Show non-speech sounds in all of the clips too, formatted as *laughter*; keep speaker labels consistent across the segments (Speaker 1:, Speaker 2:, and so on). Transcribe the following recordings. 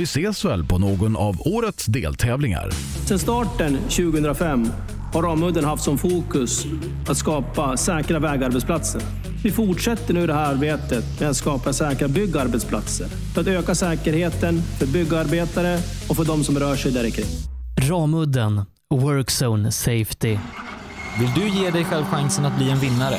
Speaker 1: Vi ses väl på någon av årets deltävlingar.
Speaker 2: Sedan starten 2005 har Ramudden haft som fokus att skapa säkra vägarbetsplatser. Vi fortsätter nu det här arbetet med att skapa säkra byggarbetsplatser för att öka säkerheten för byggarbetare och för de som rör sig där kring.
Speaker 3: Ramudden Workzone Safety.
Speaker 4: Vill du ge dig själv chansen att bli en vinnare?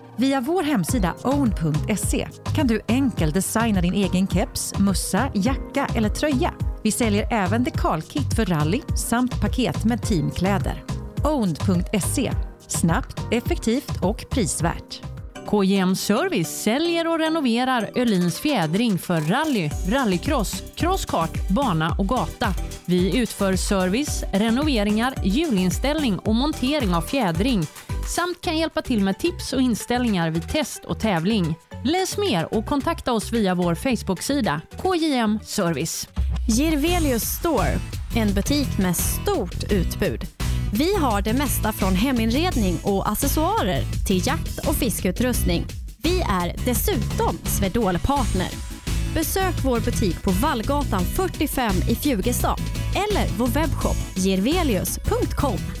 Speaker 5: Via vår hemsida own.se kan du enkelt designa din egen keps, mussa, jacka eller tröja. Vi säljer även dekalkit för rally samt paket med teamkläder. Own.se Snabbt, effektivt och prisvärt.
Speaker 6: KJM Service säljer och renoverar Öhlins fjädring för rally, rallycross, crosskart, bana och gata. Vi utför service, renoveringar, hjulinställning och montering av fjädring samt kan hjälpa till med tips och inställningar vid test och tävling. Läs mer och kontakta oss via vår Facebook-sida KJM Service.
Speaker 7: Girvelius Store, en butik med stort utbud. Vi har det mesta från heminredning och accessoarer till jakt och fiskeutrustning. Vi är dessutom Swedol-partner. Besök vår butik på Vallgatan 45 i Fjugestad eller vår webbshop jirvelius.com.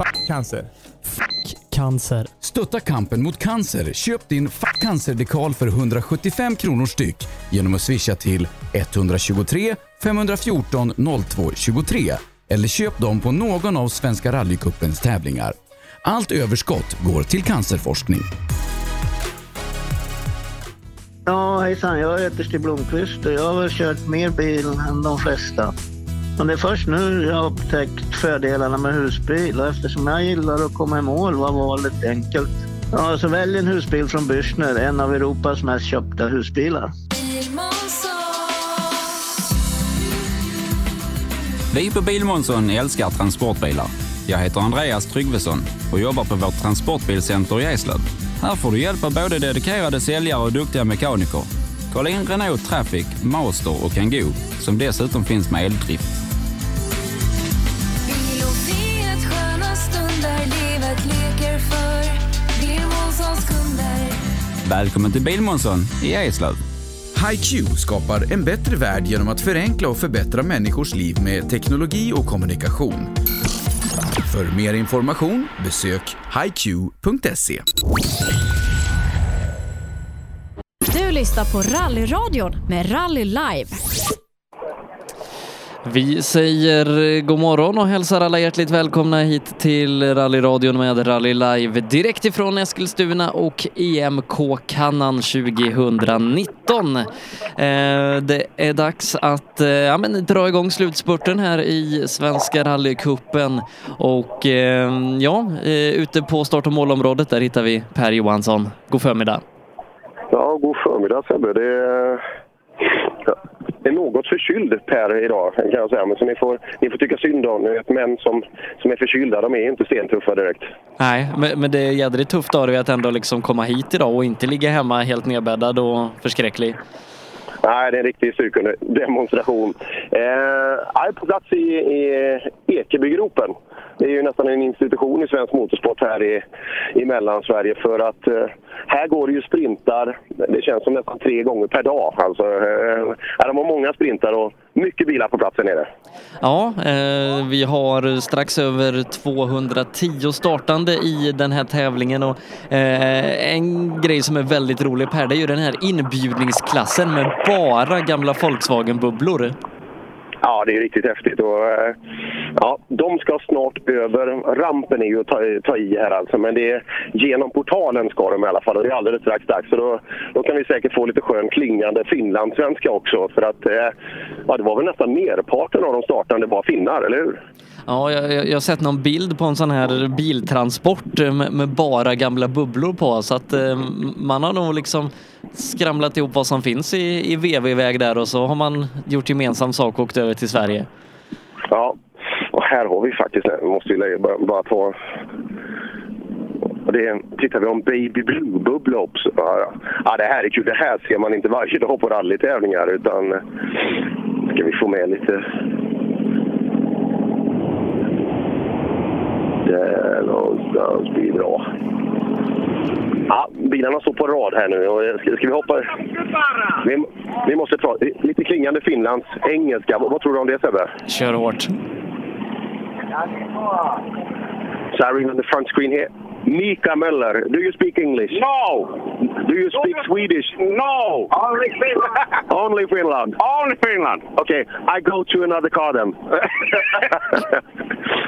Speaker 8: Fuck cancer.
Speaker 3: Cancer.
Speaker 9: Stötta kampen mot cancer. Köp din Fuck cancer-dekal för 175 kronor styck genom att swisha till 123 514 02 23 eller köp dem på någon av Svenska rallycupens tävlingar. Allt överskott går till cancerforskning.
Speaker 10: Ja, hejsan. Jag heter Stig Blomqvist och jag har väl kört mer bil än de flesta. Men det är först nu jag har upptäckt fördelarna med husbil och eftersom jag gillar att komma i mål var valet enkelt. Ja, så välj en husbil från Bürstner, en av Europas mest köpta husbilar.
Speaker 11: Vi på Bilmånsson älskar transportbilar. Jag heter Andreas Tryggvesson och jobbar på vårt transportbilcenter i Eslöv. Här får du hjälp av både dedikerade säljare och duktiga mekaniker. Kolla in Renault Traffic, Master och Kangoo som dessutom finns med eldrift. Välkommen till Bilmånsson i Eslöv.
Speaker 9: HiQ skapar en bättre värld genom att förenkla och förbättra människors liv med teknologi och kommunikation. För mer information besök hiq.se.
Speaker 7: Du lyssnar på Rallyradion med Rally Live.
Speaker 3: Vi säger eh, god morgon och hälsar alla hjärtligt välkomna hit till Rallyradion med Rally Live direkt ifrån Eskilstuna och EMK Kannan 2019. Eh, det är dags att eh, ja, men, dra igång slutspurten här i Svenska rallycupen och eh, ja, eh, ute på start och målområdet där hittar vi Per Johansson. God förmiddag.
Speaker 12: Ja, god förmiddag Sebbe. Det är, är något förkyld Per idag kan jag säga. Men så ni får, ni får tycka synd om vet, Män som, som är förkylda, de är inte stentuffa direkt.
Speaker 3: Nej, men, men det är jädrigt tufft av dig att ändå liksom komma hit idag och inte ligga hemma helt nedbäddad och förskräcklig.
Speaker 12: Nej, det är en riktig styrkedemonstration. Eh, jag är på plats i, i Ekebygropen. Det är ju nästan en institution i svensk motorsport här i, i Mellansverige för att eh, här går det ju sprintar, det känns som nästan tre gånger per dag. Alltså, eh, de har många sprintar och mycket bilar på platsen nere.
Speaker 3: Ja, eh, vi har strax över 210 startande i den här tävlingen och eh, en grej som är väldigt rolig Per, det är ju den här inbjudningsklassen med bara gamla Volkswagen-bubblor.
Speaker 12: Ja, det är riktigt häftigt. Och, eh, ja, de ska snart över. Rampen är ju att ta, eh, ta i här alltså, men det är, genom portalen ska de i alla fall och det är alldeles strax dags. Så då, då kan vi säkert få lite skön klingande finlandssvenska också. För att eh, ja, det var väl nästan merparten av de startande var finnar, eller hur?
Speaker 3: Ja, jag, jag har sett någon bild på en sån här biltransport med, med bara gamla bubblor på så att man har nog liksom skramlat ihop vad som finns i, i VV-väg där och så har man gjort gemensam sak och åkt över till Sverige.
Speaker 12: Ja, och här har vi faktiskt, vi måste ju bara, bara ta och det tittar vi om Baby Blue-bubbla också. Ja, ja, det här är kul. Det här ser man inte varje dag på rallytävlingar utan ska vi få med lite där någonstans blir bra. Ja, bilarna står på rad här nu. Och ska, ska vi hoppa? Vi, vi måste ta lite klingande Finlands engelska. Vad, vad tror du om det Sebbe?
Speaker 3: Kör hårt.
Speaker 12: Siren on the front screen here. Mika Möller, do you speak English?
Speaker 13: No.
Speaker 12: Do you speak Swedish?
Speaker 13: No. Only Finland. *laughs*
Speaker 12: Only Finland.
Speaker 13: Only Finland.
Speaker 12: Okay, I go to another car then. *laughs*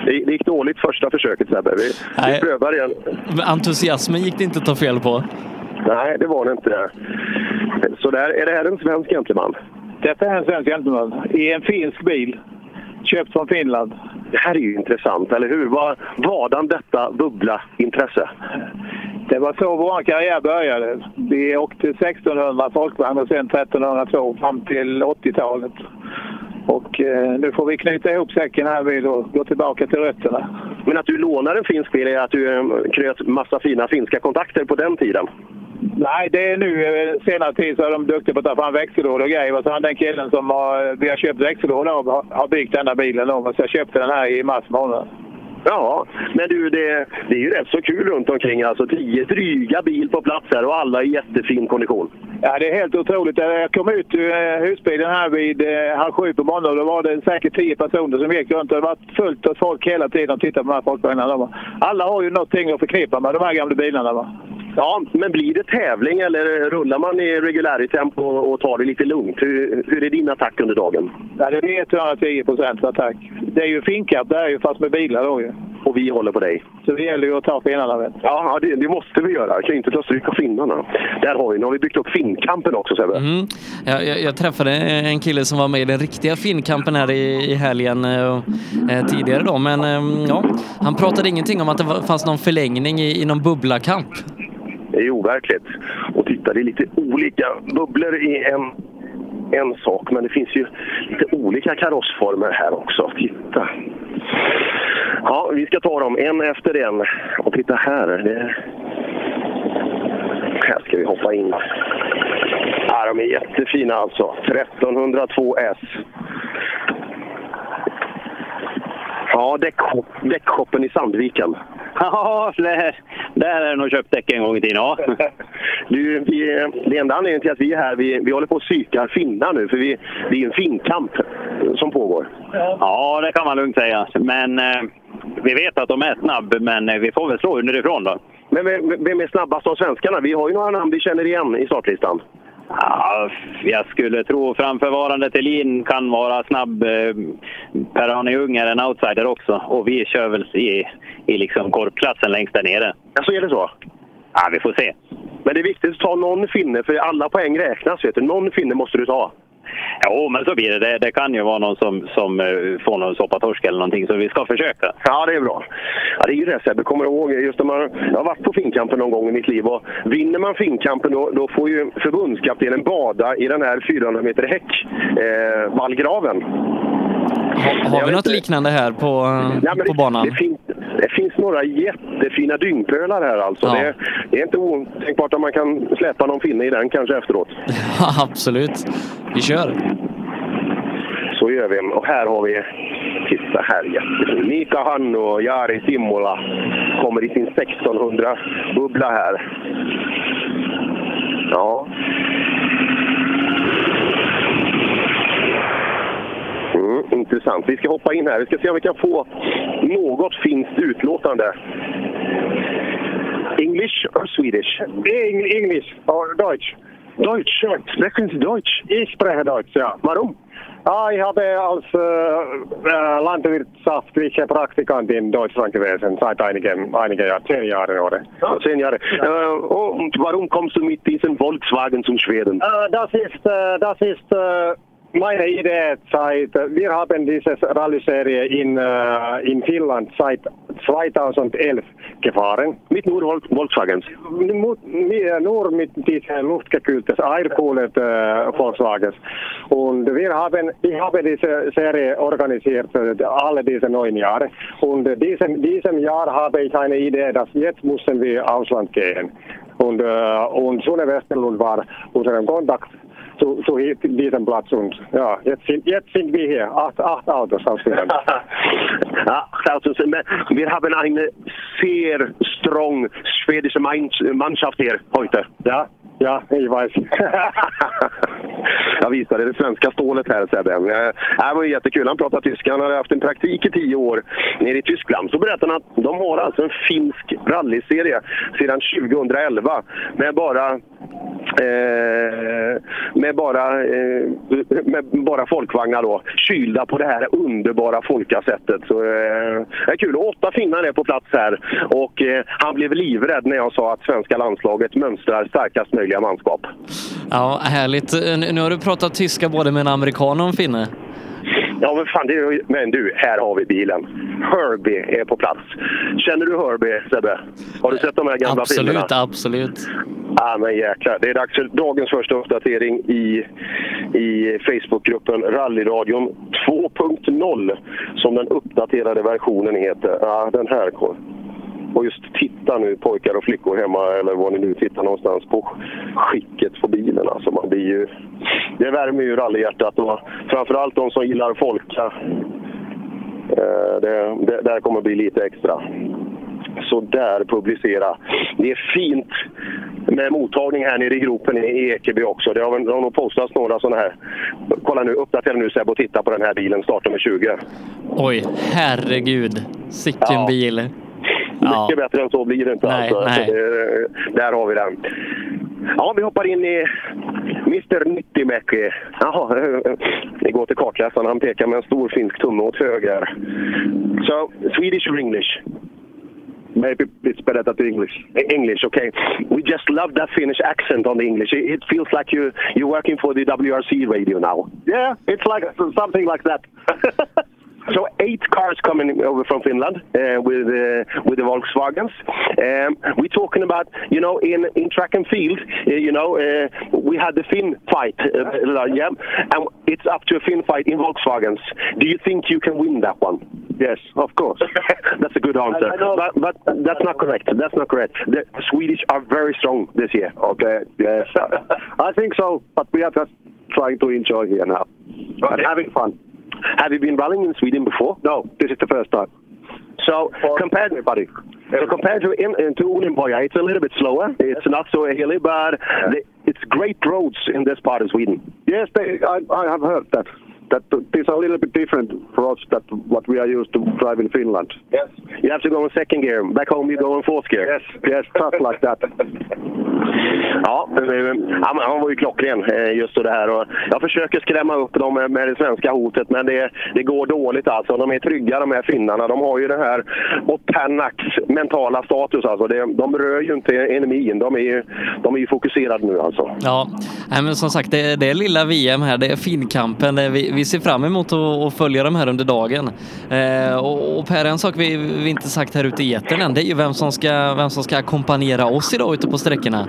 Speaker 12: det, det gick dåligt första försöket Sebbe. Vi, vi prövar igen.
Speaker 3: Entusiasmen gick det inte att ta fel på.
Speaker 12: Nej, det var det inte. Så där, är det här en svensk gentleman?
Speaker 14: Detta är en svensk gentleman i en finsk bil. Köpt från Finland.
Speaker 12: Det här är ju intressant, eller hur? Var, vadan detta bubbla-intresse?
Speaker 14: Det var så vår karriär började. Vi åkte 1600 folkvagn och sen 1302 fram till 80-talet. Och eh, nu får vi knyta ihop säcken här vid och gå tillbaka till rötterna.
Speaker 12: Men att du lånar en finsk bil är att du eh, knöt massa fina finska kontakter på den tiden?
Speaker 14: Nej, det är nu eh, senare tid så är de duktiga på att ta fram växellådor och grejer. Så han den killen som har, vi har köpt växellådor av har, har byggt denna bilen om. Så jag köpte den här i mars månad.
Speaker 12: Ja, men du, det, det är ju rätt så kul runt omkring. Alltså tio dryga bil på plats här och alla i jättefin kondition.
Speaker 14: Ja, det är helt otroligt. Jag kom ut ur eh, husbilen här vid eh, halv sju på morgonen och då var det säkert tio personer som gick runt. Det var fullt av folk hela tiden och tittade på de här folkvagnarna. Alla har ju någonting att förknippa med de här gamla bilarna. Va?
Speaker 12: Ja, men blir det tävling eller rullar man i regulärtempo och tar det lite lugnt? Hur, hur är din attack under dagen?
Speaker 14: Ja, det är 110 procents attack. Det är ju finkapp det är ju fast med bilar då ju.
Speaker 12: Och vi håller på dig.
Speaker 14: Så det gäller ju att ta finnarna vet
Speaker 12: Ja, det, det måste vi göra. Jag kan inte ta stryk av finnarna. Där har vi, nu har vi byggt upp finnkampen också Sebbe.
Speaker 3: Mm. Jag, jag, jag, träffade en kille som var med i den riktiga finnkampen här i, i helgen eh, eh tidigare då. Men eh, ja, han pratade ingenting om att det fanns någon förlängning i, i någon bubblakamp.
Speaker 12: Det är overkligt. Och titta, det är lite olika bubblor i en, en sak, men det finns ju lite olika karossformer här också. Titta! Ja, vi ska ta dem en efter en. Och titta här. Det... Här ska vi hoppa in. Ja, de är jättefina alltså. 1302 S. Ja, däckshoppen i Sandviken. *laughs*
Speaker 15: Ja, där, där är det nog köpt däck en gång i tiden. Ja. *laughs*
Speaker 12: Du, vi, det enda anledningen till att vi är här, vi, vi håller på att psyka finnar nu, för vi, det är en finkamp som pågår.
Speaker 15: Ja, det kan man lugnt säga. Men eh, vi vet att de är snabb, men eh, vi får väl slå underifrån då.
Speaker 12: Men vem är snabbast av svenskarna? Vi har ju några namn vi känner igen i startlistan.
Speaker 15: Ja, jag skulle tro framförvarande Thelin kan vara snabb. Eh, Per-Arne Ljung är en outsider också och vi kör väl i, i liksom korpplatsen längst där nere.
Speaker 12: Ja, så är det så?
Speaker 15: Ja, vi får se.
Speaker 12: Men det är viktigt att ta någon finne, för alla poäng räknas. Vet du. Någon finne måste du ta.
Speaker 15: Jo, men så blir det. det. Det kan ju vara någon som, som eh, får någon soppatorsk eller någonting, så vi ska försöka.
Speaker 12: Ja, det är bra. Ja, det är ju det Sebbe, kommer ihåg. Just när man, jag har varit på Finnkampen någon gång i mitt liv och vinner man Finnkampen då, då får ju förbundskaptenen bada i den här 400 meter häck, eh, vallgraven.
Speaker 3: Ha, har vi något liknande här på,
Speaker 12: Ja, men
Speaker 3: på
Speaker 12: det,
Speaker 3: banan?
Speaker 12: Det, finns, det finns några jättefina dyngpölar här alltså.
Speaker 3: Ja.
Speaker 12: Det, det är inte otänkbart att man kan släppa någon finne i den kanske efteråt. *laughs*
Speaker 3: Absolut. Vi kör.
Speaker 12: Så gör vi. Och här har vi, titta här jättefin. Mika Hannu och Jari Simmola kommer i sin 1600-bubbla här. Ja. Mm, intressant. Vi ska hoppa in här. Vi ska se om vi kan få något finskt utlåtande. English or Swedish?
Speaker 13: English or Deutsch?
Speaker 12: Deutsch. Sprechen Sie Deutsch?
Speaker 13: Ich spreche Deutsch, ja.
Speaker 12: Warum?
Speaker 13: Ja, ich habe als äh, Landwirtschaft, ich bin Praktikant in Deutschland gewesen seit einigen, einigen Jahren, zehn Jahren oder.
Speaker 12: Ja, zehn Jahre. Äh, und warum kommst du mit diesem Volkswagen zum Schweden?
Speaker 13: Äh, das ist, äh, das ist äh, meine Idee seit, wir haben diese Rallye-Serie in, äh, in Finnland seit 2011 gefahren.
Speaker 12: Mit nur Vol Volkswagens?
Speaker 13: Nur, mit diesen luftgekühlten Aircooled äh, Volkswagens. Und wir haben, ich habe diese Serie organisiert äh, alle diese neun Jahre. Und diesem, diesem Jahr habe ich eine Idee, dass jetzt müssen wir Ausland gehen. Und, äh, und Sune Westerlund war unser Kontakt zu, zu hi- diesem Platz. Und ja, jetzt sind, jetzt sind wir hier. Acht, acht Autos aus
Speaker 12: alltså, men vi har eine sehr strong schwedische Mann- Mannschaft hier heute.
Speaker 13: Ja, ja, ich weiß. *laughs*
Speaker 12: Jag visade det svenska stålet här Sebbe. Eh, Det var ju jättekul. Han pratade tyska. Han hade haft en praktik i tio år nere i Tyskland. Så berättade han att de har alltså en finsk rallyserie sedan 2011 med bara Eh, med, bara, eh, med bara folkvagnar då, kylda på det här underbara folkasättet. Så, eh, det är kul. Och Åtta finnar är på plats här och eh, han blev livrädd när jag sa att svenska landslaget mönstrar starkast möjliga manskap.
Speaker 3: Ja, härligt. Eh, nu har du pratat tyska både med en amerikan och en finne.
Speaker 12: Ja, men fan, det är, men du, här har vi bilen. Herbie är på plats. Känner du Herbie, Sebbe? Har du sett de här gamla filmerna?
Speaker 3: Absolut, absolut.
Speaker 12: Ja, men jäklar. Det är dags för dagens första uppdatering i, i Facebookgruppen Rallyradion 2.0 som den uppdaterade versionen heter. Ja, den här. Och just titta nu pojkar och flickor hemma eller var ni nu tittar någonstans på skicket på bilen. Alltså man blir ju, det värmer ju rallyhjärtat och framförallt de som gillar folka. Eh, Det, det, där kommer bli lite extra. Så där publicera. Det är fint med mottagning här nere i gropen i Ekeby också. Det har, det har nog postats några sådana här. Kolla nu, uppdatera nu Seb och titta på den här bilen, startnummer 20.
Speaker 3: Oj, herregud. Sicken
Speaker 12: Ja.
Speaker 3: bil. Ja.
Speaker 12: Mycket bättre än så blir det inte.
Speaker 3: Nej,
Speaker 12: alltså.
Speaker 3: nej.
Speaker 12: Så det, där har vi den. Ja, vi hoppar in i Mr Nyttimäki. Jaha, vi går till kartläsaren. Han pekar med en stor finsk tumme åt höger. So, Swedish or English? Maybe it's better than English. English, okay. We just love that Finnish accent on the English. It feels like you, you're working for the WRC radio now.
Speaker 13: Yeah, it's like something like that. *laughs*
Speaker 12: So eight cars coming over from Finland uh, with uh, with the Volkswagens. Um, we're talking about, you know, in, in track and field, uh, you know, uh, we had the Finn fight, uh, yeah, and it's up to a Finn fight in Volkswagens. Do you think you can win that one?
Speaker 13: Yes, of course. *laughs*
Speaker 12: that's a good answer.
Speaker 13: I- I
Speaker 12: But, but that's not correct. That's not correct. The Swedish are very strong this year.
Speaker 13: Okay, yes. *laughs* I think so, but we are just trying to enjoy here now. And having fun.
Speaker 12: Have you been rallying in Sweden before?
Speaker 13: No, this is the first time.
Speaker 12: So compared
Speaker 13: everybody.
Speaker 12: So compared to in, uh, to Ulimboja, it's a little bit slower. It's not so hilly, but the, it's great roads in this part of Sweden.
Speaker 13: Yes, they, I, I have heard that. That these are a little bit different roads that what we are used to drive in Finland.
Speaker 12: Yes. You have to go in second gear. Back home, you go in fourth gear.
Speaker 13: Yes, yes, just like that. *laughs*
Speaker 12: Ja, ja han var ju klockren eh, just det här. Och jag försöker skrämma upp dem med det svenska hotet, men det, det går dåligt alltså. De är trygga de här finnarna. De har ju den här Otanax mentala status alltså. Det, de rör ju inte enemin. De är, de är ju fokuserade nu alltså.
Speaker 3: Ja, men som sagt, det, det är lilla VM här. Det är finkampen. Vi, vi vi ser fram emot att, följa de här under dagen. Eh, och, och Per, en sak vi, vi inte sagt här ute i etern än, det är ju vem som ska, vem som ska ackompanjera oss idag ute på sträckorna.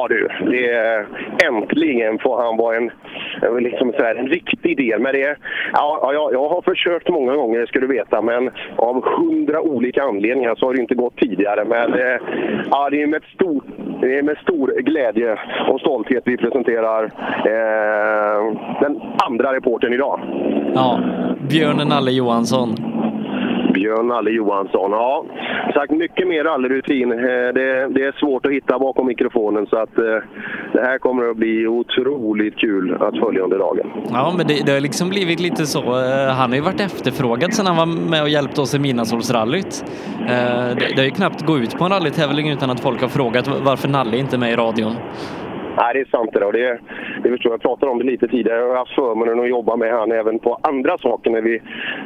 Speaker 12: Ja du, det är, äntligen får han vara en, liksom så här, en riktig del. Men det, ja, jag, jag har försökt många gånger, ska du veta, men av hundra olika anledningar så har det inte gått tidigare. Men eh, ja, det, är med stor, det är med stor glädje och stolthet vi presenterar eh, den andra reporten idag.
Speaker 3: Ja, Björn Nalle Johansson.
Speaker 12: Björn Nalle Johansson. Ja, sagt mycket mer rallyrutin. Eh, det, det, är svårt att hitta bakom mikrofonen så att eh, det här kommer att bli otroligt kul att följa under dagen.
Speaker 3: Ja, men det, det har liksom blivit lite så. Eh, han har ju varit efterfrågad sedan han var med och hjälpte oss i Midnattssolsrallyt. Det, det har ju knappt gått ut på en rallytävling utan att folk har frågat varför Nalle inte är med i radion.
Speaker 12: Nej, det är sant det. Och det, det förstår jag. pratade om det lite tidigare. Jag har haft förmånen att jobba med han även på andra saker när vi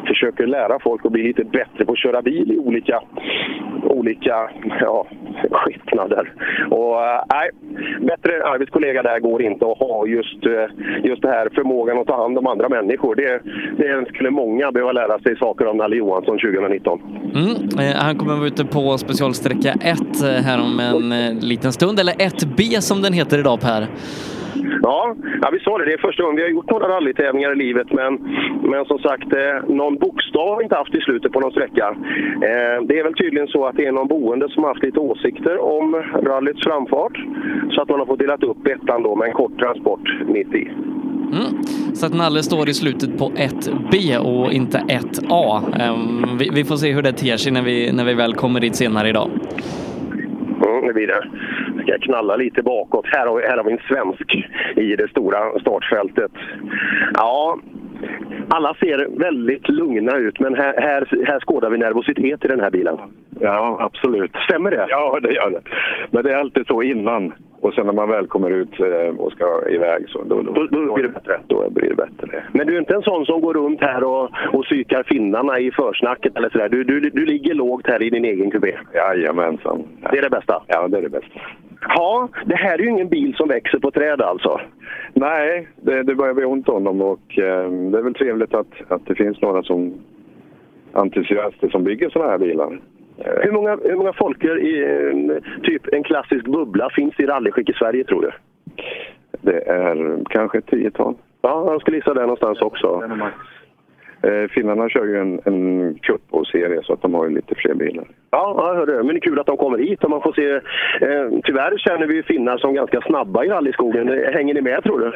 Speaker 12: försöker lära folk att bli lite bättre på att köra bil i olika, olika ja, skepnader. Och eh, nej, bättre arbetskollega där går inte att ha just, eh, just det här förmågan att ta hand om andra människor. Det, det skulle många behöva lära sig saker om Nalle Johansson 2019.
Speaker 3: Mm, eh, han kommer vara ute på specialsträcka 1 här om en liten stund, eller 1B som den heter idag Per.
Speaker 12: Ja, ja, vi sa det. Det är första gången vi har gjort några rallytävlingar i livet. Men, men som sagt, eh, någon bokstav har vi inte haft i slutet på någon sträcka. Eh, det är väl tydligen så att det är någon boende som har haft lite åsikter om rallyts framfart. Så att man har fått delat upp ettan då med en kort transport mitt i.
Speaker 3: Mm. Så att Nalle står i slutet på 1B och inte 1A. Um, vi, vi, får se hur det ter sig när vi, när vi väl kommer dit senare idag.
Speaker 12: Mm, det blir det. Ska jag knalla lite bakåt. Här har, här har vi en svensk i det stora startfältet. Ja, alla ser väldigt lugna ut, men här, här, här skådar vi nervositet i den här bilen.
Speaker 16: Ja, absolut.
Speaker 12: Stämmer det?
Speaker 16: Ja, det gör det. Men det är alltid så innan. Och sen när man väl kommer ut eh, och ska iväg så
Speaker 12: då, då, då, då blir det bättre. Då blir det bättre. Men du är inte en sån som går runt här och, och psykar finnarna i försnacket eller sådär. Du, du, du ligger lågt här i din egen kupé?
Speaker 16: Jajamensan.
Speaker 12: Det är det bästa?
Speaker 16: Ja, det är det bästa.
Speaker 12: Ja, det här är ju ingen bil som växer på träd alltså?
Speaker 16: Nej, det, det börjar bli ont om dem och eh, det är väl trevligt att, att det finns några som entusiaster som bygger sådana här bilar.
Speaker 12: Hur många, hur många folker i typ en klassisk bubbla finns i rallyskick i Sverige tror du?
Speaker 16: Det är kanske ett tiotal.
Speaker 12: Ja, jag skulle gissa det någonstans också.
Speaker 16: Eh, finnarna kör ju en, en cup och serie så att de har ju lite fler bilar.
Speaker 12: Ja, jag hörde. men det är kul att de kommer hit och man får se. Eh, tyvärr känner vi finnar som ganska snabba i rallyskogen. Hänger ni med tror du?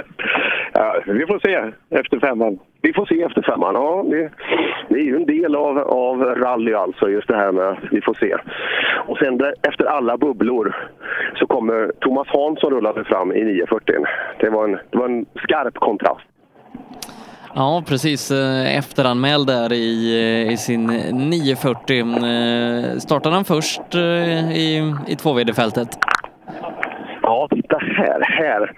Speaker 16: Ja, vi får se efter femman.
Speaker 12: Vi får se efter femman, ja. Det, det är ju en del av, av rally alltså, just det här med vi får se. Och sen där, efter alla bubblor så kommer Thomas Hansson rullande fram i 940. Det var en, det var en skarp kontrast.
Speaker 3: Ja, precis. Efteranmäld där i, i sin 940. Startade han först i, i 2VD-fältet?
Speaker 12: Ja, titta här, här.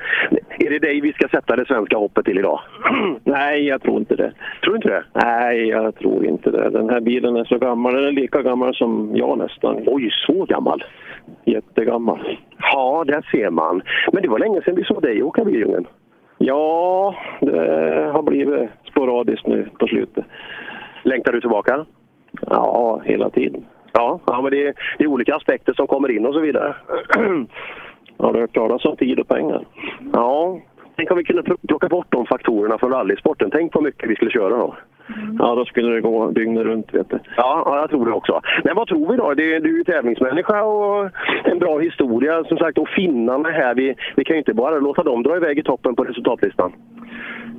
Speaker 12: Är det dig vi ska sätta det svenska hoppet till idag? *clears throat*
Speaker 17: Nej, jag tror inte det.
Speaker 12: Tror du inte det?
Speaker 17: Nej, jag tror inte det. Den här bilen är så gammal. Den är lika gammal som jag nästan.
Speaker 12: Oj, så gammal?
Speaker 17: Jättegammal.
Speaker 12: Ja, där ser man. Men det var länge sedan vi såg dig åka biljungen.
Speaker 17: Ja, det har blivit sporadiskt nu på slutet.
Speaker 12: Längtar du tillbaka?
Speaker 17: Ja, hela tiden.
Speaker 12: Ja, ja men det är, det är olika aspekter som kommer in och så vidare.
Speaker 17: Ja, det *clears throat* har klarat som tid och pengar.
Speaker 12: Ja, tänk om vi kunde plocka bort de faktorerna från rallysporten. Tänk på mycket vi skulle köra då.
Speaker 17: Ja, då skulle det gå dygnet runt, vet du.
Speaker 12: Ja, ja, jag tror det också. Men vad tror vi då? Det, du är ju tävlingsmänniska och en bra historia. Som sagt, och finnarna här, vi, vi kan ju inte bara låta dem dra iväg i toppen på resultatlistan.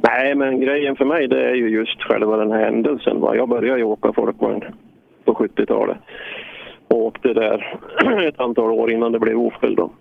Speaker 17: Nej, men grejen för mig det är ju just själva den här händelsen. Va? Jag började ju åka folkvagn på 70-talet och åkte där *clears throat* ett antal år innan det blev Opel. Då.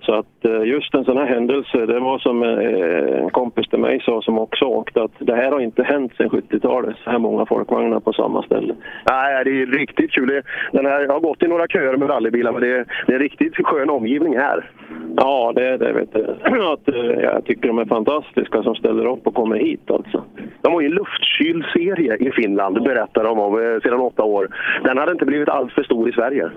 Speaker 17: Så att eh, just en sån här händelse, det var som eh, en kompis till mig sa som också åkte att det här har inte hänt sedan 70-talet, så här många folkvagnar på samma ställe.
Speaker 12: Nej, det är riktigt kul. Den här jag har gått i några köer med rallybilar, men det är, det är riktigt skön omgivning här.
Speaker 17: Ja, det är det. Vet du. *clears throat* Att, eh, jag tycker de är fantastiska som ställer upp och kommer hit alltså.
Speaker 12: De har ju en luftkyld serie i Finland, berättar de om, sedan åtta år. Den hade inte blivit alls för stor i Sverige.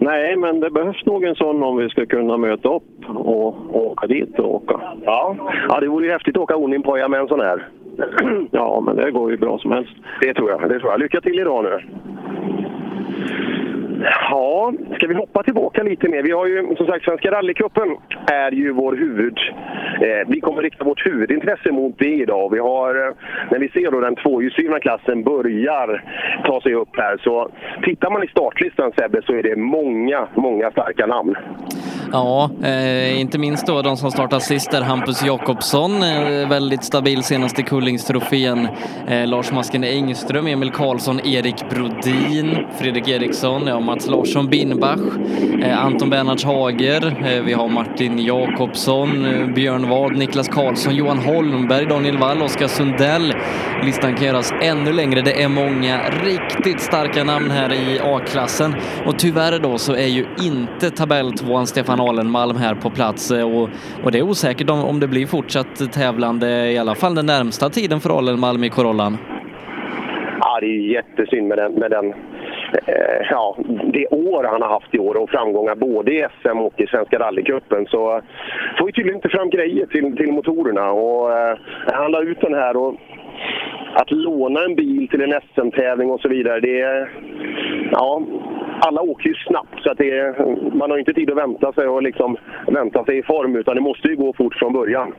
Speaker 17: Nej, men det behövs nog en sån om vi ska kunna möta upp och, och åka dit och åka.
Speaker 12: Ja, ja det vore ju häftigt att åka Oninpoja med en sån här. *clears throat*
Speaker 17: Ja, men det går ju bra som helst.
Speaker 12: Det tror jag. Det tror jag. Lycka till idag nu. Ja, ska vi hoppa tillbaka lite mer? Vi har ju som sagt Svenska rallycupen är ju vår huvud... Eh, vi kommer rikta vårt huvudintresse mot det idag. Vi har, eh, när vi ser då den tvåhjulsdrivna klassen börjar ta sig upp här så tittar man i startlistan Sebbe så är det många, många starka namn.
Speaker 3: Ja, eh, inte minst då de som startar sist där, Hampus Jakobsson, eh, väldigt stabil senast i Kullingstrofén. Eh, Lars Masken Engström, Emil Karlsson, Erik Brodin, Fredrik Eriksson, ja, Mats Larsson Binbach, eh, Anton Bernhards Hager, eh, vi har Martin Jakobsson, eh, Björn Ward, Niklas Karlsson, Johan Holmberg, Daniel Wall, Oskar Sundell. Listan kan göras ännu längre. Det är många riktigt starka namn här i A-klassen och tyvärr då så är ju inte tabelltvåan Stefan Alenmalm här på plats eh, och, och det är osäkert om, om det blir fortsatt tävlande i alla fall den närmsta tiden för Alenmalm i Corollan.
Speaker 12: Ja, det är jättesynd med den, med den eh, ja, det år han har haft i år och framgångar både i SM och i Svenska rallycupen så får vi tydligen inte fram grejer till, till motorerna och eh, han la ut den här och att låna en bil till en SM-tävling och så vidare, det är... Ja, alla åker ju snabbt så att det är, man har inte tid att vänta sig och liksom vänta sig i form utan det måste ju gå fort från början.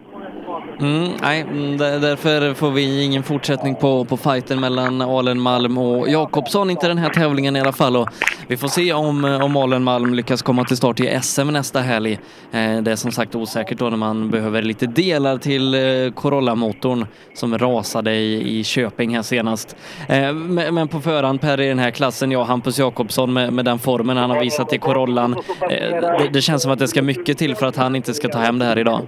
Speaker 3: Mm, nej, mm, därför får vi ingen fortsättning på, på fighten mellan Alenmalm och Jakobsson, inte den här tävlingen i alla fall. Och vi får se om, om Alenmalm lyckas komma till start i SM nästa helg. Eh, det är som sagt osäkert då när man behöver lite delar till eh, Corolla-motorn som rasade i, i Köping här senast. Eh, men på förhand Per i den här klassen, ja Hampus Jakobsson med, med den formen han har visat i Corollan. Eh, det, det känns som att det ska mycket till för att han inte ska ta hem det här idag.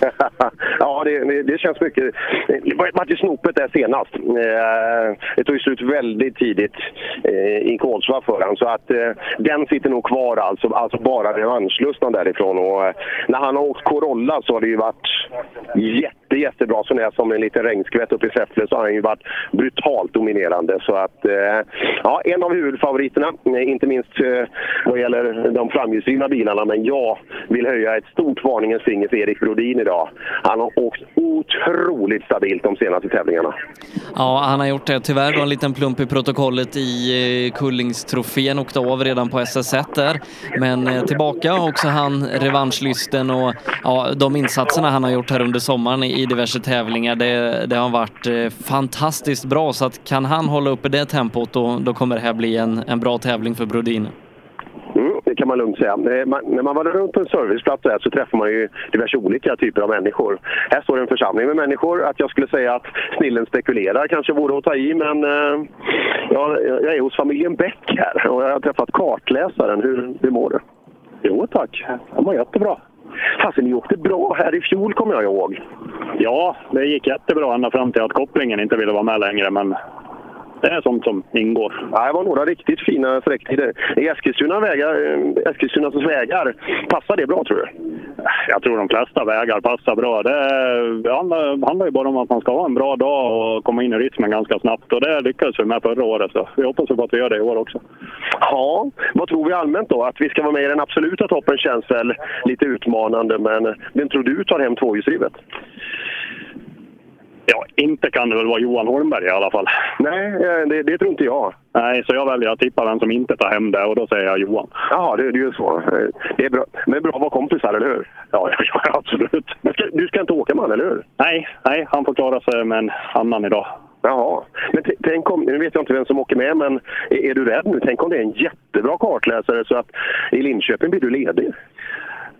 Speaker 3: *laughs*
Speaker 12: ja, det, det, det känns mycket. Det vart ju snopet där senast. Eh, det tog ju slut väldigt tidigt eh, i Kolsva för han, så att eh, den sitter nog kvar alltså, alltså bara revanschlustan därifrån. Och när han har åkt Corolla så har det ju varit jätte, jättebra. Så när som en liten regnskvätt uppe i Säffle så har han ju varit brutalt dominerande. Så att, eh, ja, en av huvudfavoriterna, inte minst eh, vad gäller de framhjulsdrivna bilarna. Men jag vill höja ett stort varningens finger för Erik Brodin idag. Han har åkt otroligt stabilt de senaste tävlingarna.
Speaker 3: Ja, han har gjort det. Tyvärr då en liten plump i protokollet i eh, Kullingstrofén, åkte av redan på SS1 där. Men eh, tillbaka också han revanschlysten och ja, de insatserna han har gjort här under sommaren i diverse tävlingar, det, det har varit eh, fantastiskt bra. Så att kan han hålla uppe det tempot då, då kommer det här bli en, en bra tävling för Brodin.
Speaker 12: Mm, det kan man lugnt säga. Eh, man, när man var runt på en serviceplats där så träffar man ju diverse olika typer av människor. Här står en församling med människor. Att jag skulle säga att snillen spekulerar kanske vore att ta i, men eh, jag, jag är hos familjen Bäck här och jag har träffat kartläsaren. Hur, hur mår du? Jo tack, jag mår jättebra. Fasen, ni åkte bra här i fjol kommer jag ihåg.
Speaker 18: Ja, det gick jättebra ända fram till att kopplingen inte ville vara med längre, men det är sånt som ingår.
Speaker 12: Ja, det var några riktigt fina sträcktider. I Eskilstuna vägar, eh, Eskilstunas vägar, passar det bra tror du?
Speaker 18: Jag tror de flesta vägar passar bra. Det handlar, handlar ju bara om att man ska ha en bra dag och komma in i rytmen ganska snabbt. Och det lyckades vi med förra året, så vi hoppas på att vi gör det i år också.
Speaker 12: Ja, vad tror vi allmänt då? Att vi ska vara med i den absoluta toppen känns väl lite utmanande, men vem tror du tar hem tvåhjulsdrivet?
Speaker 18: Ja, inte kan det väl vara Johan Holmberg i alla fall.
Speaker 12: Nej, eh, det, det tror inte jag.
Speaker 18: Nej, så jag väljer att tippa vem som inte tar hem det och då säger jag Johan.
Speaker 12: Ja, det, det är ju så. Eh, Det är bra. Men bra att vara kompisar, eller hur?
Speaker 18: Ja, ja, absolut.
Speaker 12: Ska, du ska inte åka med eller hur?
Speaker 18: Nej, nej, han får klara sig med en annan idag.
Speaker 12: Jaha. Men tänk om, nu vet jag inte vem som åker med, men är, är du rädd nu? Tänk om det är en jättebra kartläsare så att i Linköping blir du ledig?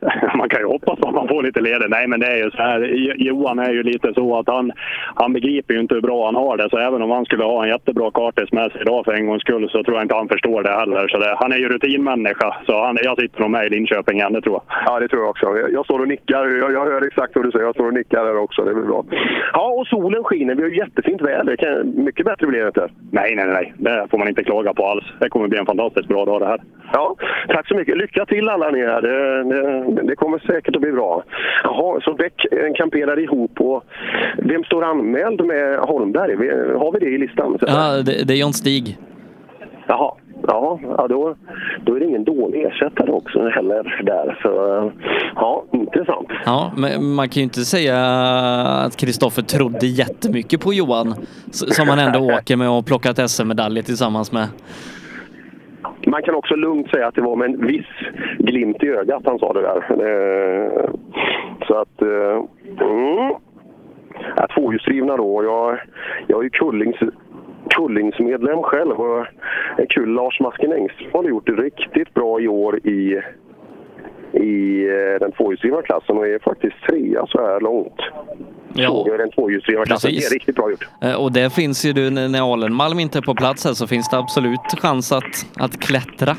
Speaker 12: *laughs*
Speaker 18: man kan ju hoppas att man får lite leder. Nej, men det är ju så här. Johan är ju lite så att han, han begriper ju inte hur bra han har det. Så även om han skulle ha en jättebra kartis med sig idag för en gångs skull så tror jag inte han förstår det heller. Så det, han är ju rutinmänniska. Så han, jag sitter nog med i Linköping igen, det tror jag.
Speaker 12: Ja, det tror jag också. Jag, jag står och nickar. Jag, jag hör exakt vad du säger. Jag står och nickar där också. Det blir bra. Ja, och solen skiner. Vi har ju jättefint väder. Kan, mycket bättre blir det inte.
Speaker 18: Nej, nej, nej. Det får man inte klaga på alls. Det kommer bli en fantastiskt bra dag det här.
Speaker 12: Ja, tack så mycket. Lycka till alla ni här. Det, det, det kommer säkert att bli bra. Jaha, så Bäck kamperar ihop. Och vem står anmäld med Holmberg? Har vi det i listan?
Speaker 3: Ja, det, det är John Stig.
Speaker 12: Jaha. Ja, ja då, då är det ingen dålig ersättare också heller där. Så, ja, intressant.
Speaker 3: Ja, men man kan ju inte säga att Kristoffer trodde jättemycket på Johan, som han ändå åker med och plockat SM-medaljer tillsammans med.
Speaker 12: Man kan också lugnt säga att det var med en viss glimt i ögat han sa det där. Eh, så att... Eh, mm. Ja, tvåhjulsdrivna då. Jag, jag är ju Kullings, Kullingsmedlem själv och det är kul. Lars Masken Engström har gjort det riktigt bra i år i, i eh, den tvåhjulsdrivna klassen och är faktiskt trea så här långt.
Speaker 3: Ja.
Speaker 12: Såg jag den tvåhjulsdrivna klassen. Det är riktigt bra gjort.
Speaker 3: Eh, Och det finns ju, när Alenmalm inte är på plats här så finns det absolut chans att, att klättra.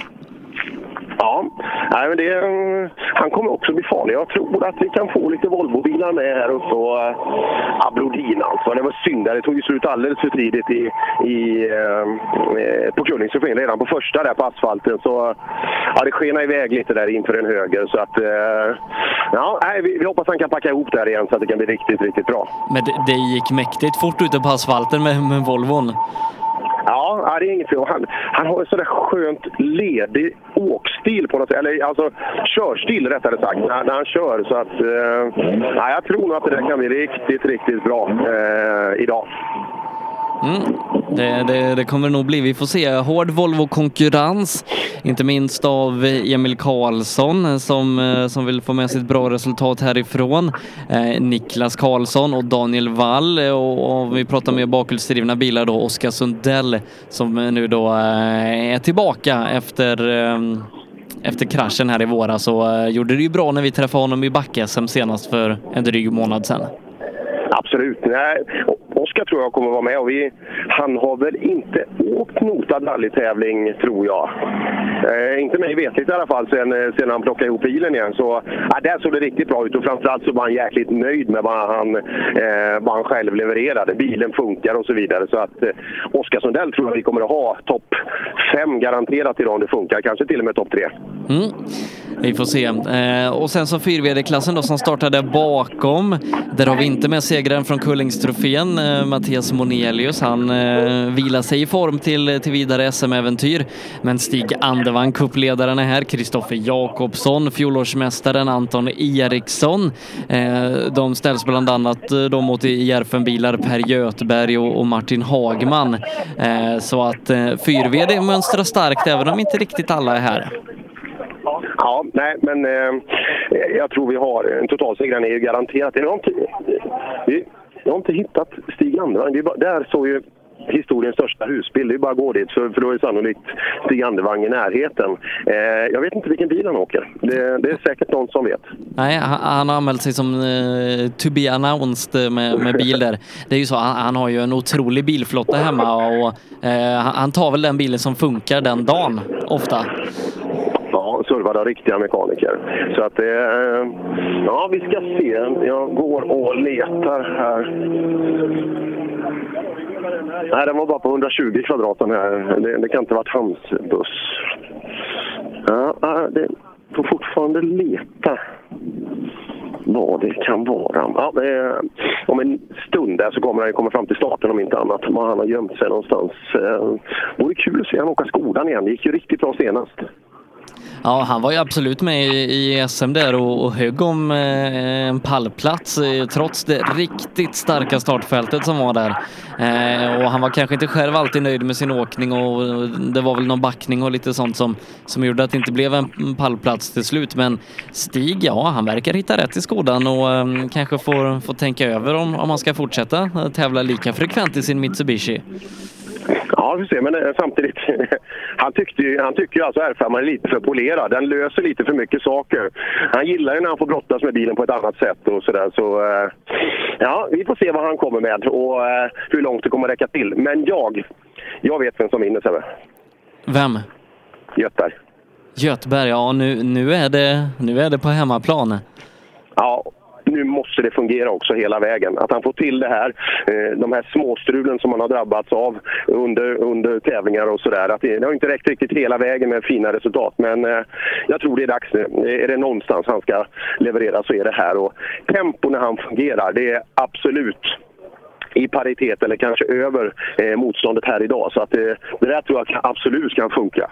Speaker 12: Nej, men det, eh, han kommer också bli farlig. Jag tror att vi kan få lite Volvobilar med här uppe och äh, Abrodin alltså. Det var synd där. Det tog ju slut alldeles för tidigt i, i, eh, eh på Kullings, Redan på första där på asfalten så ja, det skenade iväg lite där inför en höger. Så att, eh, ja, nej, vi, vi hoppas han kan packa ihop där igen så att det kan bli riktigt, riktigt bra.
Speaker 3: Men det, det gick mäktigt fort ute på asfalten med, med Volvon.
Speaker 12: Ja, det är inget fel. Han, han har en sådär skönt ledig åkstil på något sätt. Eller alltså körstil rättare sagt, när, när han kör. Så att, eh, ja, jag tror nog att det där kan bli riktigt, riktigt bra eh, idag.
Speaker 3: Mm. Det, det, det kommer det nog bli. Vi får se. Hård Volvo-konkurrens, inte minst av Emil Karlsson eh, som, eh, som vill få med sig ett bra resultat härifrån. Eh, Niklas Karlsson och Daniel Wall eh, och, och vi pratar med bakhjulsdrivna bilar då, Oskar Sundell som nu då eh, är tillbaka efter eh, efter kraschen här i våras så eh, gjorde det ju bra när vi träffade honom i back-SM senast för en dryg månad sedan.
Speaker 12: Absolut. Oskar tror jag kommer vara med och vi, han har väl inte åkt notad rallytävling tror jag. Eh, inte mig vetligt i alla fall sen, sen han plockade ihop bilen igen. Så ja, där såg det riktigt bra ut och framförallt så var han jäkligt nöjd med vad han, eh, vad han själv levererade. Bilen funkar och så vidare. Så att eh, Oskar Sundell tror jag vi kommer att ha topp fem garanterat idag om det funkar. Kanske till och med topp tre.
Speaker 3: Mm. Vi får se. Eh, och sen så 4 klassen då som startade bakom. Där har vi inte med segraren från Kullingstrofén, eh, Mattias Monelius. Han eh, vilar sig i form till, till vidare SM-äventyr. Men Stig Andervang, kuppledaren är här. Kristoffer Jakobsson, fjolårsmästaren Anton Eriksson. Eh, de ställs bland annat eh, då mot Järfenbilar Per Göthberg och, och Martin Hagman. Eh, så att eh, 4 mönstrar starkt även om inte riktigt alla är här.
Speaker 12: Ja, nej, men eh, jag tror vi har en totalsegraren är ju garanterat. Är det inte, vi, jag har inte hittat Stig Andervang. Det är bara, där såg ju historiens största husbil. Det är bara att gå dit, för, för då är sannolikt Stig Andervang i närheten. Eh, jag vet inte vilken bil han åker. Det, det är säkert någon som vet.
Speaker 3: Nej, han, har anmält sig som eh, to be announced med, med bil där. Det är ju så, han, han har ju en otrolig bilflotta hemma och eh, han tar väl den bilen som funkar den dagen, ofta.
Speaker 12: Servad av riktiga mekaniker. Så att det... Eh, ja, vi ska se. Jag går och letar här. Nej, den var bara på 120 kvadraten här. Det, det kan inte ha varit hans buss. Ja, det får fortfarande leta vad det kan vara. Ja, det är, om en stund där så kommer han komma fram till starten om inte annat. Var han har gömt sig någonstans. Eh, vore kul att se honom åka skodan igen. Det gick ju riktigt bra senast.
Speaker 3: Ja, han var ju absolut med i, i SM där och, och högg om eh, en pallplats eh, trots det riktigt starka startfältet som var där. Eh, och han var kanske inte själv alltid nöjd med sin åkning och det var väl någon backning och lite sånt som, som gjorde att det inte blev en pallplats till slut. Men Stig, ja, han verkar hitta rätt i skodan och eh, kanske får, får tänka över om, om han ska fortsätta tävla lika frekvent i sin Mitsubishi.
Speaker 12: Ja, vi får se. Men eh, samtidigt, *laughs* han, tyckte ju, han tycker ju alltså R5 är lite för polerad. Den löser lite för mycket saker. Han gillar ju när han får brottas med bilen på ett annat sätt och sådär. Så, eh, ja, vi får se vad han kommer med och eh, hur långt det kommer räcka till. Men jag, jag vet vem som vinner Sebbe.
Speaker 3: Vem?
Speaker 12: Göthberg.
Speaker 3: Göthberg, ja nu, nu, är det, nu är det på hemmaplan.
Speaker 12: Ja, nu måste det fungera också hela vägen. Att han får till det här, eh, de här småstrulen som han har drabbats av under, under tävlingar och sådär. Det, det har inte räckt riktigt hela vägen med fina resultat. Men eh, jag tror det är dags nu. Eh, är det någonstans han ska leverera så är det här. Och tempo när han fungerar, det är absolut i paritet eller kanske över eh, motståndet här idag. Så att eh, det där tror jag absolut kan funka.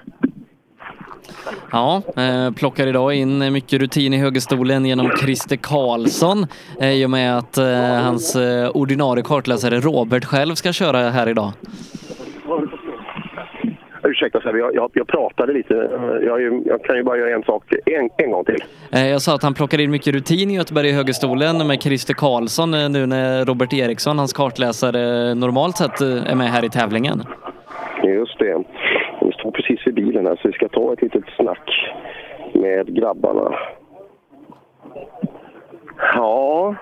Speaker 3: Ja, eh, plockar idag in mycket rutin i högerstolen genom Christer Karlsson eh, i och med att eh, hans ordinarie kartläsare Robert själv ska köra här idag.
Speaker 12: Ursäkta Sebbe, jag, jag, jag pratade lite. Jag, jag, kan ju bara göra en sak en, en gång till.
Speaker 3: Jag sa att han plockar in mycket rutin i Göteborg i högerstolen med Christer Karlsson nu när Robert Eriksson, hans kartläsare, normalt sett är med här i tävlingen.
Speaker 12: Just det. Vi står precis vid bilen här så vi ska ta ett litet snack med grabbarna. Ja...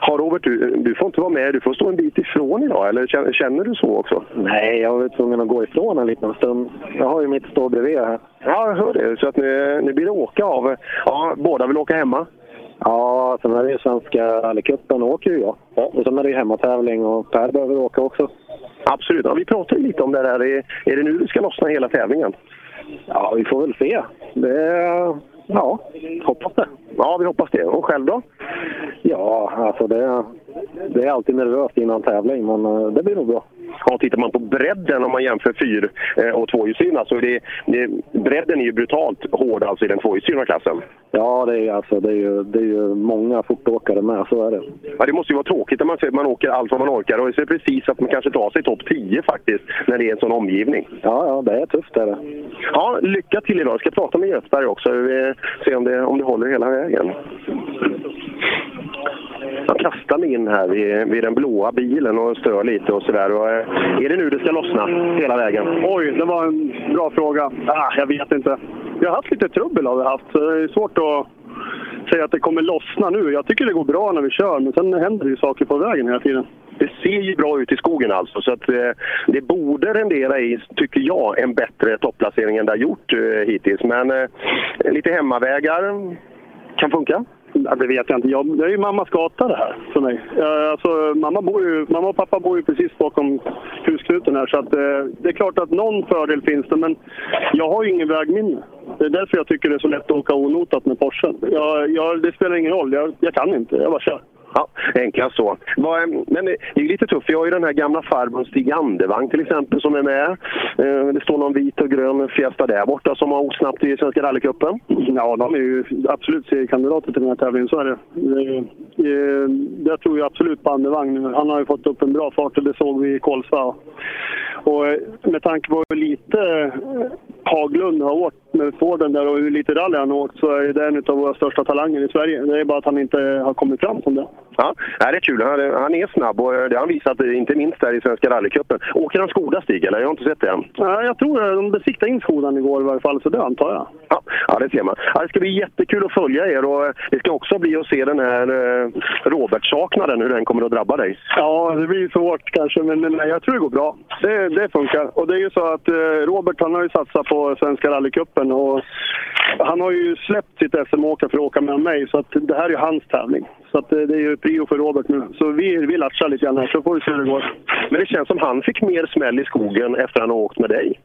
Speaker 12: Ja, Robert, du, du får inte vara med. Du får stå en bit ifrån idag, eller känner, känner du så också?
Speaker 19: Nej, jag var tvungen att gå ifrån en liten stund. Jag har ju mitt stå bredvid här.
Speaker 12: Ja, jag hör det. Så att nu, nu blir det åka av. Ja, båda vill åka hemma?
Speaker 19: Ja, sen är det ju Svenska rallycupen åker ju jag. Ja. Och sen är det ju hemmatävling och Per behöver åka också.
Speaker 12: Absolut. Ja, vi pratade lite om det där. Är, det nu det ska lossna hela tävlingen?
Speaker 19: Ja, vi får väl se. Det, ja, hoppas det.
Speaker 12: Ja, vi hoppas det. Och själv då?
Speaker 19: Ja, alltså det, det är alltid nervöst innan tävling, men eh, det blir nog bra.
Speaker 12: Ja, tittar man på bredden om man jämför fyr eh, och tvåhjulsdrivna så är det, det, bredden är ju brutalt hård alltså i den tvåhjulsdrivna klassen.
Speaker 19: Ja, det är, alltså, det, är ju, det är ju många fortåkare med, så är det.
Speaker 12: Ja, det måste ju vara tråkigt när man ser att man åker allt vad man orkar och så är det precis att man kanske tar sig topp 10 faktiskt när det är en sån omgivning.
Speaker 19: Ja, ja det är tufft är det.
Speaker 12: Ja, lycka till idag. Jag ska prata med Göthberg också. Vi se om det, om det håller hela vägen. Jag kastar mig in här vid, vid den blåa bilen och stör lite och sådär. Eh, är det nu det ska lossna hela vägen?
Speaker 20: Oj, det var en bra fråga. Ah, jag vet inte. Vi har haft lite trubbel har vi haft. Så det är svårt att säga att det kommer lossna nu. Jag tycker det går bra när vi kör, men sen händer det ju saker på vägen hela tiden.
Speaker 12: Det ser ju bra ut i skogen alltså, så att eh, det borde rendera i, tycker jag, en bättre topplacering än det har gjort eh, hittills. Men eh, lite hemmavägar kan funka.
Speaker 20: Ja, det vet jag inte. Jag, det är ju mammas gata det här för mig. Eh, Alltså, mamma, bor ju, mamma och pappa bor ju precis bakom husknuten här. Så att, eh, det är klart att någon fördel finns det, men jag har ju ingen vägminne. Det är därför jag tycker det är så lätt att åka onotat med Porschen. Jag, jag, det spelar ingen roll. Jag, jag kan inte. Jag bara kör.
Speaker 12: Ja, enklast så. Ehm, men det är ju lite tufft. Vi har ju den här gamla farbrorn Stig Andevang till exempel som är med. Eh, det står någon vit och grön Fiesta där borta som har åkt snabbt i Svenska rallycupen.
Speaker 20: Ja, de är ju absolut seriekandidater till den här tävlingen, så är det. Eh, eh, jag tror ju absolut på Andevang nu. Han har ju fått upp en bra fart och det såg vi i Kolsva. Och med tanke på hur lite Haglund har åkt med Forden där och hur lite rally han har åkt så är det en av våra största talanger i Sverige. Det är bara att han inte har kommit fram som det.
Speaker 12: Ja, det är kul. Han är, han är snabb och det har han visat eh, inte minst där i Svenska rallycupen. Åker han Skoda Stig eller? Jag har inte sett det än.
Speaker 20: Ja, jag tror att de besiktade in Skodan igår i varje fall, så det antar jag.
Speaker 12: Ja, ja, det ser man. Ja, det ska bli jättekul att följa er och eh, det ska också bli att se den här eh, Robert-saknaden, hur den kommer att drabba dig.
Speaker 20: Ja, det blir svårt kanske, men, men jag tror det går bra. Det, det funkar. Och det är ju så att eh, Robert han har ju satsat på Svenska rallycupen och han har ju släppt sitt SM-åka för att åka med mig, så att det här är ju hans tävling. Så att eh, det är ju prio för Robert nu. Så vi, vi latchar lite grann här, så får vi se hur det går.
Speaker 12: Men det känns som han fick mer smäll i skogen efter att han har åkt med dig.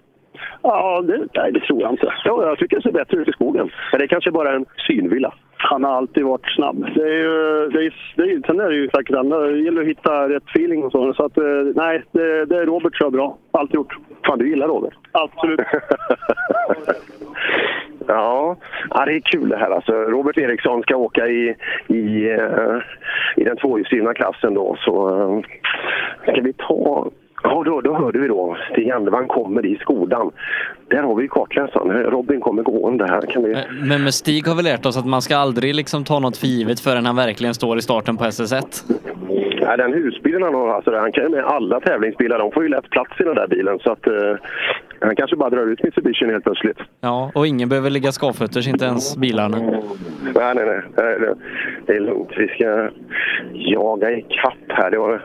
Speaker 20: Ja, det, nej, det tror jag inte.
Speaker 12: Ja, jag tycker det ser bättre ut i skogen. Men det är kanske bara en synvilla.
Speaker 20: Han har alltid varit snabb. Det är ju, det är, det är, sen är det ju säkert andra. Det gäller att hitta rätt feeling och så. Så att, eh, nej, det, det är Robert kör bra. Alltid gjort.
Speaker 12: Fan, du gillar Robert?
Speaker 20: Absolut. *laughs*
Speaker 12: Ja, ja, det är kul det här. Alltså, Robert Eriksson ska åka i, i, eh, i den tvåhjulsdrivna klassen då. Så eh, ska vi ta... Ja, då, då hörde vi då. Stig Andevang kommer i Skodan. Där har vi kartläsaren. Robin kommer gående här. Kan vi...
Speaker 3: Men med Stig har vi lärt oss att man ska aldrig liksom ta något för givet förrän han verkligen står i starten på SS1.
Speaker 12: Ja, den husbilen han har, alltså, han kan ju med alla tävlingsbilar. De får ju lätt plats i den där bilen. Så att, eh, han kanske bara drar ut Mitsubishi helt plötsligt.
Speaker 3: Ja, och ingen behöver ligga skavfötters, inte ens bilarna.
Speaker 12: Nej, nej, nej. nej det, det är lugnt. Vi ska jaga i kapp här. Det var,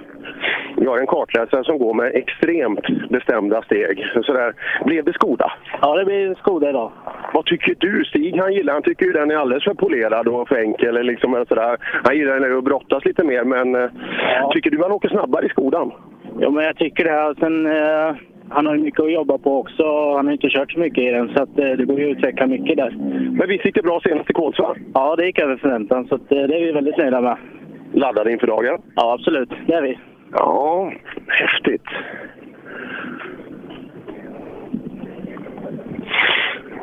Speaker 12: jag har en kartläsare som går med extremt bestämda steg. Så där, blev det Skoda?
Speaker 19: Ja, det blir Skoda idag.
Speaker 12: Vad tycker du? Stig han gillar, han tycker ju den är alldeles för polerad och för enkel. eller Liksom, eller sådär. Han gillar den att brottas lite mer, men eh, tycker du han åker snabbare i Skodan?
Speaker 19: Ja, men jag tycker det. Sen, eh, han har ju mycket att jobba på också. Han har inte kört så mycket i den, så att, eh, det går ju att utveckla mycket där.
Speaker 12: Men vi sitter bra senast i Kolsva.
Speaker 19: Ja, det gick över förväntan, så att, eh, det är vi väldigt nöjda med.
Speaker 12: Laddade inför dagen?
Speaker 19: Ja, absolut. Det är vi.
Speaker 12: Ja, häftigt.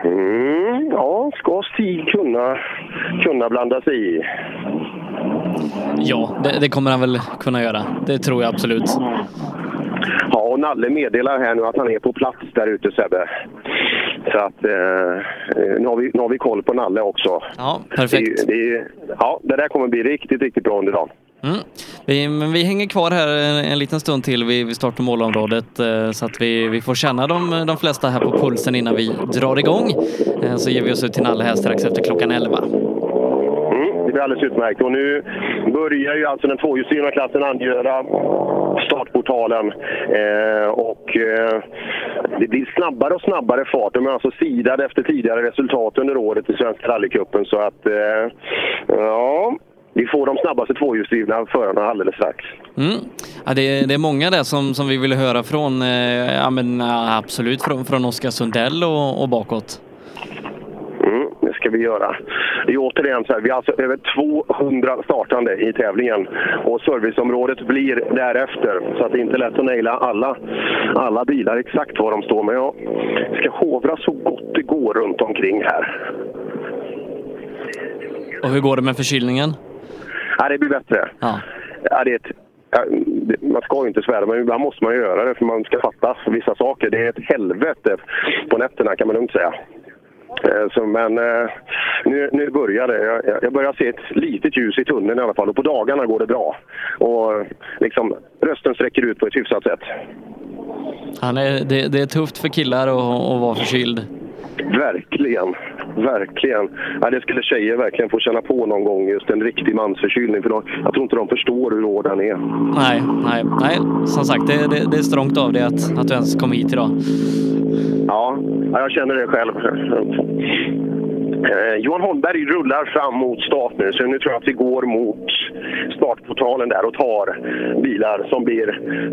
Speaker 12: Mm, ja, ska Stig kunna, kunna blanda sig i?
Speaker 3: Ja, det, det kommer han väl kunna göra. Det tror jag absolut.
Speaker 12: Ja, och Nalle meddelar här nu att han är på plats där ute Sebbe. Så att eh, nu, har vi, nu har vi koll på Nalle också.
Speaker 3: Ja, perfekt.
Speaker 12: Det, det, ja, det där kommer bli riktigt, riktigt bra under dagen.
Speaker 3: Mm. Vi, men vi hänger kvar här en, en liten stund till vid, vid start och målområdet eh, så att vi, vi får känna de, de flesta här på pulsen innan vi drar igång. Eh, så ger vi oss ut till Nalle här strax efter klockan 11.
Speaker 12: Det blir alldeles utmärkt. Och nu börjar ju alltså den tvåhjulsdrivna klassen angöra startportalen. Eh, och eh, det blir snabbare och snabbare fart. De är alltså sidade efter tidigare resultat under året i Svenska rallycupen. Så att, eh, ja, vi får de snabbaste tvåhjulsdrivna förarna alldeles strax.
Speaker 3: Mm. Ja, det, är- det är många där som, som vi vill höra från, eh, ja, men, absolut från, från Oskar Sundell och, och bakåt.
Speaker 12: Ska vi göra. Det är återigen så här, vi har alltså över 200 startande i tävlingen och serviceområdet blir därefter. Så att det är inte lätt att naila alla, alla bilar exakt var de står. Men jag ska hovra så gott det går runt omkring här.
Speaker 3: Och hur går det med förkylningen?
Speaker 12: Ja, det blir bättre.
Speaker 3: Ja.
Speaker 12: Ja, det är ett, man ska ju inte svära, men ibland måste man ju göra det för man ska fatta vissa saker. Det är ett helvete på nätterna kan man lugnt säga. Eh, så, men eh, nu, nu börjar det. Jag- Jag, börjar se ett litet ljus i tunneln i alla fall och på dagarna går det bra. Och liksom, rösten sträcker ut på ett hyfsat sätt.
Speaker 3: Han är, det, det är tufft för killar att, att vara förkyld.
Speaker 12: Verkligen, verkligen. Ja, det skulle tjejer verkligen få känna på någon gång, just en riktig mansförkylning. För de, jag tror inte de förstår hur hård den är.
Speaker 3: Nej, nej, nej. Som sagt, det, det, det är strångt av dig att, att du ens kom hit idag.
Speaker 12: Ja, ja, jag känner det själv. Eh, Johan Holmberg rullar fram mot start nu, så nu tror jag att vi går mot startportalen där och tar bilar som blir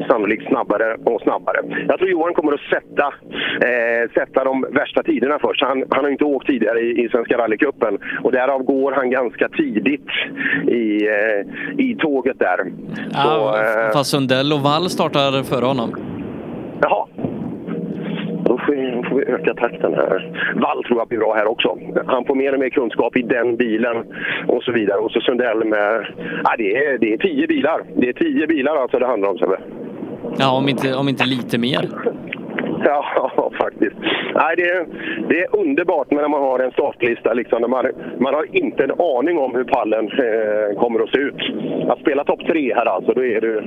Speaker 12: sannolikt snabbare och snabbare. Jag tror Johan kommer att sätta, eh, sätta de värsta tiderna först. Han, han har inte åkt tidigare i, i Svenska rallycupen och därav går han ganska tidigt i, eh, i tåget där.
Speaker 3: Ja,
Speaker 12: eh,
Speaker 3: fast Sundell och Wall startar före honom.
Speaker 12: Jaha. Får vi, öka takten här. Wall tror jag blir bra här också. Han får mer och mer kunskap i den bilen och så vidare. Och så Sundell med... Ja, det, är, det är tio bilar. Det är tio bilar alltså det handlar om, Sebbe.
Speaker 3: Ja, om inte, om inte lite mer. *laughs*
Speaker 12: Ja, faktiskt. Nej, det, är, det är underbart när man har en startlista. Liksom, man, man har inte en aning om hur pallen eh, kommer att se ut. Att spela topp tre här alltså, då är du,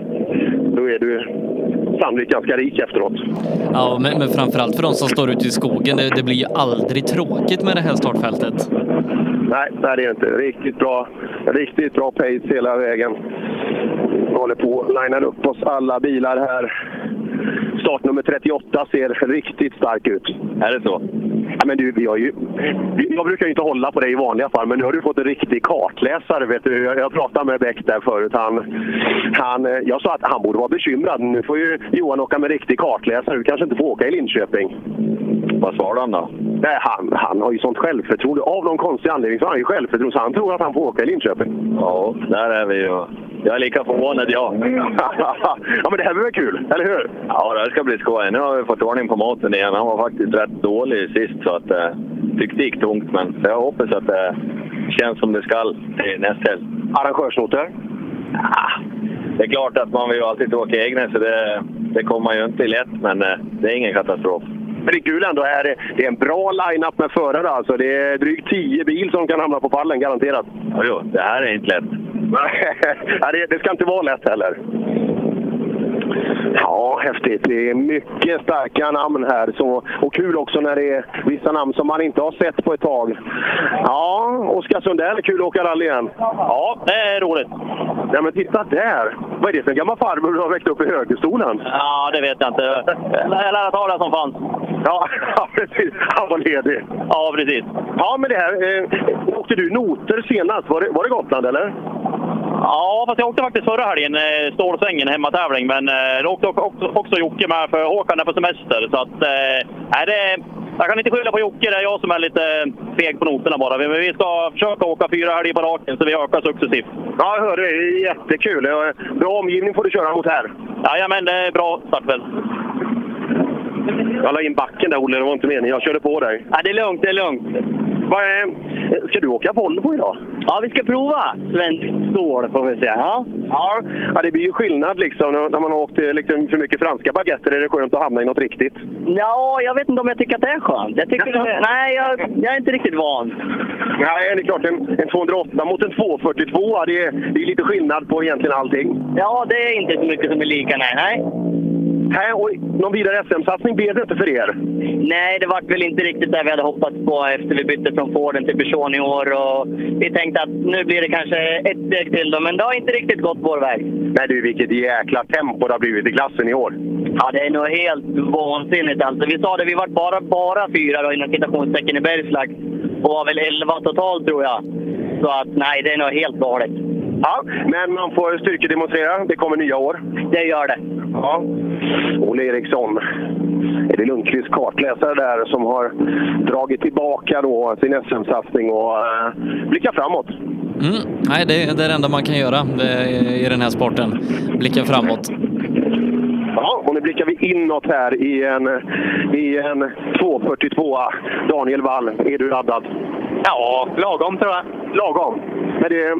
Speaker 12: då är du sannolikt ganska rik efteråt.
Speaker 3: Ja, men, men framförallt för de som står ute i skogen. Det, det blir ju aldrig tråkigt med det här startfältet.
Speaker 12: Nej, nej, det är inte. Riktigt bra, riktigt bra pace hela vägen. Vi håller på att linea upp oss alla bilar här. Startnummer 38 ser riktigt stark ut. Är det så? Men du, vi har ju, jag brukar ju inte hålla på dig i vanliga fall, men nu har du fått en riktig kartläsare. Vet du. Jag, jag pratade med Bäck där förut. Han, han, eh, jag sa att han borde vara bekymrad. Nu får ju Johan åka med riktig kartläsare. Du kanske inte får åka i Linköping. Svarade han då? Nej, han, han har ju sånt självförtroende. Av någon konstig anledning så har han ju självförtroende, så han tror att han får åka i Linköping.
Speaker 21: Ja, där är vi ju. Jag är lika förvånad jag. *laughs*
Speaker 12: ja, men det här blir väl kul, eller hur?
Speaker 21: Ja, det här ska bli skoj. Nu har vi fått ordning på maten igen. Han var faktiskt rätt dålig sist, så att eh, tyckte det gick tungt. Men jag hoppas att det känns som det skall till nästa helg.
Speaker 12: Arrangörsnoter?
Speaker 21: Ja, det är klart att man vill ju alltid åka egna, så det, det kommer man ju inte lätt. Men eh, det är ingen katastrof.
Speaker 12: Men det är kul ändå. Är, det är en bra line-up med förare alltså. Det är drygt 10 bil som kan hamna på pallen, garanterat.
Speaker 21: Jo, det här är inte lätt. *laughs*
Speaker 12: Nej, det, det ska inte vara lätt heller. Ja, häftigt. Det är mycket starka namn här. Så, och kul också när det är vissa namn som man inte har sett på ett tag. Ja, Oskar Sundell, kul att åka rally igen.
Speaker 22: Ja, det är roligt.
Speaker 12: Ja, men titta där! Vad är det för en gammal farbror du har väckt upp i högerstolen?
Speaker 22: Ja, det vet jag inte. Jag lär ta det som fanns.
Speaker 12: Ja, *laughs* ja, precis. Han var ledig.
Speaker 22: Ja, precis.
Speaker 12: Ja, men det här. Eh, åkte du noter senast? Var det, var det Gotland, eller?
Speaker 22: Ja, fast jag åkte faktiskt förra helgen eh, Stålsängen hemmatävling, men eh, då åkte också, också Jocke med för Håkan är på semester. Så att, eh, nej, det, jag kan inte skylla på Jocke, det är jag som är lite feg på noterna bara. Men vi ska försöka åka fyra helger på raken så vi ökar successivt.
Speaker 12: Ja, jag hörde det. Det är jättekul. Bra omgivning får du köra mot här.
Speaker 22: Jajamän, det är bra startfält.
Speaker 12: Jag la in backen där, Olle. Det var inte meningen. Jag körde på dig.
Speaker 22: Ja, det är lugnt, det är lugnt.
Speaker 12: Ska du åka Volvo idag?
Speaker 22: Ja, vi ska prova svensk stål får vi se. Ja.
Speaker 12: Ja, ja det blir ju skillnad liksom. När man har åkt liksom, för mycket franska baguetter är det skönt att hamna i något riktigt.
Speaker 22: Ja, jag vet inte om jag tycker att det är skönt. Jag tycker det, nej, jag, jag är inte riktigt van.
Speaker 12: Nej, det är klart. En, en 208 mot en 242, det är, det är lite skillnad på egentligen allting.
Speaker 22: Ja, det är inte så mycket som är lika, nej. nej.
Speaker 12: Nej, och någon vidare SM-satsning blev det inte för er?
Speaker 22: Nej, det var väl inte riktigt det vi hade hoppats på efter vi bytte från Forden till Peugeot i år. Och vi tänkte att nu blir det kanske ett steg till då, men det har inte riktigt gått vår väg.
Speaker 12: Nej du, vilket jäkla tempo det har blivit i klassen i år.
Speaker 22: Ja, det är nog helt vansinnigt alltså. Vi sa det, vi var bara, bara fyra då, inom citationstecken i Bergslag och var väl elva totalt tror jag. Så att nej, det är nog helt galet.
Speaker 12: Ja, men man får styrkedemonstrera. Det kommer nya år.
Speaker 22: Det gör det.
Speaker 12: Ja. Olle Eriksson. Är det Lundqvists kartläsare där som har dragit tillbaka då sin SM-satsning och äh, blickar framåt?
Speaker 3: Mm. Nej, det är det enda man kan göra i den här sporten. Blicka framåt.
Speaker 12: Ja, och nu blickar vi inåt här i en, i en 242. Daniel Wall, är du laddad?
Speaker 22: Ja, lagom tror jag.
Speaker 12: Lagom? Men det,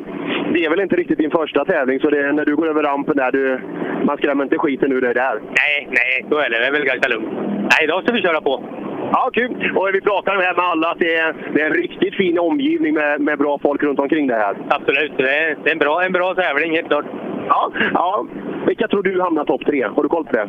Speaker 12: det är väl inte riktigt din första tävling, så det, när du går över rampen där, du, man skrämmer inte skiten ur dig där?
Speaker 22: Nej, nej, så är det. Det är väl ganska lugnt. Nej, idag ska vi köra på.
Speaker 12: Ja, kul! Och vi pratar här med alla att det är, det är en riktigt fin omgivning med, med bra folk runt omkring det här.
Speaker 22: Absolut, det är, det är en, bra, en bra tävling helt klart.
Speaker 12: Ja, ja. Vilka tror du hamnar topp tre? Har du koll på det?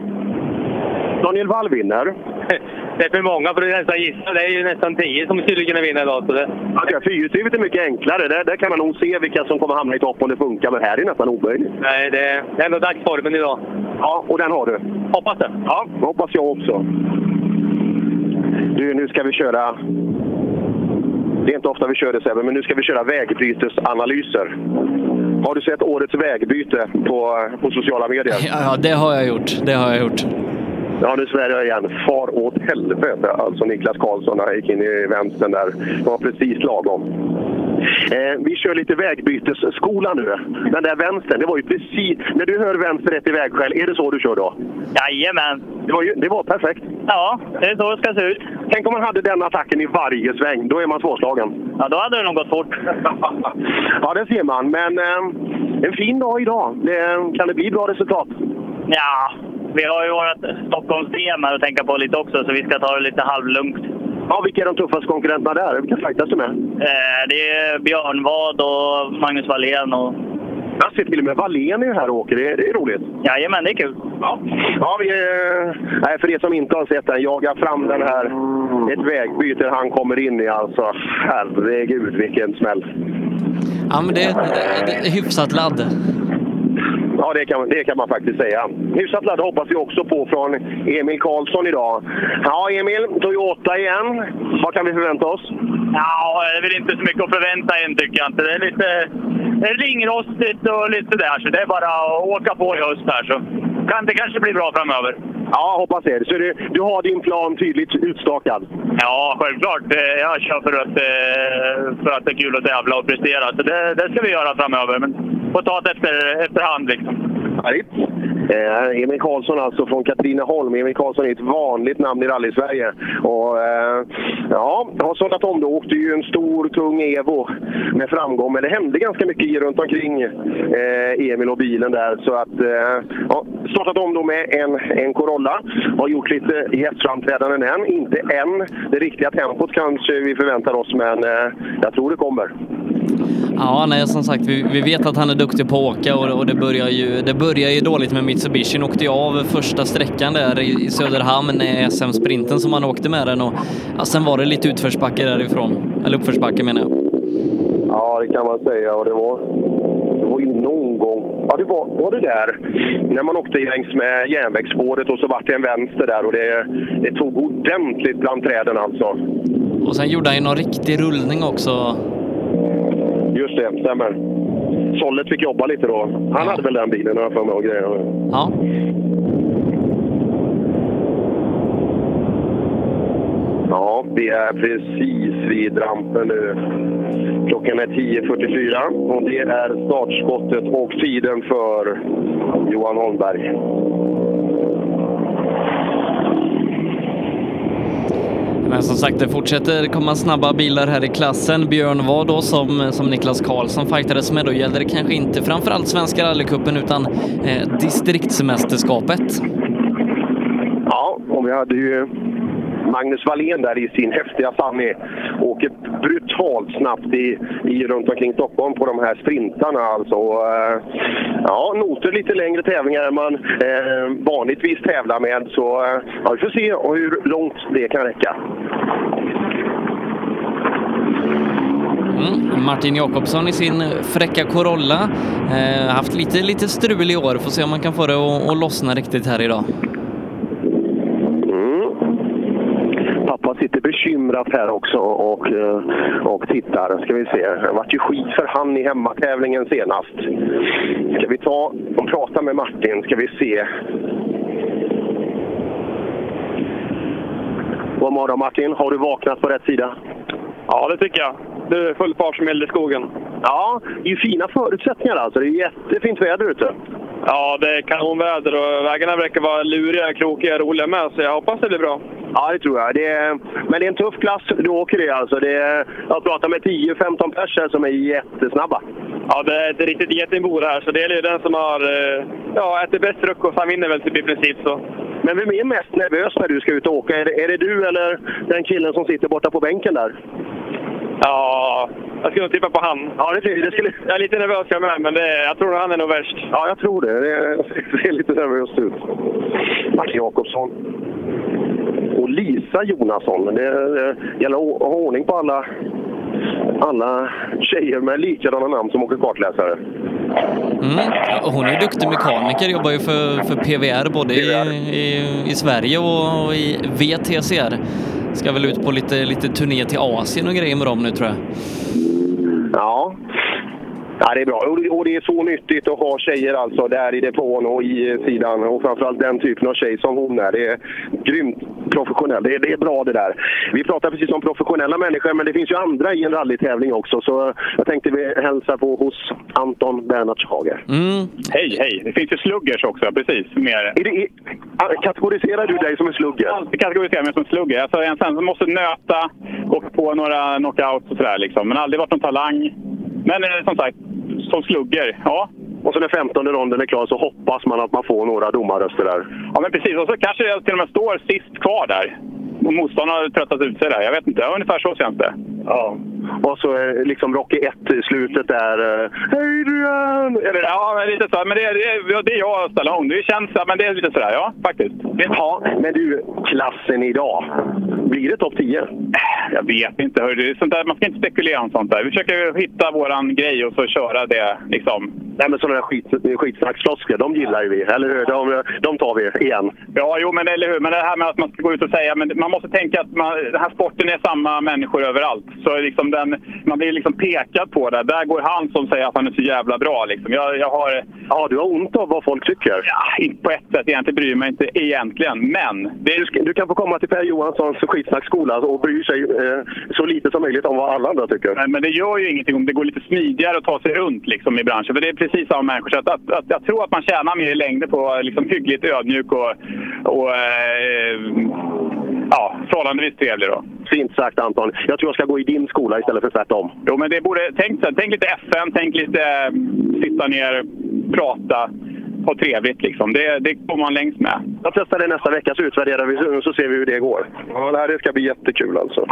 Speaker 12: Daniel Wall vinner. *laughs*
Speaker 22: Det är för många för att nästan gissa. Det är ju nästan tio som skulle kunna vinna idag. Så det...
Speaker 12: Ja, fyrhjulsdrivet är mycket enklare. Där, där kan man nog se vilka som kommer hamna i topp om det funkar. Men här är det nästan omöjligt.
Speaker 22: Nej, det, det är ändå dagsformen idag.
Speaker 12: Ja, och den har du?
Speaker 22: Hoppas det.
Speaker 12: Ja, hoppas jag också. Du, nu ska vi köra... Det är inte ofta vi kör det Sebbe, men nu ska vi köra vägbytesanalyser. Har du sett årets vägbyte på, på sociala medier?
Speaker 3: Ja, det har jag gjort. Det har jag gjort.
Speaker 12: Ja, nu svär jag igen. Far åt helvete. Alltså Niklas Karlsson han gick in i vänstern där. Det var precis lagom. Eh, vi kör lite vägbytesskola nu. Den där vänstern, det var ju precis... När du hör vänster rätt i vägskäl, är det så du kör då?
Speaker 22: Jajamän!
Speaker 12: Det var, ju, det var perfekt.
Speaker 22: Ja, det är så det ska se ut.
Speaker 12: Tänk om man hade den attacken i varje sväng. Då är man svårslagen.
Speaker 22: Ja, då hade det nog gått fort. *laughs*
Speaker 12: ja, det ser man. Men eh, en fin dag idag. Det, kan det bli bra resultat?
Speaker 22: Ja, vi har ju vårt Stockholms-VM att tänka på lite också, så vi ska ta det lite halvlugnt.
Speaker 12: Ja, vilka är de tuffaste konkurrenterna där? Vilka fightas du med?
Speaker 22: Eh, det är Björn Wad och Magnus Wallén. Och...
Speaker 12: Jag ser till och med Wallén är här och åker. Det är, det är roligt.
Speaker 22: Jajamän, det är kul.
Speaker 12: Ja, ja vi, eh, för er som inte har sett den, jaga fram den här. Ett vägbyte han kommer in i alltså. Herregud, vilken smäll!
Speaker 3: Ja, men det är, det är hyfsat ladd.
Speaker 12: Ja, det kan, det kan man faktiskt säga. Hyfsat ladd hoppas vi också på från Emil Karlsson idag. Ja, Emil, Toyota igen. Vad kan vi förvänta oss?
Speaker 22: Ja, det är väl inte så mycket att förvänta än tycker jag inte. Det är lite det är ringrostigt och lite där, så det är bara att åka på i höst här så kan det kanske bli bra framöver.
Speaker 12: Ja, hoppas det. Så du, du har din plan tydligt utstakad?
Speaker 22: Ja, självklart. Jag kör för att, för att det är kul att tävla och prestera. Så det, det ska vi göra framöver. Men får ta det efter, efterhand liksom.
Speaker 12: Härligt. Eh, Emil Karlsson alltså från Katrineholm. Emil Karlsson är ett vanligt namn i rally-Sverige. Och eh, ja, har sållat om då. Åkte ju en stor, tung Evo med framgång. Men det hände ganska mycket runt omkring eh, Emil och bilen där. Så att, eh, ja, startat om då med en, en Corolla. Har gjort lite gästframträdanden än. Inte än det riktiga tempot kanske vi förväntar oss, men eh, jag tror det kommer.
Speaker 3: Ja, nej, som sagt, vi, vi vet att han är duktig på att åka och, och det, börjar ju, det börjar ju dåligt med Mitsubishi. åkte ju av första sträckan där i, i Söderhamn, SM-sprinten som han åkte med den och ja, sen var det lite utförsbacke därifrån. Eller uppförsbacke menar jag.
Speaker 12: Ja, det kan man säga. Och det var, det var ju någon gång... Ja, det var, var det där när man åkte längs med järnvägsspåret och så vart det en vänster där och det, det tog ordentligt bland träden alltså.
Speaker 3: Och sen gjorde han ju någon riktig rullning också.
Speaker 12: Just det, stämmer. Sollet fick jobba lite då. Han hade väl den bilen har jag för mig och grejer.
Speaker 3: Ja.
Speaker 12: Ja, vi är precis vid rampen nu. Klockan är 10.44 och det är startskottet och tiden för Johan Holmberg.
Speaker 3: Men som sagt, det fortsätter komma snabba bilar här i klassen. Björn var då som, som Niklas Karlsson fightades med. Då gällde det kanske inte framförallt Svenska rallycupen utan eh, distriktsmästerskapet.
Speaker 12: Ja, och vi hade ju Magnus Wallén där i sin häftiga Sunny åker brutalt snabbt i, i runt omkring Stockholm på de här sprintarna. Alltså. Eh, ja, noter lite längre tävlingar än man eh, vanligtvis tävlar med. Så eh, ja, vi får se hur långt det kan räcka.
Speaker 3: Mm. Martin Jakobsson i sin fräcka Corolla. Eh, haft lite, lite strul i år. Får se om man kan få det att lossna riktigt här idag.
Speaker 12: Man sitter bekymrat här också och, eh, och tittar. Ska vi se. Det vart ju skit för han i hemmatävlingen senast. Ska vi ta och prata med Martin? Ska vi se. God morgon Martin. Har du vaknat på rätt sida?
Speaker 23: Ja, det tycker jag. Det är full fart som gäller i skogen.
Speaker 12: Ja, det är ju fina förutsättningar alltså. Det är jättefint väder ute.
Speaker 23: Ja, det är kanonväder och vägarna verkar vara luriga, krokiga, roliga med, så jag hoppas det blir bra.
Speaker 12: Ja, det tror jag. Det är, men det är en tuff klass du åker i alltså. Det är, jag pratar med 10-15 personer som är jättesnabba.
Speaker 23: Ja, det är ett riktigt getingbo det här, så det är ju den som har eh, ja, ätit bäst frukost, han vinner väl typ i princip. Så.
Speaker 12: Men vem är mest nervös när du ska ut och åka? Är det, är det du eller den killen som sitter borta på bänken där?
Speaker 23: Ja, jag skulle nog tippa på han.
Speaker 12: Ja, det, det skulle...
Speaker 23: Jag är lite nervös jag med, men det, jag tror att han är nog värst.
Speaker 12: Ja, jag tror det. Det ser lite nervöst ut. Martin Jakobsson. Och Lisa Jonasson. Det, det gäller att ha ordning på alla, alla tjejer med likadana namn som åker kartläsare.
Speaker 3: Mm. Hon är duktig mekaniker, jobbar ju för, för PVR både PVR. I, i, i Sverige och i VTCR. Ska väl ut på lite, lite turné till Asien och grejer med dem nu tror jag.
Speaker 12: Ja, Ja, det är bra. Och det är så nyttigt att ha tjejer alltså där i depån och i sidan. Och framförallt den typen av tjej som hon är. Det är grymt professionell. Det är, det är bra det där. Vi pratar precis om professionella människor, men det finns ju andra i en rallytävling också. Så jag tänkte vi hälsa på hos Anton Bernhardshager.
Speaker 3: Mm.
Speaker 18: Hej, hej! Det finns ju sluggers också, precis. Mer...
Speaker 12: Är det, är, kategoriserar du dig som en slugger?
Speaker 18: Jag kategoriserar mig som en slugger. Alltså en som måste nöta, åka på några knockouts och sådär liksom. Men aldrig varit någon talang. Men eh, som sagt, som slugger, ja.
Speaker 12: Och så när 15 ronden är klar så hoppas man att man får några domarröster där.
Speaker 18: Ja, men precis. Och så kanske jag till och med står sist kvar där. Och motståndaren har tröttat ut sig där. Jag vet inte. Ungefär så känns det.
Speaker 12: Ja. Och så liksom Rocky 1-slutet där. Adrian!
Speaker 18: Eller, ja, lite så. Men det är, det är, jag och Stallone. Det känns... Men det är lite sådär, ja. Faktiskt.
Speaker 12: Ja, men du, klassen idag. Blir det topp 10?
Speaker 18: Jag vet inte. Hör sånt där, man ska inte spekulera om sånt där. Vi försöker hitta våran grej och så köra det liksom.
Speaker 12: Nej, men sådana där skit, skitsnacksfloskler, de gillar ju vi. Eller hur? De, de tar vi igen.
Speaker 18: Ja, jo, men eller hur. Men det här med att man ska gå ut och säga... Men man måste tänka att man, den här sporten är samma människor överallt. Så liksom den, man blir liksom pekad på det. Där går han som säger att han är så jävla bra. Liksom. Jag, jag har...
Speaker 12: Ja, du har ont av vad folk tycker?
Speaker 18: Ja, inte på ett sätt egentligen. Bryr mig inte egentligen. Men...
Speaker 12: Det... Du, du, kan få komma till Per Johanssons skitsnacksskola och bry sig eh, så lite som möjligt om vad alla andra tycker.
Speaker 18: Men, men, det gör ju ingenting om det går lite smidigare att ta sig runt liksom, i branschen. För det är precis samma människor. Så att, att, att, jag tror att man tjänar mer i längden på liksom, hyggligt ödmjuk och, och eh, ja, förhållandevis trevlig. Då.
Speaker 12: Fint sagt Anton. Jag tror jag ska gå i din skola istället för tvärtom.
Speaker 18: Jo, men det borde... Tänk, tänk lite FN, tänk lite eh, sitta ner, prata ha trevligt. Liksom. Det, det kommer man längst med.
Speaker 12: Jag testar det nästa vecka så utvärderar vi så ser vi hur det går. Ja, det här ska bli jättekul alltså.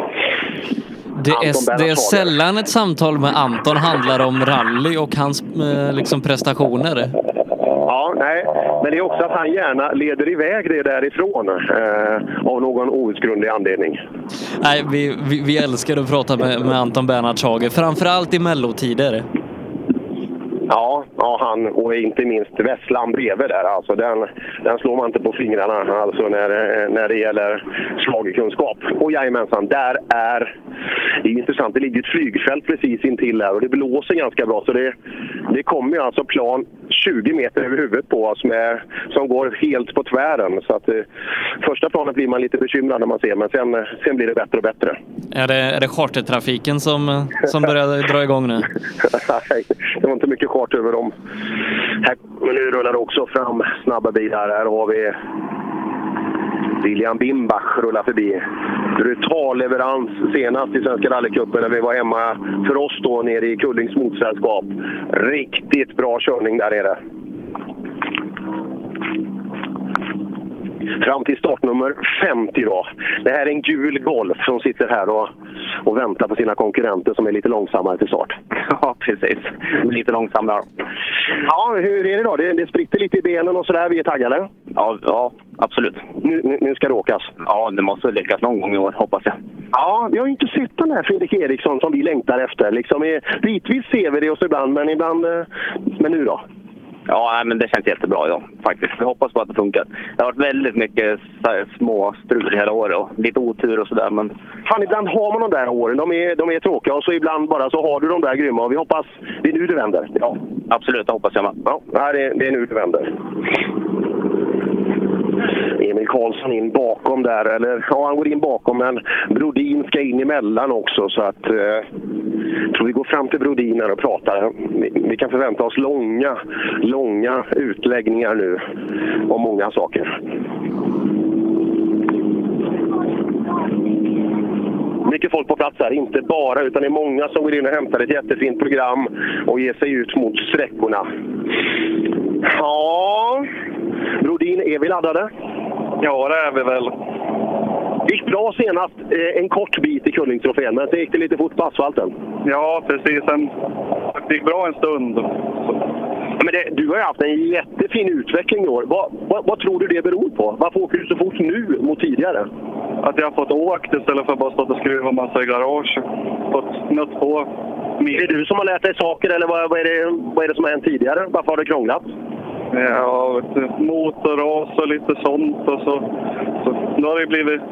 Speaker 3: Det är, det är sällan ett samtal med Anton handlar om rally och hans eh, liksom prestationer.
Speaker 12: Ja, nej. Men det är också att han gärna leder iväg det därifrån eh, av någon outgrundlig anledning.
Speaker 3: Nej, vi, vi, vi älskar att prata med, med Anton Bernhardshager, framförallt i mellotider.
Speaker 12: Ja, ja, han och inte minst Vesslan bredvid där. Alltså den, den slår man inte på fingrarna alltså när, när det gäller schlagerkunskap. Och jajamensan, där är... Det är intressant, det ligger ett flygfält precis intill där och det blåser ganska bra. Så det, det kommer ju alltså plan 20 meter över huvudet på oss med, som går helt på tvären. Så att, eh, första planet blir man lite bekymrad när man ser, men sen, sen blir det bättre och bättre.
Speaker 3: Är det, är det chartertrafiken som, eh, som börjar dra igång nu? *laughs*
Speaker 12: Nej, det var inte mycket fart över dem. Här, men nu rullar det också fram snabba bilar. Här har vi William Bimbach rullar förbi. Brutal leverans senast i Svenska rallycupen när vi var hemma för oss då nere i Kullings motsällskap. Riktigt bra körning där nere. Fram till startnummer 50 då. Det här är en gul Golf som sitter här och, och väntar på sina konkurrenter som är lite långsammare till start. *laughs*
Speaker 24: Ja, precis. Lite långsammare.
Speaker 12: Ja, hur är det då? Det, det spritter lite i benen och sådär. Vi är taggade.
Speaker 24: Ja, ja absolut.
Speaker 12: Nu, nu, ska det åkas.
Speaker 24: Ja, det måste lyckas någon gång i år, hoppas jag.
Speaker 12: Ja, vi har ju inte sett den här Fredrik Eriksson som vi längtar efter. Liksom, bitvis ser vi det oss ibland, men ibland... eh, Men nu då?
Speaker 24: Ja, men det känns jättebra idag faktiskt. Vi hoppas på att det funkar. Det har varit väldigt mycket små strul hela året och lite otur och sådär. Men
Speaker 12: Fan, ibland har man de där åren. De är, de är tråkiga och så ibland bara så har du de där grymma. Och vi hoppas... Det är nu det vänder. Ja,
Speaker 24: absolut, det hoppas jag med.
Speaker 12: Ja, det, det är nu det vänder. Emil Karlsson in bakom där, eller ja, han går in bakom men Brodin ska in emellan också så att eh, jag tror vi går fram till Brodin här och pratar. Vi, vi kan förvänta oss långa, långa utläggningar nu om många saker. Mycket folk på plats här, inte bara utan det är många som går in och hämtar ett jättefint program och ger sig ut mot sträckorna. Ja, Brodin, är vi laddade?
Speaker 25: Ja, det är vi väl.
Speaker 12: Det gick bra senast, eh, en kort bit i Kullingstrofén, men sen gick det lite fort på asfalten.
Speaker 25: Ja, precis. Det gick bra en stund.
Speaker 12: Ja, Men det, du har ju haft en jättefin utveckling i år. Vad, vad, vad tror du det beror på? Varför åker du så fort nu mot tidigare?
Speaker 25: Att jag har fått åkt istället för att bara stått och skruvat massa i garage. Fått nött på.
Speaker 12: Är det du som har lärt dig saker eller vad, vad, är, det, vad är det som har hänt tidigare? Varför har det krånglat?
Speaker 25: Ja, motorras och lite sånt. Och så, så, då har det blivit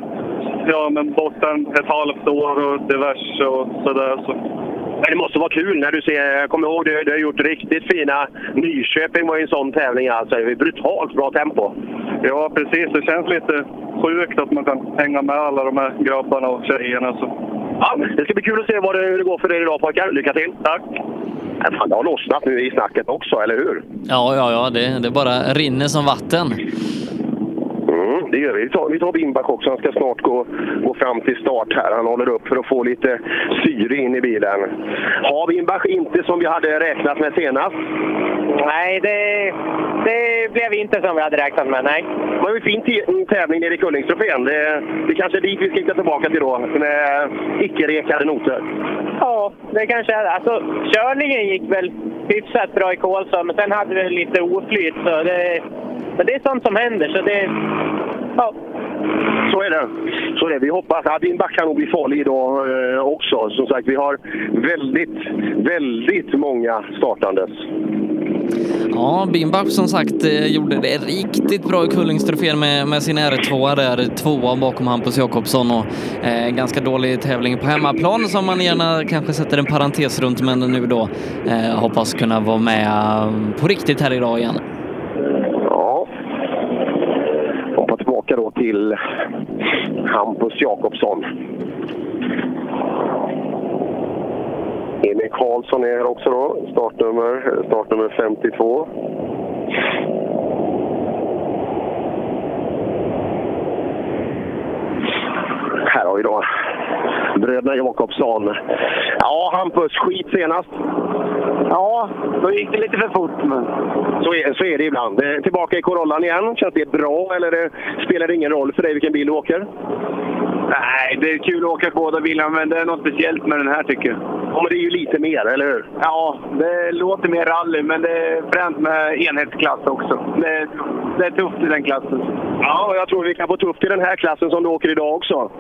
Speaker 25: ja, men borta ett halvt år och diverse och sådär. Så.
Speaker 12: Men det måste vara kul när du ser, jag kommer ihåg du, du har gjort riktigt fina, Nyköping var ju en sån tävling alltså, det var brutalt bra tempo.
Speaker 25: Ja, precis. Det känns lite sjukt att man kan hänga med alla de här grabbarna och tjejerna. Så.
Speaker 12: Ja, det ska bli kul att se vad det, hur det går för er idag pojkar. Lycka till!
Speaker 25: Tack!
Speaker 12: Fan, det har lossnat nu i snacket också, eller hur?
Speaker 3: Ja, ja, ja, det, det bara rinner som vatten.
Speaker 12: Mm, det gör vi. Vi tar, vi tar Bimbach också. Han ska snart gå, gå fram till start här. Han håller upp för att få lite syre in i bilen. Har Bimbach inte som vi hade räknat med senast?
Speaker 22: Nej, det, det blev inte som vi hade räknat med. Nej.
Speaker 12: Det var ju en fin tävling nere i Kullingstrofén. Det, det kanske är dit vi ska hitta tillbaka till då, med icke-rekade noter.
Speaker 22: Ja, det kanske är Alltså, körningen gick väl hyfsat bra i Kolsva, men sen hade vi lite oflyt. Så det, men det är sånt som händer. Så det, ja.
Speaker 12: Så är det. Så är det. Vi hoppas att Bimbach kan nog bli farlig idag eh, också. Som sagt, vi har väldigt, väldigt många startandes.
Speaker 3: Ja, Bimbach som sagt eh, gjorde det riktigt bra i Kullingstrofén med, med sin R2 där, tvåa bakom Hampus Jakobsson och eh, ganska dålig tävling på hemmaplan som man gärna kanske sätter en parentes runt men nu då eh, hoppas kunna vara med eh, på riktigt här idag igen.
Speaker 12: Ja. Hoppa tillbaka då till Hampus Jakobsson. Emil Karlsson är här också då, startnummer, startnummer 52. Här har vi då bröderna Jakobsson. Ja, Hampus, skit senast. Ja, då gick det lite för fort. Men... Så, är, så är det ibland. Eh, Tillbaka i Corollan igen. Känns det bra eller eh, spelar det ingen roll för dig vilken bil du åker?
Speaker 26: Nej, det är kul att åka båda bilarna, men det är något speciellt med den här tycker jag.
Speaker 12: Ja, men det är ju lite mer, eller hur?
Speaker 26: Ja, det låter mer rally, men det är fränt med enhetsklass också. Det är, det är tufft i den klassen.
Speaker 12: Ja, och jag tror vi kan få tufft i den här klassen som du åker idag också.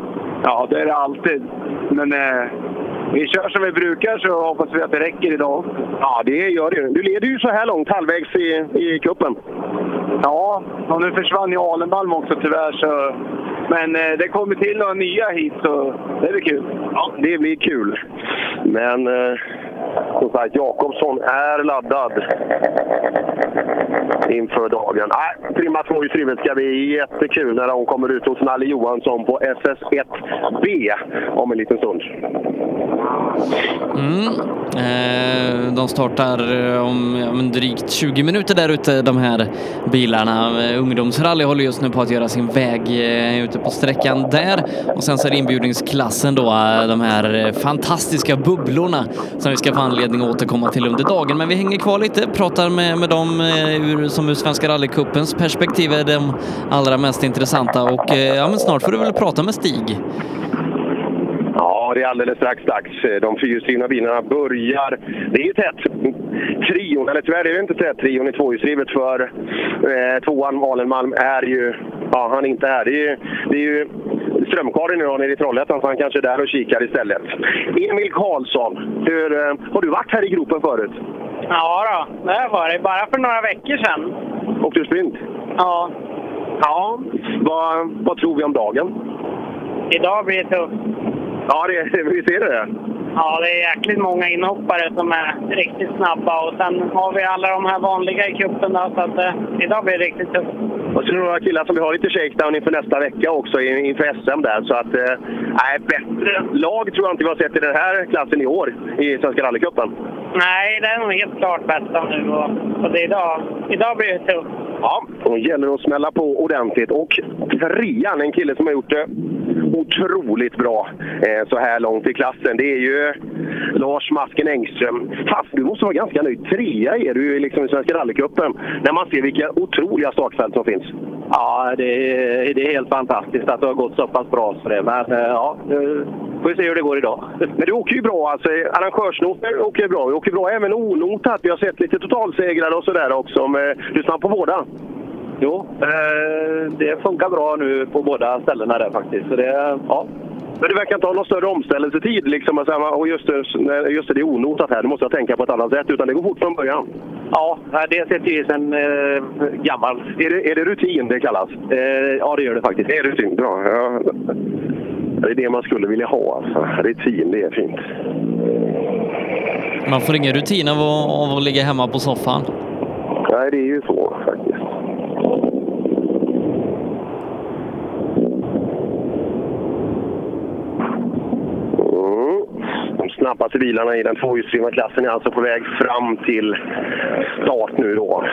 Speaker 26: Ja, det är det alltid. Men eh, vi kör som vi brukar så hoppas vi att det räcker idag.
Speaker 12: Ja, det gör det. Du leder ju så här långt, halvvägs i, i kuppen.
Speaker 26: Ja, och nu försvann ju Alenbalm också tyvärr. Så... Men eh, det kommer till några nya hit så det blir kul.
Speaker 12: Ja, det blir kul. Men eh, som sagt, Jakobsson är laddad inför dagen. Nej, trimma tvåhjulsdrivet ska bli jättekul när hon kommer ut hos Nalle Johansson på SS1B om en liten stund.
Speaker 3: Mm. Eh, de startar eh, om ja, men drygt 20 minuter där ute, de här bilarna. Eh, ungdomsrally håller just nu på att göra sin väg eh, ute på sträckan där. Och sen så är det inbjudningsklassen då, eh, de här fantastiska bubblorna som vi ska få anledning att återkomma till under dagen. Men vi hänger kvar lite, pratar med, med dem eh, ur, som ur Svenska rallycupens perspektiv är de allra mest intressanta och eh, ja, men snart får du väl prata med Stig.
Speaker 12: Ja, det är alldeles strax dags. De fyrhjulsdrivna bilarna börjar. Det är ju tätt. Trion, eller tyvärr är det inte tätt, trion i tvåhjulsdrivet för eh, tvåan Malm är ju... Ja, han är inte här. Det är ju, det är ju Strömkarin idag nere i Trollhättan, så han kanske är där och kikar istället. Emil Karlsson, hur, eh, har du varit här i gropen förut?
Speaker 27: Ja då, det har jag varit. Bara för några veckor sedan.
Speaker 12: Åkte du sprint?
Speaker 27: Ja.
Speaker 12: Ja, vad, vad tror vi om dagen?
Speaker 27: Idag blir det tufft.
Speaker 12: Ja, det, vi *laughs* ser det.
Speaker 27: Ja, det är jäkligt många inhoppare som är riktigt snabba och sen har vi alla de här vanliga i cupen så att eh, idag blir det riktigt tufft.
Speaker 12: Och så är det några killar som vi har lite shakedown inför nästa vecka också, in- inför SM där. Så att, eh, nej, bättre lag tror jag inte vi har sett i den här klassen i år i Svenska rallycupen.
Speaker 27: Nej, det är nog helt klart bästa nu och, och det är idag, idag blir det tufft.
Speaker 12: Ja, då gäller det att smälla på ordentligt. Och trean, en kille som har gjort det otroligt bra eh, så här långt i klassen, det är ju Lars Masken Engström. Fast du måste vara ganska nöjd. Trea är du liksom i Svenska rallycupen när man ser vilka otroliga startfält som finns.
Speaker 28: Ja, det är, det är helt fantastiskt att det har gått så pass bra för det. Men eh, ja, nu får vi se hur det går idag. *laughs*
Speaker 12: Men du åker ju bra alltså. Arrangörsnoter åker bra. Du åker bra även onotat. Vi har sett lite totalsegrare och sådär också. Du är snabb på båda.
Speaker 28: Jo, eh, det funkar bra nu på båda ställena där faktiskt. Så det, ja.
Speaker 12: Men du verkar inte ha någon större omställelsetid. Liksom, och så här, och just det, just det, det är onotat här. Du måste jag tänka på ett annat sätt. Utan det går fort från början.
Speaker 28: Ja, det sitter ju sedan eh, gammalt.
Speaker 12: Är det, är det rutin det kallas?
Speaker 28: Eh, ja, det gör det faktiskt.
Speaker 12: Det är rutin, bra. Ja. Det är det man skulle vilja ha. Alltså. Rutin, det är fint.
Speaker 3: Man får ingen rutin av att, av att ligga hemma på soffan.
Speaker 12: Nej, det är ju så faktiskt. Mm. De snabbaste bilarna i den tvåhjulsdrivna klassen är alltså på väg fram till start nu då.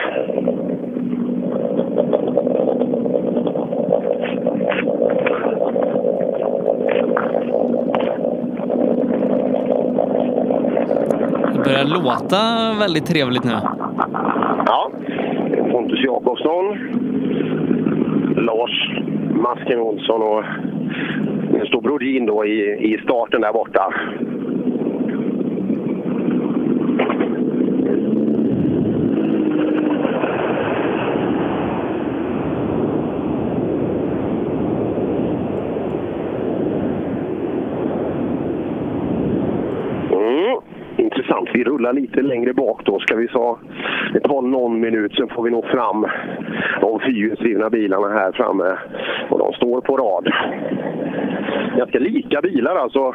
Speaker 3: Det börjar låta väldigt trevligt nu.
Speaker 12: Ja, Pontus Jakobsson, Lars Masken Olsson och en stor Brodin då i, i starten där borta. Mm rulla Vi rullar lite längre bak då. Ska vi ta, det tar någon minut, sen får vi nå fram de fyrhjulsdrivna bilarna här framme. Och de står på rad. Ganska lika bilar alltså.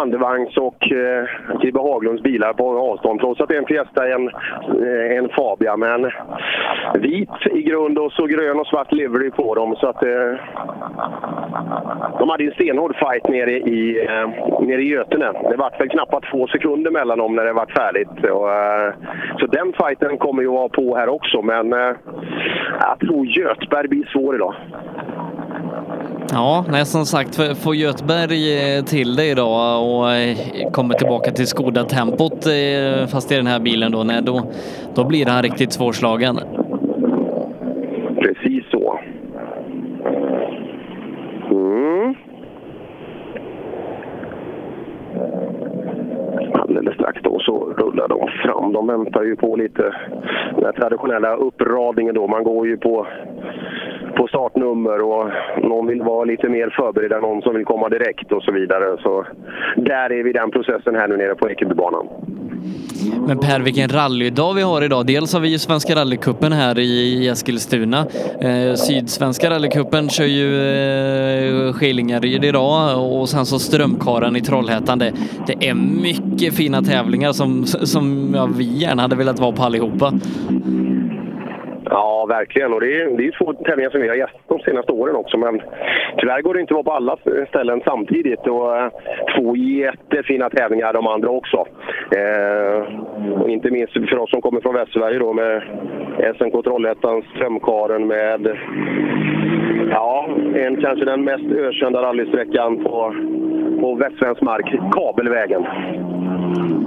Speaker 12: Andevagns och eh, Haglunds bilar på avstånd. Trots att det är en Fiesta, en, eh, en Fabia. Men vit i grund och så grön och svart livery på dem. Så att, eh, de hade en stenhård fight nere i, eh, nere i Götene. Det vart väl knappt två sekunder mellan dem när det vart färdigt. Och, eh, så den fighten kommer ju att vara på här också, men eh, jag tror Götberg blir svår idag.
Speaker 3: Ja, nej, som sagt, får Göteborg eh, till det idag och eh, kommer tillbaka till Skoda-tempot eh, fast i den här bilen då, nej, då, då blir han riktigt svårslagen.
Speaker 12: Precis så. Mm. Alldeles strax så rullar de fram. De väntar ju på lite den traditionella uppradningen då. Man går ju på, på startnummer och någon vill vara lite mer förberedd än någon som vill komma direkt och så vidare. Så där är vi i den processen här nu nere på Ekebybanan.
Speaker 3: Men Per, vilken rallydag vi har idag. Dels har vi ju Svenska rallycupen här i Eskilstuna. Eh, Sydsvenska rallycupen kör ju eh, Skillingaryd idag och sen så Strömkaran i Trollhättan. Det, det är mycket fina tävlingar som, som ja, vi gärna hade velat vara på allihopa.
Speaker 12: Ja, verkligen. Och det är, det är två tävlingar som vi har gästat de senaste åren också. Men tyvärr går det inte att vara på alla ställen samtidigt. Och eh, två jättefina tävlingar de andra också. Eh, och inte minst för oss som kommer från Västsverige då med SNK Trollhättan, Strömkaren med ja, en kanske den mest ökända rallysträckan på, på västsvensk mark, kabelvägen.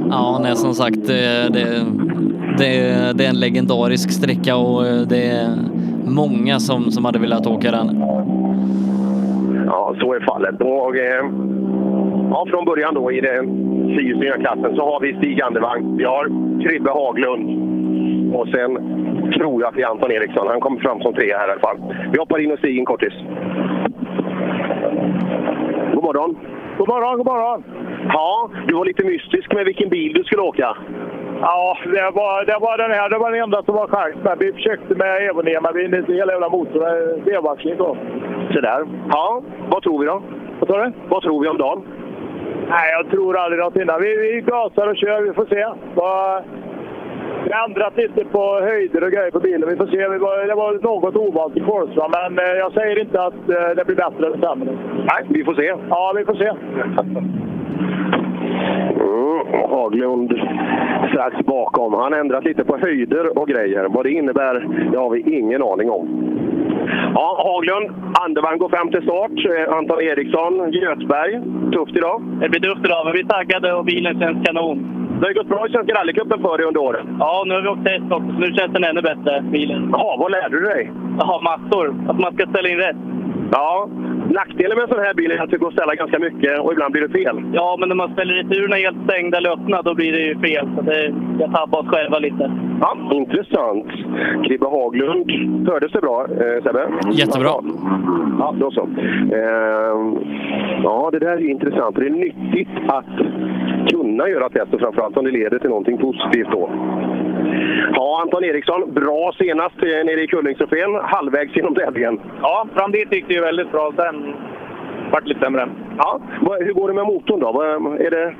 Speaker 3: Ja, nej, som sagt, eh, det, det, det, är en legendarisk sträcka och det är många som, som hade velat åka den.
Speaker 12: Ja, så är fallet. Och, eh, ja, från början då i den fyrhjulsdrivna klassen så har vi Stig Andevang, vi har Kribbe Haglund och sen tror jag att det är Anton Eriksson. Han kommer fram som trea här i alla fall. Vi hoppar in och stiger en kortis. God morgon!
Speaker 14: God morgon, god morgon!
Speaker 12: Ja, du var lite mystisk med vilken bil du skulle åka.
Speaker 14: Ja, det var, det var den här. Det var den enda som var chans. Men vi försökte med Evonia, men vi inte hela jävla motorn. Vevaxling då.
Speaker 12: Så där. Ja, vad tror vi då?
Speaker 14: Vad sa du?
Speaker 12: Vad tror vi om dagen?
Speaker 14: Nej, jag tror aldrig något innan. Vi, vi gasar och kör. Vi får se. Vad- Vi har ändrat lite på höjder och grejer på bilen. Vi får se. Vi var, det var något ovant i Kolsva, men eh, jag säger inte att eh, det blir bättre eller sämre.
Speaker 12: Nej, vi får se.
Speaker 14: Ja, vi får se. *laughs*
Speaker 12: Mm, Haglund strax bakom. Han har ändrat lite på höjder och grejer. Vad det innebär, det har vi ingen aning om. Ja, Haglund, Andevang går fram till start. Eh, Anton Eriksson, Götberg. Tufft idag.
Speaker 22: Det blir tufft idag, men vi är taggade och bilen känns kanon.
Speaker 12: Det har ju gått bra i Svenska rallycupen för dig under åren.
Speaker 22: Ja, nu har vi åkt test också, så nu känns den ännu bättre, bilen.
Speaker 12: Ja, vad lärde du dig?
Speaker 22: Ja, massor. Att man ska ställa in rätt.
Speaker 12: Ja, nackdelen med en sån här bil är att det går att ställa ganska mycket och ibland blir det fel.
Speaker 22: Ja, men när man ställer returerna helt stängda eller öppna, då blir det ju fel. Så det, jag tappar oss själva lite.
Speaker 12: Ja, intressant. Kribbe Haglund, hördes det bra eh, Sebbe?
Speaker 3: Jättebra.
Speaker 12: Ja, då så. Eh, ja, det där är ju intressant. Det är nyttigt att kunna göra test och framförallt om det leder till någonting positivt då. Ja, Anton Eriksson, bra senast eh, nere i Kullingstrofén, halvvägs genom tävlingen.
Speaker 22: Ja, fram dit gick det ju väldigt bra. Sen vart lite sämre.
Speaker 12: Ja, hur går det med motorn då? Är det...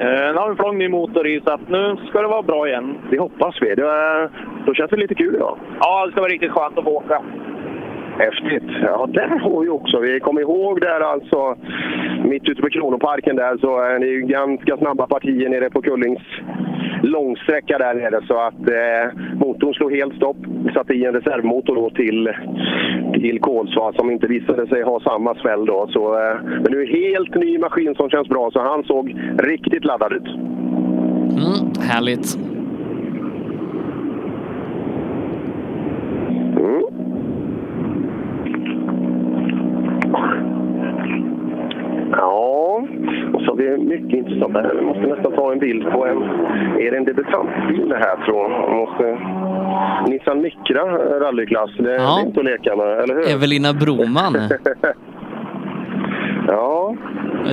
Speaker 22: Eh, nu har en flång ny motor i, så att nu ska det vara bra igen.
Speaker 12: Det hoppas vi. Det, då känns det lite kul idag.
Speaker 22: Ja, det ska vara riktigt skönt att få åka.
Speaker 12: Häftigt. Ja, där har vi också. Vi kommer ihåg där alltså, mitt ute på Kronoparken där så är det ju ganska snabba partier nere på Kullings långsträcka där nere så att eh, motorn slog helt stopp. Satte i en reservmotor då till, till Kolsva som inte visade sig ha samma sväll då. Så, eh, men nu är det helt ny maskin som känns bra så han såg riktigt laddad ut.
Speaker 3: Mm, härligt.
Speaker 12: Mm. Ja, och så har vi intressant här. Vi måste nästan ta en bild på en... Är det en debutantbil det här tror jag? Måste... Nissan Micra rallyklass, det, det är inte att leka med, eller hur?
Speaker 3: Evelina Broman. *laughs*
Speaker 12: ja.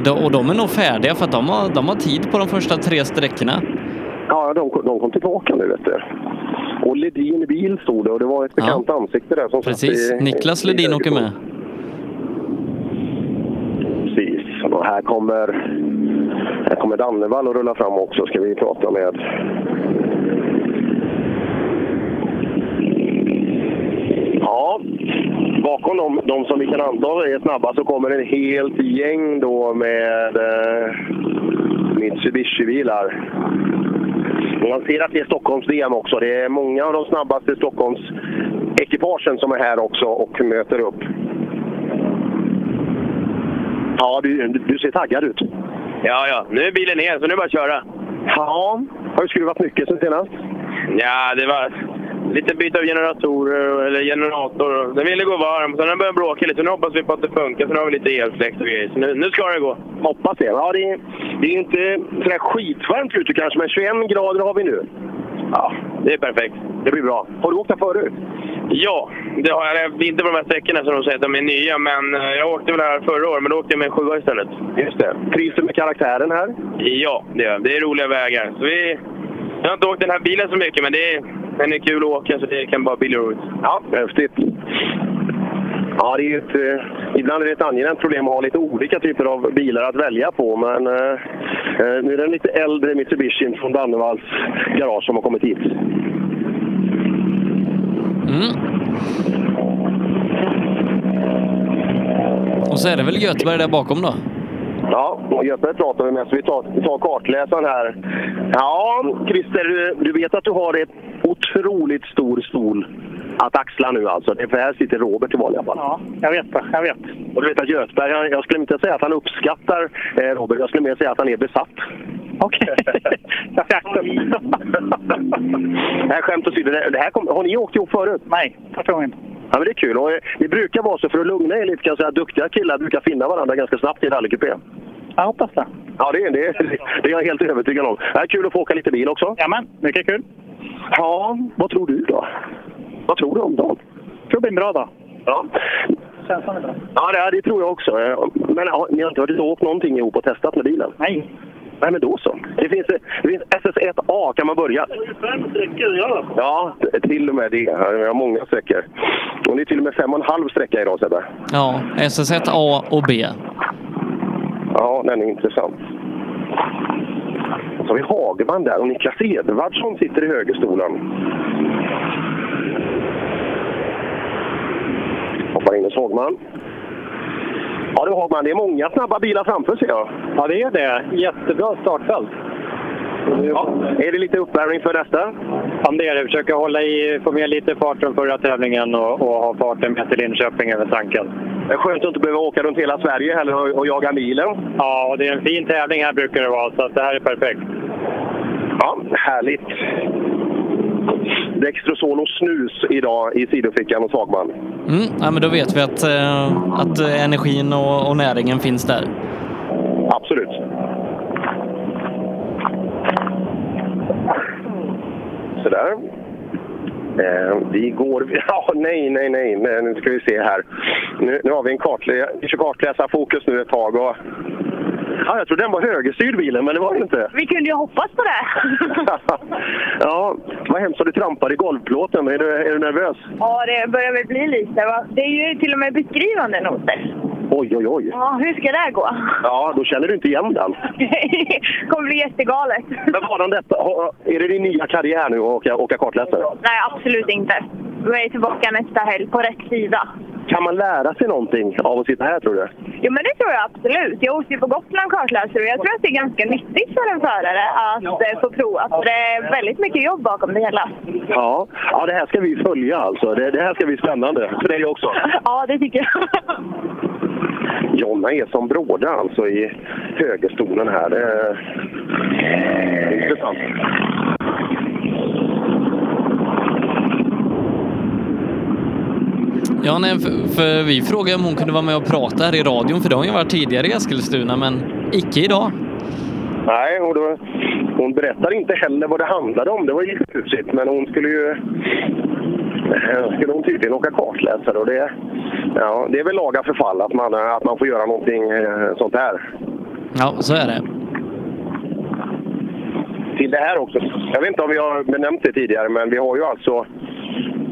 Speaker 3: De, och de är nog färdiga för att de har, de har tid på de första tre sträckorna.
Speaker 12: Ja, de, de kom tillbaka nu vet du. Och Ledin bil stod det och det var ett bekant ansikte där som
Speaker 3: Precis.
Speaker 12: satt i...
Speaker 3: Niklas Ledin åker med.
Speaker 12: Precis. Och här kommer, här kommer Dannevall att rulla fram också, ska vi prata med. Ja, bakom dem de som vi kan anta är snabba så kommer en helt gäng då med eh, Mitsubishi-bilar. Man ser att det är Stockholms-DM också. Det är många av de snabbaste Stockholms-ekipagen som är här också och möter upp. Ja, du, du ser taggad ut.
Speaker 22: Ja, ja. Nu är bilen ner, så nu är det bara att köra.
Speaker 12: Ja, har du skruvat mycket sen senast?
Speaker 22: Ja, det var,
Speaker 23: lite byte av generatorer eller generator. Den ville gå varm, sen den börjat bråka lite. Nu hoppas vi på att det funkar. Sen har vi lite elfläkt och grejer. Så nu, nu ska det gå.
Speaker 12: Hoppas det. Ja, det, är, det är inte sådär skitvarmt ute kanske, men 21 grader har vi nu.
Speaker 23: Ja, det är perfekt.
Speaker 12: Det blir bra. Har du åkt där förut?
Speaker 23: Ja, det har jag. Inte på de här sträckorna som de säger att de är nya, men eh, jag åkte väl här förra året, men då åkte jag med en sjua istället.
Speaker 12: Just det. Trivs du med karaktären här?
Speaker 23: Ja, det gör jag. Det är roliga vägar. Så vi, jag har inte åkt den här bilen så mycket, men det är, den är kul att åka, så det kan bara bli roligt.
Speaker 12: Ja, häftigt. Ja, det är ett, eh, ibland är det ett angenämt problem att ha lite olika typer av bilar att välja på. Men eh, eh, nu är det en lite äldre Mitsubishi från Dannevalls garage som har kommit hit.
Speaker 3: Mm. Och så är det väl Göteborg där bakom då?
Speaker 12: Ja, Göteborg pratar vi med, så vi tar, vi tar kartläsaren här. Ja, Christer, du, vet att du har ett otroligt stor stol att axla nu alltså. Det är för här sitter Robert i vanliga fall.
Speaker 19: Ja, jag vet det. Jag vet.
Speaker 12: Och du vet att Göthberg, jag skulle inte säga att han uppskattar eh, Robert, jag skulle mer säga att han är besatt.
Speaker 19: Okej. *laughs* jag fick.
Speaker 12: Nej, skämt åsido, det, det här kom, har ni åkt ihop förut?
Speaker 19: Nej, första gången.
Speaker 12: Ja, men det är kul. Och, eh, det brukar vara så, för att lugna er lite, kan jag säga, att duktiga killar brukar finna varandra ganska snabbt i en rallykupé.
Speaker 19: Jag hoppas det.
Speaker 12: Ja, det, är- det, det är jag helt övertygad om. Det är kul att få åka lite bil också.
Speaker 19: Jajamän, mycket kul.
Speaker 12: Ja, vad tror du då? Vad tror du om dagen?
Speaker 19: tror det blir en bra dag.
Speaker 12: Ja.
Speaker 19: Känslan är bra.
Speaker 12: Ja, det, det tror jag också. Eh, Men ja, ni har inte varit åkt någonting ihop och testat med bilen?
Speaker 19: Nej.
Speaker 12: Nej, men då så. Det finns, det finns SS1A, kan man börja?
Speaker 19: Fem sträckor i alla fall.
Speaker 12: Ja, till och med det. Vi har många sträckor. Och det är till och med fem och en halv sträcka idag, Sebbe.
Speaker 3: Ja, SS1 A och B.
Speaker 12: Ja, den är intressant. Så har vi Hagman där och Niklas Edvardsson sitter i högerstolen. Hoppar in hos Hagman. Ja du Hagman, det är många snabba bilar framför ser jag.
Speaker 29: Ja, det är det. Jättebra startfält.
Speaker 12: Ja. Är det lite uppvärmning för nästa?
Speaker 29: Ja, det är det. Försöka hålla i, få med lite fart från förra tävlingen och, och ha farten med till Linköping över tanken.
Speaker 12: Det är skönt att inte behöva åka runt hela Sverige heller och, och jaga milen.
Speaker 29: Ja, och det är en fin tävling här brukar det vara, så att det här är perfekt.
Speaker 12: Ja, härligt. Dextrosol och snus idag i sidofickan hos Hagman.
Speaker 3: Mm, ja, men då vet vi att, eh, att eh, energin och, och näringen finns där.
Speaker 12: Absolut. Sådär. Eh, vi går... *laughs* Ja, nej, nej, nej. Men Nu ska vi se här. Nu, nu har vi en kartläsarfokus nu ett tag. Och... Ja, jag tror den var högerstyrd bilen, men det var den inte.
Speaker 30: Vi kunde ju hoppas på det. *laughs*
Speaker 12: ja, vad hemskt att du trampade i golvplåten. Är du, är du nervös?
Speaker 30: Ja, det börjar väl bli lite. Va? Det är ju till och med beskrivande noter.
Speaker 12: Oj, oj, oj.
Speaker 30: Ja, hur ska det gå?
Speaker 12: Ja, då känner du inte igen den. *laughs*
Speaker 30: kommer bli jättegalet.
Speaker 12: Men vadan detta? Ha- Är det din nya karriär nu att åka, åka kartläsare?
Speaker 30: Nej, absolut inte. Vi är tillbaka nästa helg på rätt sida.
Speaker 12: Kan man lära sig någonting av att sitta här, tror du?
Speaker 30: Jo, men det tror jag absolut. Jag åkte ju på Gotland kartläsare och jag tror att det är ganska nyttigt för en förare att eh, få prova. För det är väldigt mycket jobb bakom det hela.
Speaker 12: Ja, ja det här ska vi följa alltså. Det, det här ska bli spännande för dig också. *laughs*
Speaker 30: Ja, det tycker jag.
Speaker 12: Jonna är som bråda alltså i högerstolen här. Det är intressant.
Speaker 3: Ja, nej, för, för vi frågade om hon kunde vara med och prata här i radion, för det har hon ju varit tidigare i Eskilstuna, men icke idag.
Speaker 12: Nej, och då, hon berättar inte heller vad det handlade om. Det var ju tjusigt, men hon skulle ju... eh, Skulle hon tydligen åka kartläsare och det... Ja, det är väl laga förfall att man, att man får göra någonting eh, sånt här.
Speaker 3: Ja, så är det.
Speaker 12: till det här också. Jag vet inte om vi har benämnt det tidigare, men vi har ju alltså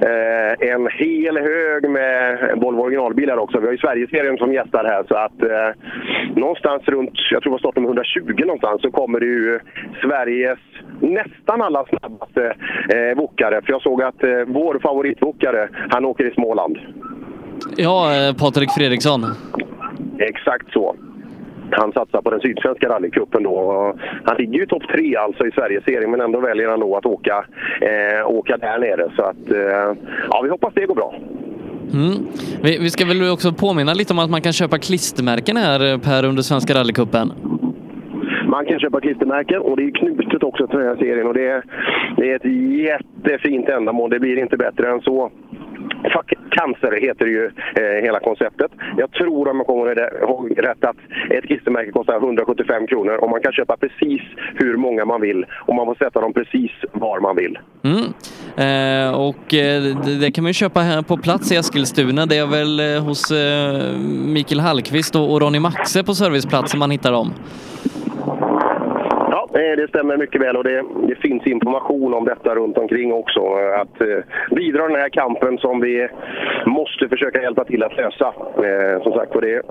Speaker 12: eh, en hel hög med Volvo originalbilar också. Vi har ju Sverigeserien som gästar här, så att eh, någonstans runt, jag tror det var startnummer 120 någonstans, så kommer det ju Sveriges nästan alla snabbaste eh, wokare. För jag såg att eh, vår favoritvokare, han åker i Småland.
Speaker 3: Ja, eh, Patrik Fredriksson.
Speaker 12: Exakt så. Han satsar på den sydsvenska rallycupen då. Han ligger ju topp tre alltså i Sverigeserien men ändå väljer han då att åka, eh, åka där nere. Så att, eh, ja, vi hoppas det går bra.
Speaker 3: Mm. Vi, vi ska väl också påminna lite om att man kan köpa klistermärken här, eh, Per, under Svenska rallycupen.
Speaker 12: Man kan köpa klistermärken och det är knutet också till den här serien och det är, det är ett jättefint ändamål. Det blir inte bättre än så. Fuck cancer heter ju eh, hela konceptet. Jag tror om jag kommer ihåg rätt att ett klistermärke kostar 175 kronor och man kan köpa precis hur många man vill och man får sätta dem precis var man vill.
Speaker 3: Mm. Eh, och eh, det, det kan man ju köpa här på plats i Eskilstuna. Det är väl eh, hos eh, Mikael Hallqvist och, och Ronny Maxe på serviceplatsen man hittar dem.
Speaker 12: Ja, det stämmer mycket väl och det, det finns information om detta runt omkring också. Att eh, bidra den här kampen som vi måste försöka hjälpa till att lösa. Eh, som sagt, och det är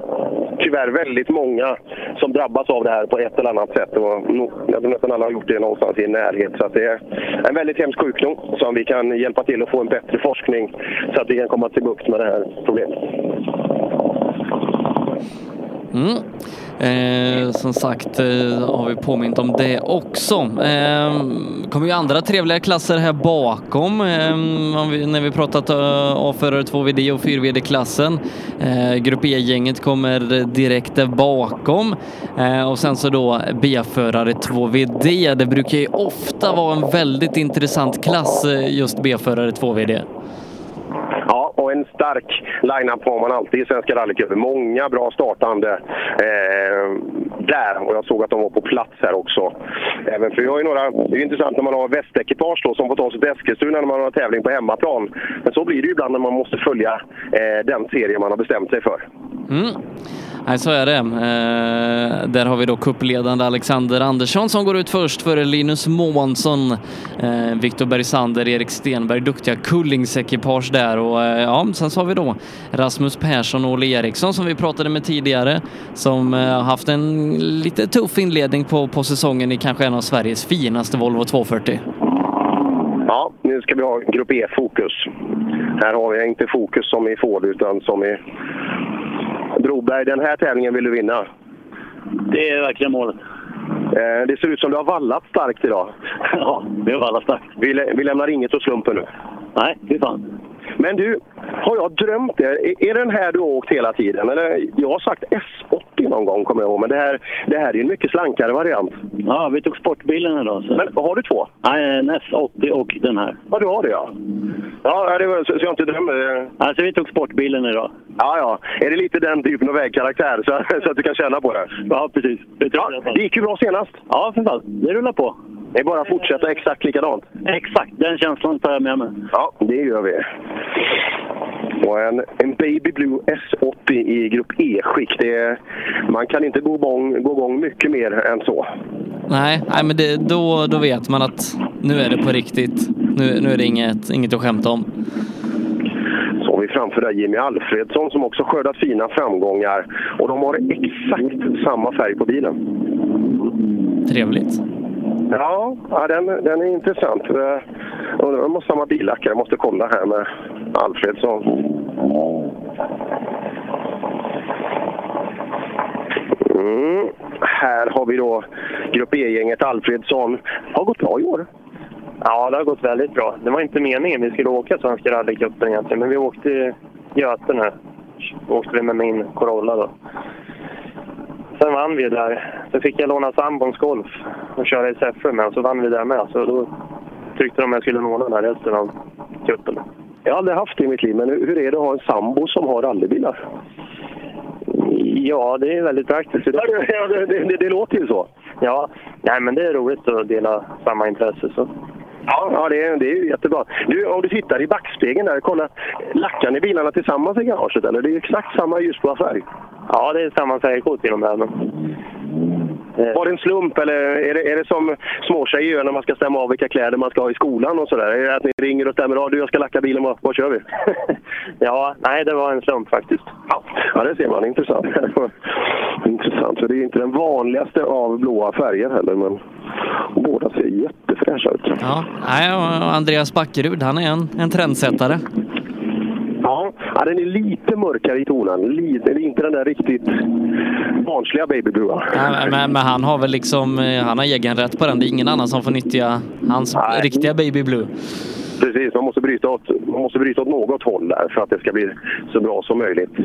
Speaker 12: tyvärr väldigt många som drabbas av det här på ett eller annat sätt. Och no, jag tror nästan alla har gjort det någonstans i närhet. Så att det är en väldigt hemsk sjukdom som vi kan hjälpa till att få en bättre forskning så att vi kan komma till bukt med det här problemet.
Speaker 3: Mm. Eh, som sagt eh, har vi påmint om det också. Eh, kommer ju andra trevliga klasser här bakom. Eh, vi, när vi pratat uh, A-förare 2VD och 4VD-klassen. Eh, Grupp E-gänget kommer direkt där bakom. Eh, och sen så då B-förare 2VD. Det brukar ju ofta vara en väldigt intressant klass eh, just B-förare 2VD.
Speaker 12: En stark line-up har man alltid i Svenska rallycupen. Många bra startande eh, där och jag såg att de var på plats här också. Även för jag har ju några, det är ju intressant när man har västekipage då, som får ta sig till Eskilstuna när man har tävling på hemmaplan. Men så blir det ju ibland när man måste följa eh, den serie man har bestämt sig för.
Speaker 3: Mm. Nej, så är det. Eh, där har vi då kuppledande Alexander Andersson som går ut först före Linus Månsson, eh, Viktor Bergsander, Erik Stenberg, duktiga Kullingsekipage där och eh, ja, sen så har vi då Rasmus Persson och Olle Eriksson som vi pratade med tidigare som eh, har haft en lite tuff inledning på, på säsongen i kanske en av Sveriges finaste Volvo 240.
Speaker 12: Ja, nu ska vi ha Grupp E-fokus. Här har vi inte fokus som i Ford utan som i Broberg. Den här tävlingen vill du vinna.
Speaker 31: Det är verkligen målet.
Speaker 12: Eh, det ser ut som du har vallat starkt idag.
Speaker 31: Ja, det är vallat starkt.
Speaker 12: Vi, lä vi lämnar inget åt slumpen nu.
Speaker 31: Nej, är fan.
Speaker 12: Men du, har jag drömt det? Är, den här du har åkt hela tiden? Eller, jag har sagt S80 någon gång, kommer jag ihåg. Men det här, det här är en mycket slankare variant.
Speaker 31: Ja, vi tog sportbilen idag. Så.
Speaker 12: Men har du två?
Speaker 31: Nej, en S80 och den här.
Speaker 12: Ja, du har det ja. Ja, det var, så, så jag inte drömmer.
Speaker 31: Alltså, vi tog sportbilen idag.
Speaker 12: Ja, ja. Är det lite den typen av vägkaraktär så, så att du kan känna på det?
Speaker 31: Ja, precis. Det,
Speaker 12: ja, det gick ju bra senast.
Speaker 31: Ja, för fan. Det rullar på.
Speaker 12: Det är bara att fortsätta exakt likadant.
Speaker 31: Exakt, den känslan tar jag med mig.
Speaker 12: Ja, det gör vi. Och en, en Baby Blue S80 i Grupp E-skick. Man kan inte gå igång, gå igång mycket mer än så.
Speaker 3: Nej, nej men det, då, då vet man att nu är det på riktigt. Nu, nu är det inget, inget att skämta om.
Speaker 12: Så har vi framför där Jimmy Alfredsson som också skördat fina framgångar. Och de har exakt samma färg på bilen.
Speaker 3: Trevligt.
Speaker 12: Ja, ja den, den är intressant. Eh, undrar om de har samma billackare. Jag måste kolla här med Alfredsson. Mm. Här har vi då Grupp E-gänget Alfredsson. Har gått bra i år.
Speaker 32: Ja, det har gått väldigt bra. Det var inte meningen vi skulle åka Svenska rallycupen egentligen, men vi åkte Göten här. åkte vi med min Corolla då. Sen vann vi där. Sen fick jag låna sambons golf och köra i Säffle med och så vann vi där med. Så då tyckte de jag skulle låna den resten av cupen.
Speaker 12: Jag har aldrig haft det i mitt liv, men hur är det att ha en sambo som har rallybilar?
Speaker 32: Ja, det är väldigt praktiskt.
Speaker 12: Det, det, det, det låter ju så.
Speaker 32: Ja, nej, men det är roligt att dela samma intresse. Så.
Speaker 12: Ja, ja det, är, det är jättebra. Du, om du tittar i backspegeln där, kolla. Lackar ni bilarna tillsammans i garaget eller? Det är exakt samma ljusblå färg.
Speaker 32: Ja, det är samma färgkod till och med. Men...
Speaker 12: Var det en slump eller är det, är det som småtjejer gör när man ska stämma av vilka kläder man ska ha i skolan och sådär? Är det att ni ringer och stämmer av? Du, jag ska lacka bilen, vad, vad kör vi? *laughs*
Speaker 32: ja, nej det var en slump faktiskt.
Speaker 12: Ja, ja det ser man. Intressant. *laughs* Intressant. Så det är inte den vanligaste av blåa färger heller, men båda ser jättefräscha ut.
Speaker 3: Ja, nej, och Andreas Backerud, han är en, en trendsättare.
Speaker 12: Ja, ja, den är lite mörkare i tonen. Lite, inte den där riktigt barnsliga babyblua.
Speaker 3: Ja, men, men, han har väl liksom, han har egen rätt på den. Det är ingen annan som får nyttja hans Nej. riktiga baby blue.
Speaker 12: Precis, man måste, bryta åt, man måste bryta åt något håll där för att det ska bli så bra som möjligt.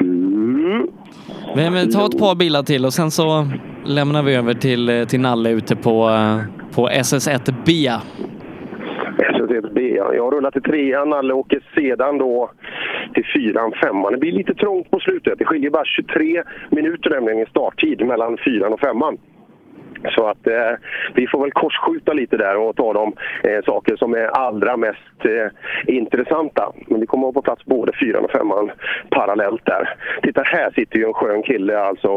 Speaker 12: Mm.
Speaker 3: Men, ta ett par bilar till och sen så lämnar vi över till, eh, till Nalle ute på, eh, på SS1B.
Speaker 12: SS1B, ja. Jag rullar till trean, Nalle åker sedan då till fyran, femman. Det blir lite trångt på slutet. Det skiljer bara 23 minuter nämligen i starttid mellan fyran och femman. Så att eh, vi får väl korsskjuta lite där och ta de eh, saker som är allra mest eh, intressanta. Men vi kommer att ha på plats både fyran och femman parallellt där. Titta, här sitter ju en skön kille alltså.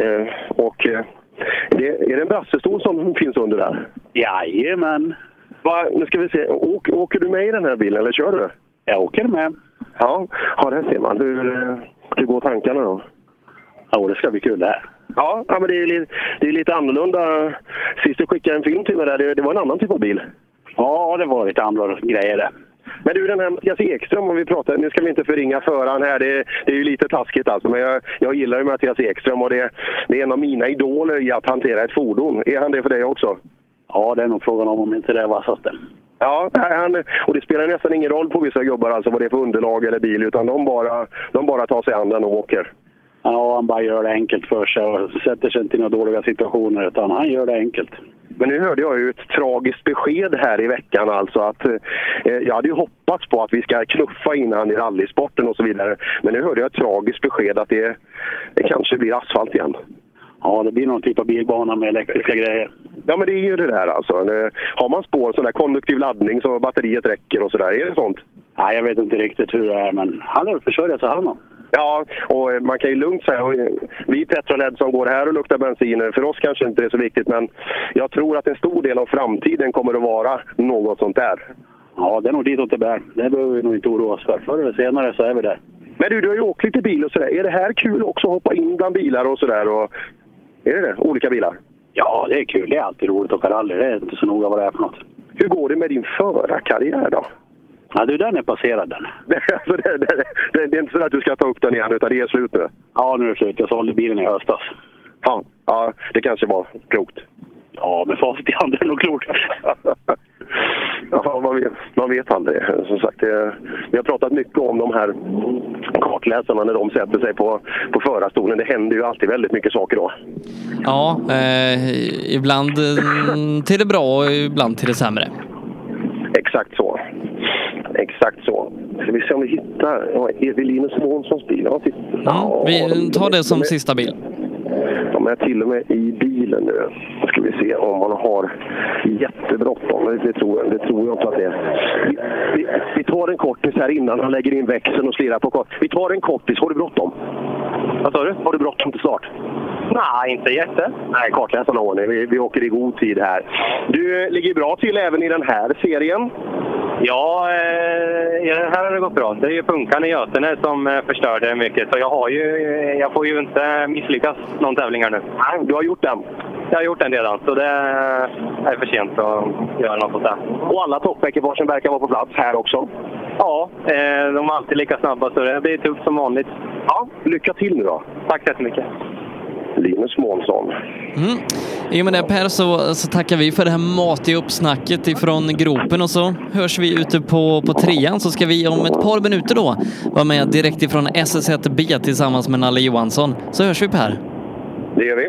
Speaker 12: Eh, och eh, det, är det en brassestol som finns under där?
Speaker 33: Jajamän.
Speaker 12: Va, nu ska vi se. Åk, åker du med i den här bilen eller kör du?
Speaker 33: Jag åker med.
Speaker 12: Ja, ja där ser man. Hur, eh, hur går tankarna då?
Speaker 33: Ja, det ska bli kul det här.
Speaker 12: Ja, ja men det är, lite, det är lite annorlunda. Sist du skickade en film till mig där, det, det var en annan typ av bil.
Speaker 33: Ja, det var lite andra grejer det.
Speaker 12: Men du, den här Mattias Ekström, om vi pratar, nu ska vi inte förringa föraren här, det, det är ju lite taskigt alltså, men jag, jag gillar ju Mattias Ekström och det, det är en av mina idoler i att hantera ett fordon. Är han det för dig också?
Speaker 33: Ja, det är nog frågan om om inte det är vassaste.
Speaker 12: Ja, han, och det spelar nästan ingen roll på vissa gubbar alltså vad det är för underlag eller bil, utan de bara, de bara tar sig an den och åker.
Speaker 33: Ja, han bara gör det enkelt för sig och sätter sig inte i några dåliga situationer, utan han gör det enkelt.
Speaker 12: Men nu hörde jag ju ett tragiskt besked här i veckan alltså att eh, jag hade ju hoppats på att vi ska knuffa in han i rallysporten och så vidare. Men nu hörde jag ett tragiskt besked att det, det kanske blir asfalt igen.
Speaker 33: Ja, det blir någon typ av bilbana med elektriska grejer.
Speaker 12: Ja, men det är ju det där alltså. Har man spår, sån där konduktiv laddning så batteriet räcker och sådär, är det sånt?
Speaker 33: Nej, jag vet inte riktigt hur det är, men han är försörjare så han har.
Speaker 12: Ja, och man kan ju lugnt säga, vi Petroled som går här och luktar bensin, för oss kanske inte det är så viktigt, men jag tror att en stor del av framtiden kommer att vara något sånt där.
Speaker 33: Ja, det är nog ditåt det bär. Det behöver vi nog inte oroa oss för. Förr eller senare så är vi där.
Speaker 12: Men du, du har ju åkt lite bil och sådär. Är det här kul också att hoppa in bland bilar och sådär? Och... Är det det? Olika bilar?
Speaker 33: Ja, det är kul. Det är alltid roligt att åka rally. Det är inte så noga vad det är för något.
Speaker 12: Hur går det med din förarkarriär då?
Speaker 33: Ja, du, den är passerad den.
Speaker 12: alltså, *laughs* det, det, det, det är inte så att du ska ta upp den igen, utan det är slut nu?
Speaker 33: Ja, nu är det slut. Jag sålde bilen i höstas.
Speaker 12: Ja, ja det kanske var klokt.
Speaker 33: Ja, med facit i hand är det nog klokt. *laughs*
Speaker 12: ja, man vet, man vet aldrig. Som sagt, det, vi har pratat mycket om de här kartläsarna när de sätter sig på, på förarstolen. Det händer ju alltid väldigt mycket saker då.
Speaker 3: Ja, eh, ibland eh, till det bra och ibland till det sämre.
Speaker 12: Exakt så. Exakt så. Ska vi se om vi hittar ja, Evelinus Månssons bil? Ja.
Speaker 3: Ja, vi tar det som sista bil.
Speaker 12: De är till och med i bilen nu. Ska vi se om han har jättebråttom. Det tror, jag, det tror jag inte att det är. Vi, vi, vi tar en kortis här innan han lägger in växeln och slirar på kort. Vi tar en kortis. Har du bråttom? Vad sa du? Har du bråttom till start?
Speaker 34: Nej, inte jätte.
Speaker 12: Nej, kartläsaren har ordning. Vi, vi åker i god tid här. Du ligger bra till även i den här serien.
Speaker 34: Ja, eh, här har det gått bra. Det är ju punkan i Götene som eh, förstörde mycket. Så jag, har ju, eh, jag får ju inte misslyckas någon tävling här nu.
Speaker 12: Nej, du har gjort den?
Speaker 34: Jag har gjort den redan, så det är för sent att göra något sånt där.
Speaker 12: Och alla toppekipagen verkar vara på plats här också?
Speaker 34: Ja, eh, de är alltid lika snabba, så det blir tufft som vanligt.
Speaker 12: Ja, lycka till nu då!
Speaker 34: Tack så jättemycket!
Speaker 12: Linus Månsson.
Speaker 3: Mm. I och med det Per så, så tackar vi för det här matiga uppsnacket ifrån gropen och så hörs vi ute på, på trean så ska vi om ett par minuter då vara med direkt ifrån SS1B tillsammans med Nalle Johansson. Så hörs vi Per.
Speaker 12: Det gör vi.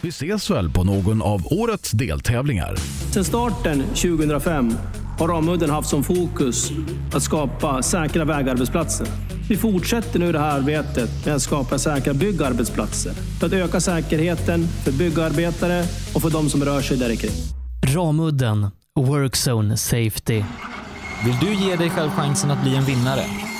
Speaker 1: Vi ses väl på någon av årets deltävlingar.
Speaker 2: Sedan starten 2005 har Ramudden haft som fokus att skapa säkra vägarbetsplatser. Vi fortsätter nu det här arbetet med att skapa säkra byggarbetsplatser för att öka säkerheten för byggarbetare och för de som rör sig där kring.
Speaker 8: Ramudden Workzone Safety.
Speaker 4: Vill du ge dig själv chansen att bli en vinnare?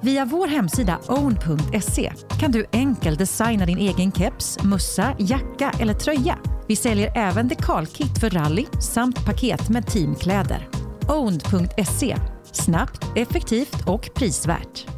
Speaker 35: Via vår hemsida own.se kan du enkelt designa din egen keps, mussa, jacka eller tröja. Vi säljer även dekalkit för rally samt paket med teamkläder. Own.se snabbt, effektivt och prisvärt.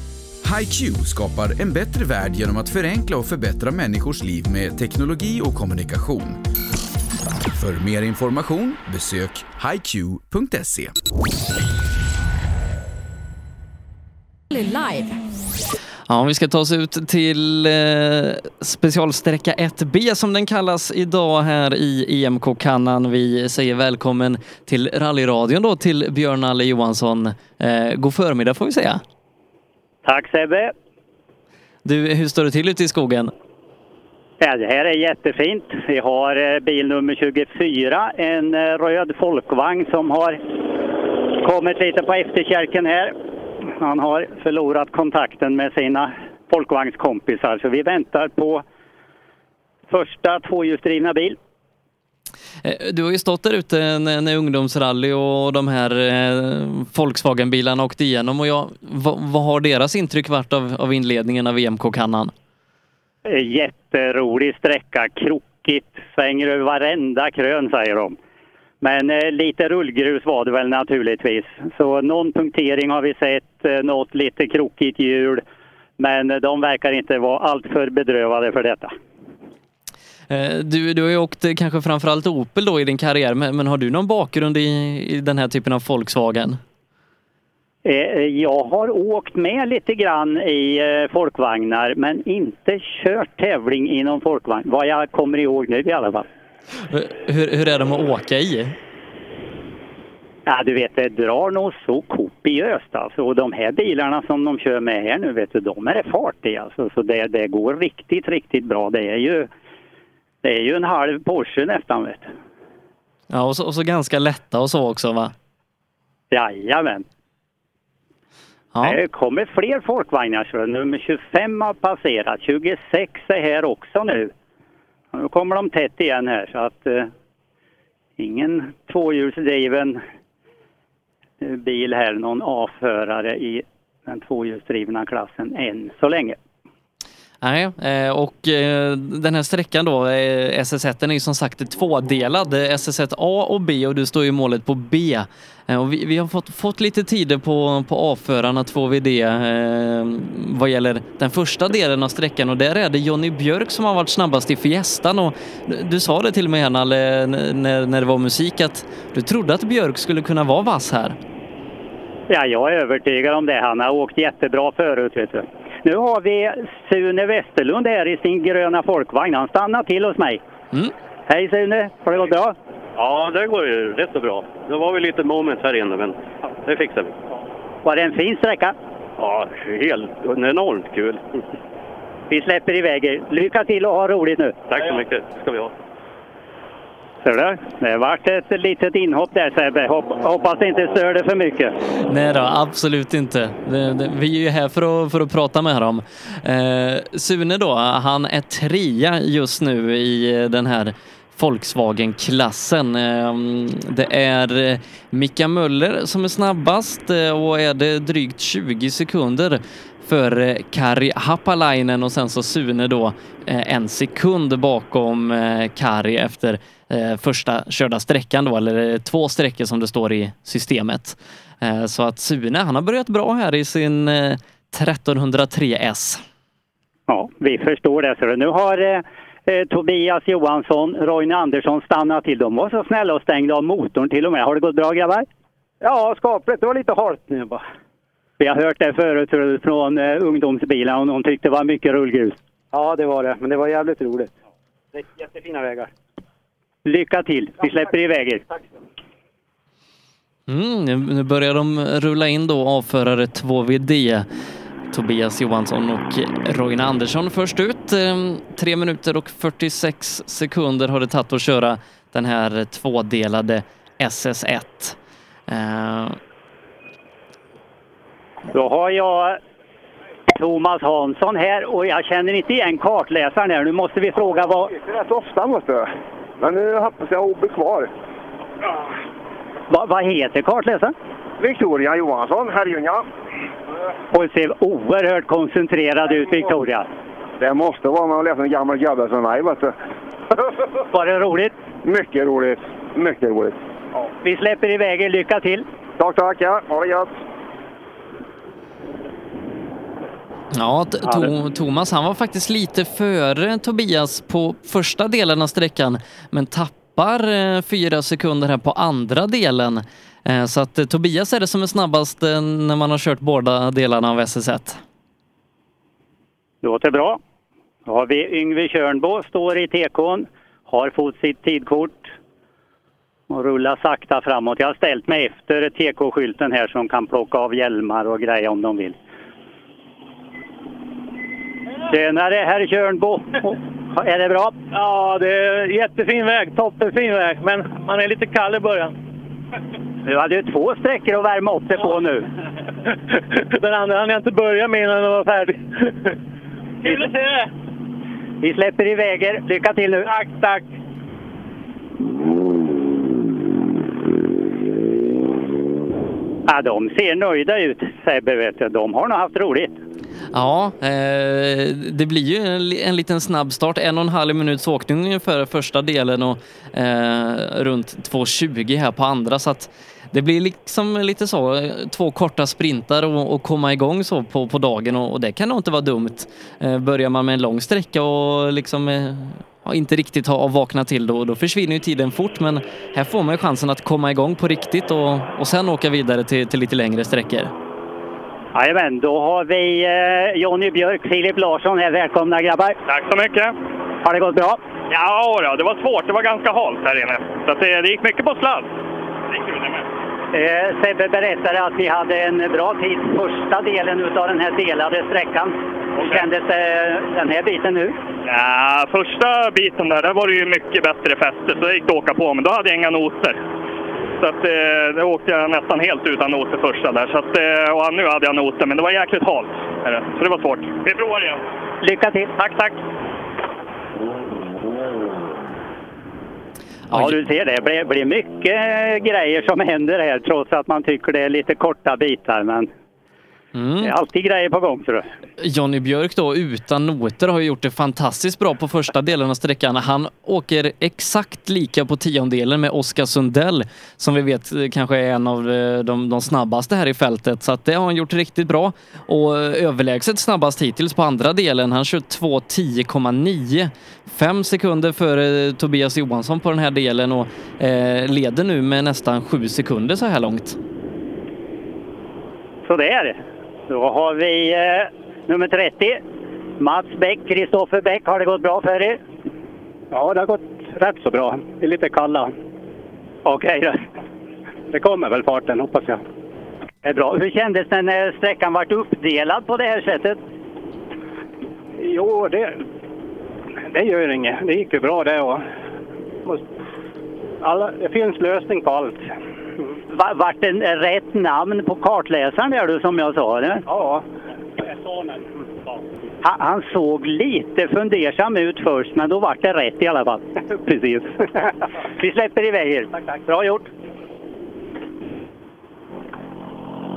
Speaker 9: HiQ skapar en bättre värld genom att förenkla och förbättra människors liv med teknologi och kommunikation. För mer information besök hiq.se.
Speaker 7: Live.
Speaker 3: Ja, vi ska ta oss ut till eh, specialsträcka 1B som den kallas idag här i EMK-kannan. Vi säger välkommen till rallyradion då till Björn Alle Johansson. Eh, god förmiddag får vi säga.
Speaker 29: Tack Sebbe!
Speaker 3: Du, hur står det till ute i skogen?
Speaker 29: Ja, det här är jättefint. Vi har eh, bil nummer 24, en eh, röd folkvagn som har kommit lite på efterkälken här. Han har förlorat kontakten med sina folkvagnskompisar så vi väntar på första tvåhjulsdrivna bil.
Speaker 3: Eh, du har ju stått där ute när, ungdomsrally och de här eh, Volkswagen-bilarna åkte igenom och jag, vad, vad har deras intryck varit av, av inledningen av EMK-kannan?
Speaker 29: Eh, jätterolig sträcka, krokigt, svänger över varenda krön säger de. Men eh, lite rullgrus var det väl naturligtvis. Så någon punktering har vi sett, eh, något lite krokigt hjul. Men de verkar inte vara alltför bedrövade för detta.
Speaker 3: Eh, Du, du har ju åkt eh, kanske framförallt Opel då i din karriär, men, men har du någon bakgrund i, i den här typen av Volkswagen?
Speaker 29: Eh, Jag har åkt med lite grann i folkvagnar men inte kört tävling i någon folkvagn. Vad jag kommer ihåg nu i alla fall.
Speaker 3: Hur, hur är de att åka i?
Speaker 29: Ja, du vet, det drar nog så kopiöst alltså. Och de här bilarna som de kör med här nu, vet du, de är det fart i alltså. Så det, det går riktigt, riktigt bra. Det är ju, det är ju en halv Porsche nästan, vet du.
Speaker 3: Ja, och så, och så ganska lätta och så också va?
Speaker 29: Jajamän.
Speaker 3: Ja.
Speaker 29: Det kommer fler folkvagnar. Så nummer 25 har passerat. 26 är här också nu. Nu kommer de tätt igen här så att eh, ingen tvåhjulsdriven eh, bil här, någon avförare i den tvåhjulsdrivna klassen än så länge.
Speaker 3: Nej, eh, och eh, den här sträckan då, eh, SS1, den är ju som sagt tvådelad. SS1 A och B och du står ju målet på B. Och vi, vi har fått, fått lite tider på, på avförarna 2VD eh, vad gäller den första delen av sträckan och där är det Jonny Björk som har varit snabbast i Fiestan och du, sa det till mig, här Nalle, när, när det var musik att du trodde att Björk skulle kunna vara vass här.
Speaker 29: Ja, jag är övertygad om det. Han har åkt jättebra förut. Vet du. Nu har vi Sune Westerlund här i sin gröna folkvagn. Han stannar till hos mig.
Speaker 3: Mm.
Speaker 29: Hej Sune, har det gått bra?
Speaker 36: Ja, det går ju rätt så bra. Det var väl lite moment här inne, men det fixar vi.
Speaker 29: Var det en fin sträcka?
Speaker 36: Ja, helt enormt kul.
Speaker 29: Vi släpper iväg er. Lycka till och ha roligt nu.
Speaker 36: Tack så mycket. ska vi ha.
Speaker 29: Ser du? Det vart ett litet inhopp där Sebbe. Hopp, hoppas det inte stör det för mycket.
Speaker 3: Nej då, absolut inte. Det, det, vi är ju här för att, för att prata med dem. Eh, Sune då, han är trea just nu i den här Volkswagen-klassen. Eh, det är Mika Möller som är snabbast eh, och är det drygt 20 sekunder för eh, Kari Happalainen och sen så Sune då eh, en sekund bakom eh, Kari efter första körda sträckan då, eller två sträckor som det står i systemet. Så att Sune, han har börjat bra här i sin eh, 1303 S.
Speaker 29: Ja, vi förstår det. Så nu har eh, Tobias Johansson, Roine Andersson stannat till. De var så snälla och stängde av motorn till och med. Har det gått bra grabbar?
Speaker 19: Ja, skapligt. Det var lite halt nu bara.
Speaker 29: Vi har hört det förut från eh, ungdomsbilarna och de tyckte det var mycket rullgrus.
Speaker 19: Ja, det var det. Men det var jävligt roligt. Det är jättefina vägar.
Speaker 29: Lycka till! Vi släpper iväg er.
Speaker 3: Mm, nu- börjar de rulla in då avförare 2VD. Tobias Johansson och Roine Andersson först ut. Eh, Tre minuter och 46 sekunder har det tagit att köra den här tvådelade SS1.
Speaker 29: Då har jag Thomas Hansson här och jag känner inte igen kartläsaren här. Nu måste vi fråga vad...
Speaker 25: Rätt ofta måste jag. Men nu hoppas jag bli kvar.
Speaker 29: Va, vad heter kartläsaren?
Speaker 25: Victoria Johansson, Herrljunga.
Speaker 29: Och ser oerhört koncentrerad ut, Victoria.
Speaker 25: Det måste vara man läser en gammal gubbe som mig, vet du. *laughs*
Speaker 29: Var det roligt?
Speaker 25: Mycket roligt. Mycket roligt.
Speaker 29: Vi släpper iväg er. Lycka till!
Speaker 25: Tack, tack. Ja. Ha det gött.
Speaker 3: Ja, to- Thomas han var faktiskt lite före Tobias på första delen av sträckan men tappar eh, fyra sekunder här på andra delen. Eh, Så att eh, Tobias är det som är snabbast när man har kört båda delarna av SS1.
Speaker 29: Låter bra. Då har vi Yngve Tjörnbo, står i tekon, har fått sitt tidkort och rullar sakta framåt. Jag har ställt mig efter TK-skylten här som kan plocka av hjälmar och grejer om de vill. Tjenare herr Tjörnbo! Är det bra?
Speaker 27: Ja, det är jättefin väg. Toppenfin väg. Men man är lite kall i början.
Speaker 29: Du hade ju två sträckor att värma upp sig på nu. *laughs*
Speaker 27: Den andra hann jag inte börja med innan den var färdig. Kul att se dig!
Speaker 29: Vi släpper iväg er. Lycka till nu!
Speaker 27: Tack, tack!
Speaker 29: Ja, de ser nöjda ut, Sebbe. De har nog haft roligt.
Speaker 3: Ja, eh, det blir ju en, en liten snabb start. En och en halv minuts åkning ungefär första delen och eh, runt 2.20 här på andra. Så att det blir liksom lite så, eh, två korta sprintar och, och komma igång så på, på dagen och, och det kan nog inte vara dumt. Eh, börjar man med en lång sträcka och liksom eh, ja, inte riktigt ha vaknat till då, då försvinner ju tiden fort men här får man ju chansen att komma igång på riktigt och, och sen åka vidare till, till lite längre sträckor.
Speaker 29: Jajamän, då har vi eh, Jonny Björk, Filip Larsson här. Välkomna grabbar!
Speaker 27: Tack så mycket!
Speaker 29: Har det gått bra?
Speaker 27: Ja, då, det var svårt. Det var ganska halt här inne. Så att det, det gick mycket på sladd. Det är kul det med.
Speaker 29: Eh, Sebbe berättade att vi hade en bra tid första delen utav den här delade sträckan. Hur kändes det den här biten nu?
Speaker 37: Ja, första biten där, där var det ju mycket bättre fäste, så det gick att åka på. Men då hade jag inga noter. Så att, eh, då åkte jag nästan helt utan noter första där. Så att, eh, och nu hade jag noter, men det var jäkligt halt. Så det var svårt. Vi provar igen.
Speaker 29: Lycka till!
Speaker 37: Tack, tack!
Speaker 29: Ja, du ser det. Det blir, blir mycket grejer som händer här trots att man tycker det är lite korta bitar. Men det är alltid grejer på gång tror du.
Speaker 3: Johnny Björk då utan noter har ju gjort det fantastiskt bra på första delen av sträckan. Han åker exakt lika på tiondelen med Oskar Sundell som vi vet eh, kanske är en av eh, de, de snabbaste här i fältet. Så det har han gjort riktigt bra och eh, överlägset snabbast hittills på andra delen. Han kör 2.10,9. Fem sekunder före Tobias Johansson på den här delen och eh, leder nu med nästan sju sekunder så här långt.
Speaker 29: Så det är det. Då har vi eh, nummer 30. Mats Bäck, Kristoffer Bäck. Har det gått bra för er?
Speaker 19: Ja, det har gått rätt så bra. Vi är lite kalla.
Speaker 29: Okej då.
Speaker 19: Det kommer väl farten, hoppas jag.
Speaker 29: Det är bra. Hur kändes det när sträckan vart uppdelad på det här sättet?
Speaker 19: Jo, det, det gör inget. Det gick ju bra det. Och, alla, det finns lösning på allt.
Speaker 29: Va- Vart det rätt namn på kartläsaren där du som jag sa? Eller?
Speaker 19: Ja.
Speaker 29: Han, han såg lite fundersam ut först, men då vart det rätt i alla fall. *laughs*
Speaker 19: Precis.
Speaker 29: Vi släpper iväg er. Tack, tack. Bra gjort.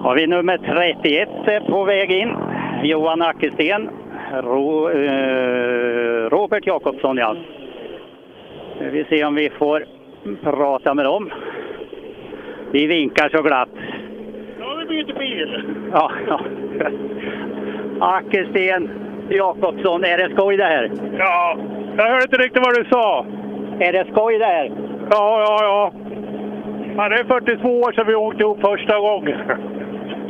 Speaker 29: Har vi nummer 31 eh, på väg in. Johan Ackersten. Ro, eh, Robert Jakobsson, ja. Vi ser om vi får prata med dem. Vi vinkar så glatt.
Speaker 37: Ja, vi byter bil.
Speaker 29: Ja, ja. Ackersten, Jakobsson, är det skoj det här?
Speaker 37: Ja, jag hörde inte riktigt vad du sa.
Speaker 29: Är det skoj det här?
Speaker 37: Ja, ja, ja. ja det är 42 år sedan vi åkte ihop första gången.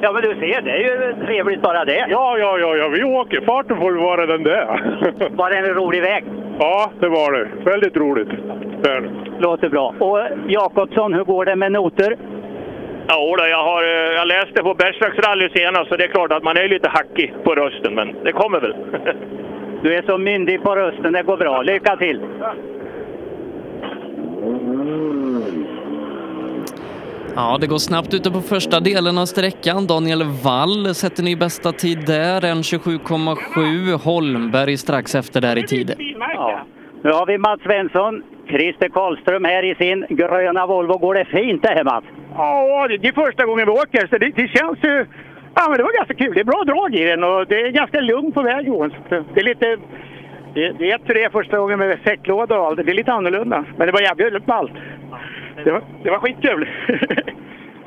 Speaker 29: Ja, men du ser, det är ju trevligt bara det.
Speaker 37: Ja, ja, ja, ja, vi åker. Farten får vara den där. *laughs*
Speaker 29: Var det en rolig väg?
Speaker 37: Ja, det var det. Väldigt roligt. Det är det.
Speaker 29: Låter bra. Och Jakobsson, hur går det med noter?
Speaker 37: Ja, då, jag, har, eh, jag läste på Bergslags rally senast så det är klart att man är lite hackig på rösten, men det kommer väl. *laughs*
Speaker 29: Du är så myndig på rösten, det går bra. Lycka till!
Speaker 3: Ja, det går snabbt ute på första delen av sträckan. Daniel Wall sätter ny bästa tid där, 1.27,7. Holmberg strax efter där i tid.
Speaker 29: Ja. Nu har vi Mats Svensson, Christer Karlström här i sin gröna Volvo. Går det fint det här Mats?
Speaker 37: Ja, det är första gången vi åker så det, det känns ju... Ja, men det var ganska kul. Det är bra drag i den och det är ganska lugnt på väg Johan. Så Det är lite... Det, det är är första gången med säcklåda och allt. Det är lite annorlunda. Men det var jävligt ballt. Det var, det var skitkul.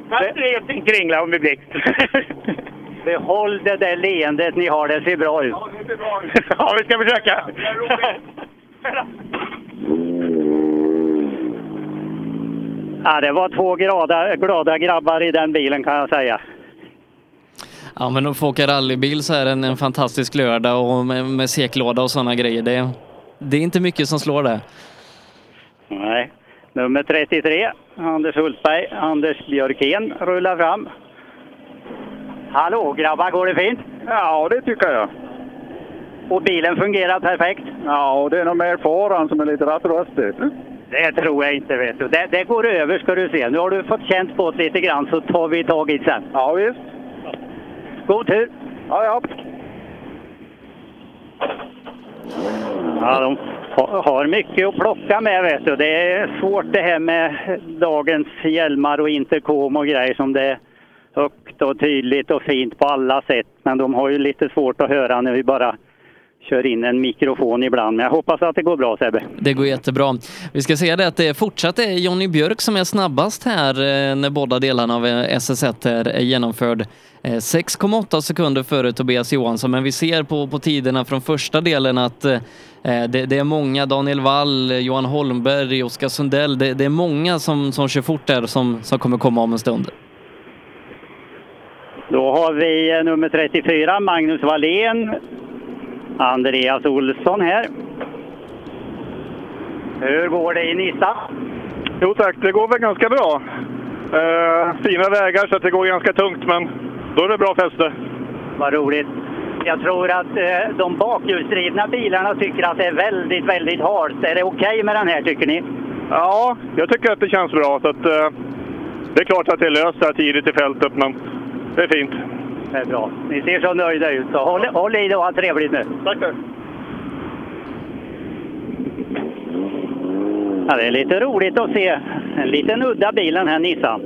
Speaker 37: Bättre än kringla om vi blixt. *laughs*
Speaker 29: Behåll det där leendet ni har, det ser bra ut. *laughs*
Speaker 37: Ja, vi ska försöka.
Speaker 29: Ja, det var två glada, glada grabbar i den bilen kan jag säga.
Speaker 3: Ja, men att få åka rallybil så är det en, en fantastisk lördag och med, med seklåda och sådana grejer. Det, det är inte mycket som slår det.
Speaker 29: Nej. Nummer 33, Anders Hultberg, Anders Björkén rullar fram. Hallå grabbar, går det fint?
Speaker 25: Ja, det tycker jag.
Speaker 29: Och bilen fungerar perfekt?
Speaker 25: Ja, och det är nog mer faran som är lite rattröstig.
Speaker 29: Det tror jag inte vet du. Det, det går över ska du se. Nu har du fått känt på det lite grann så tar vi tag i det sen.
Speaker 25: Ja, visst.
Speaker 29: God tur!
Speaker 25: Ja, ja.
Speaker 29: Ja, de har mycket att plocka med vet du. Det är svårt det här med dagens hjälmar och intercom och grejer som det är högt och tydligt och fint på alla sätt. Men de har ju lite svårt att höra när vi bara kör in en mikrofon ibland. Men jag hoppas att det går bra Sebbe.
Speaker 3: Det går jättebra. Vi ska säga det att det fortsatt är Jonny Björk som är snabbast här eh, när båda delarna av eh, SS1 är genomförd. Eh, 6,8 sekunder före Tobias Johansson, men vi ser på, på tiderna från första delen att eh, det, det är många, Daniel Wall, Johan Holmberg, Oskar Sundell, det, det är många som, som kör fort där som, som kommer komma om en stund.
Speaker 29: Då har vi eh, nummer 34, Magnus Wallén. Andreas Olsson här. Hur går det i Nissa?
Speaker 25: Jo tack, det går väl ganska bra. Eh, fina vägar så att det går ganska tungt, men då är det bra fäste.
Speaker 29: Vad roligt. Jag tror att eh, de bakhjulsdrivna bilarna tycker att det är väldigt, väldigt halt. Är det okej med den här tycker ni?
Speaker 25: Ja, jag tycker att det känns bra. Så att, eh, det är klart att det är löst här tidigt i fältet, men det är fint.
Speaker 29: Det är bra. Ni ser så nöjda ut. Så håll, håll i det och ha trevligt nu.
Speaker 25: Tackar.
Speaker 29: Ja, det är lite roligt att se. En liten udda bil den här Nissan.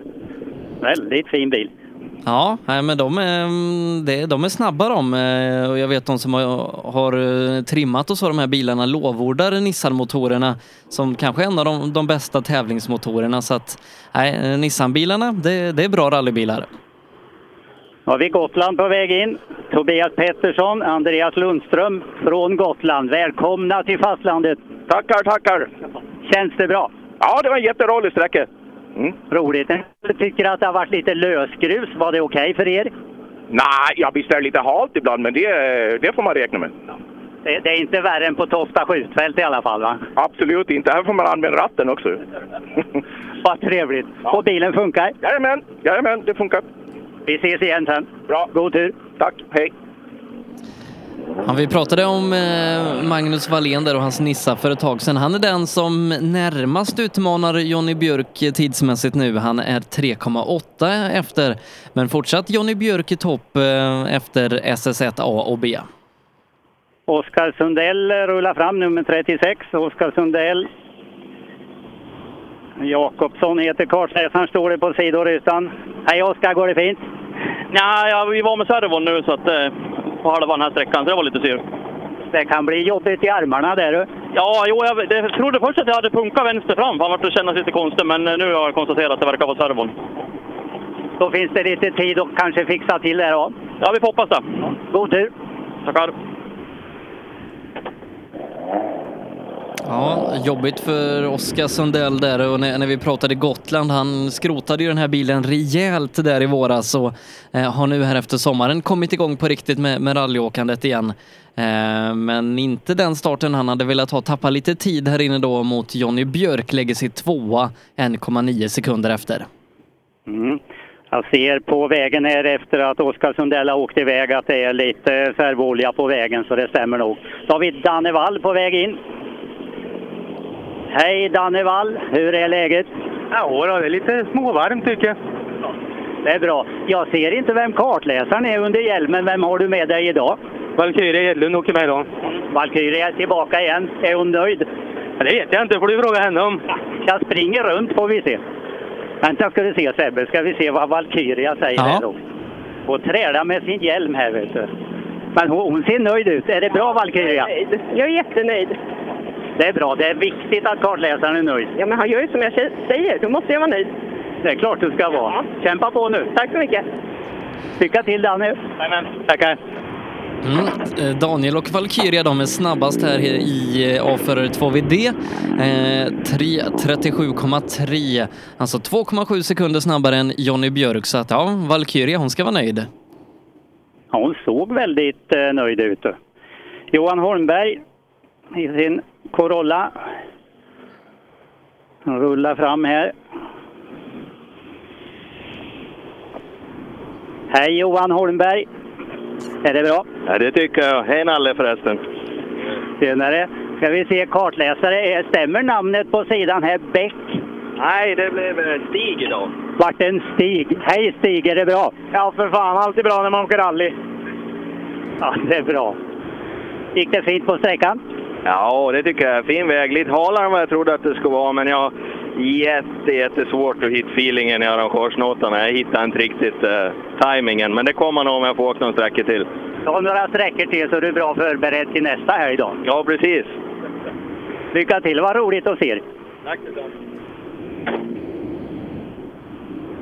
Speaker 29: Väldigt fin bil.
Speaker 3: Ja, nej, men de är, mm, de är snabba de. eh, Och jag vet de som har, har eh, trimmat och så de här bilarna lovordar Nissan-motorerna som kanske en av de, de bästa tävlingsmotorerna. Så att nej, eh, Nissan-bilarna, det, det är bra rallybilar.
Speaker 29: Har vi Gotland på väg in. Tobias Pettersson, Andreas Lundström från Gotland. Välkomna till fastlandet.
Speaker 25: Tackar, tackar.
Speaker 29: Känns det bra?
Speaker 25: Ja, det var en jätterolig sträcka. Mm.
Speaker 29: Roligt. Jag tycker att det har varit lite lösgrus. Var det okej för er?
Speaker 25: Nej, ja, visst är det lite halt ibland, men det, det får man räkna med.
Speaker 29: Det, det är inte värre än på Tofta skjutfält i alla fall va?
Speaker 25: Absolut inte. Här får man använda ratten också. *laughs*
Speaker 29: Vad trevligt. Och bilen funkar?
Speaker 25: Jajamän, jajamän, det funkar.
Speaker 29: Vi ses igen sen.
Speaker 25: Bra.
Speaker 29: God tur.
Speaker 25: Tack, hej.
Speaker 3: Ja, vi pratade om eh, Magnus Wallén där och hans Nissa för ett tag sedan. Han är den som närmast utmanar Jonny Björk eh, tidsmässigt nu. Han är 3,8 efter, men fortsatt Jonny Björk i topp eh, efter SS1 A och B.
Speaker 29: Oskar Sundell rullar fram, nummer 36. Oskar Sundell. Jakobsson heter kartläsaren, står det på sidorutan. Hej Oskar, går det fint?
Speaker 36: Nej, ja, vi var med servon nu så att, eh, på halva den här sträckan, så det var lite syr.
Speaker 29: Det kan bli jobbigt i armarna där du.
Speaker 36: Ja, jo, jag, det, trodde först att jag hade punkat vänster fram, för det kändes lite konstigt, men eh, nu har jag konstaterat att det verkar vara servon.
Speaker 29: Då finns det lite tid att kanske fixa till det då.
Speaker 36: Ja, vi får hoppas det.
Speaker 29: God tur!
Speaker 36: Tackar!
Speaker 3: Ja, jobbigt för Oskar Sundell där och när, när vi pratade Gotland, han skrotade ju den här bilen rejält där i våras och eh, har nu här efter sommaren kommit igång på riktigt med, med rallyåkandet igen. Eh, men inte den starten han hade velat ha, tappa lite tid här inne då mot Jonny Björk, lägger sig tvåa 1,9 sekunder efter.
Speaker 29: Mm. Jag ser på vägen här efter att Oskar Sundell har åkt iväg att det är lite färgolja på vägen så det stämmer nog. Då har vi Danne Wall på väg in. Hej Danne Wall, hur är läget?
Speaker 38: Ja, då, det är lite småvarmt tycker jag.
Speaker 29: Det är bra. Jag ser inte vem kartläsaren är under hjälmen. Vem har du med dig idag?
Speaker 38: Valkyria Hedlund åker med idag.
Speaker 29: Valkyria är tillbaka igen. Är hon nöjd?
Speaker 38: Ja, det vet jag inte, får du fråga henne om.
Speaker 29: Jag springer runt får vi se. Vänta ska du se Sebbe, ska vi se vad Valkyria säger
Speaker 38: Ja.
Speaker 29: här då. Och träda med sin hjälm här vet du. Men hon, hon ser nöjd ut. Är det bra Valkyria?
Speaker 39: Jag är jättenöjd.
Speaker 29: Det är bra. Det är viktigt att kartläsaren är nöjd.
Speaker 39: Ja, men han gör ju som jag säger. Då måste jag vara nöjd.
Speaker 29: Det är klart du ska vara. Kämpa på nu.
Speaker 39: Tack så mycket.
Speaker 29: Lycka till Danne.
Speaker 38: Jajamän, tackar.
Speaker 3: Mm. eh, Daniel och Valkyria de är snabbast här i eh, A-förare 2VD. Eh, 3.37,3, alltså 2,7 sekunder snabbare än Jonny Björk. Så att ja, Valkyria hon ska vara nöjd.
Speaker 29: Ja, hon såg väldigt eh, nöjd ut. Johan Holmberg i sin Corolla. Han rullar fram här. Hej Johan Holmberg! Är det bra?
Speaker 40: Ja, det tycker jag. Hej Nalle förresten.
Speaker 29: Tjenare! Ska vi se kartläsare. Eh, Stämmer namnet på sidan här? Bäck?
Speaker 40: Nej, det blev eh, Stig idag.
Speaker 29: Vart en Stig? Hej Stig, är det bra?
Speaker 38: Ja, för fan. Alltid bra när man åker rally.
Speaker 29: Ja, det är bra. Gick det fint på sträckan?
Speaker 40: Ja, det tycker jag. Fin väg. Lite halare än vad jag trodde att det skulle vara, men jag har jätte, jättesvårt att hitta feelingen i arrangörsnoterna. Jag hittar inte riktigt eh, tajmingen, men det kommer nog om jag får åka någon sträcka till.
Speaker 29: Ta några sträckor till så är du bra förberedd till nästa helg då.
Speaker 40: Ja, precis.
Speaker 29: Lycka till, vad roligt att se er.
Speaker 40: Tack detsamma.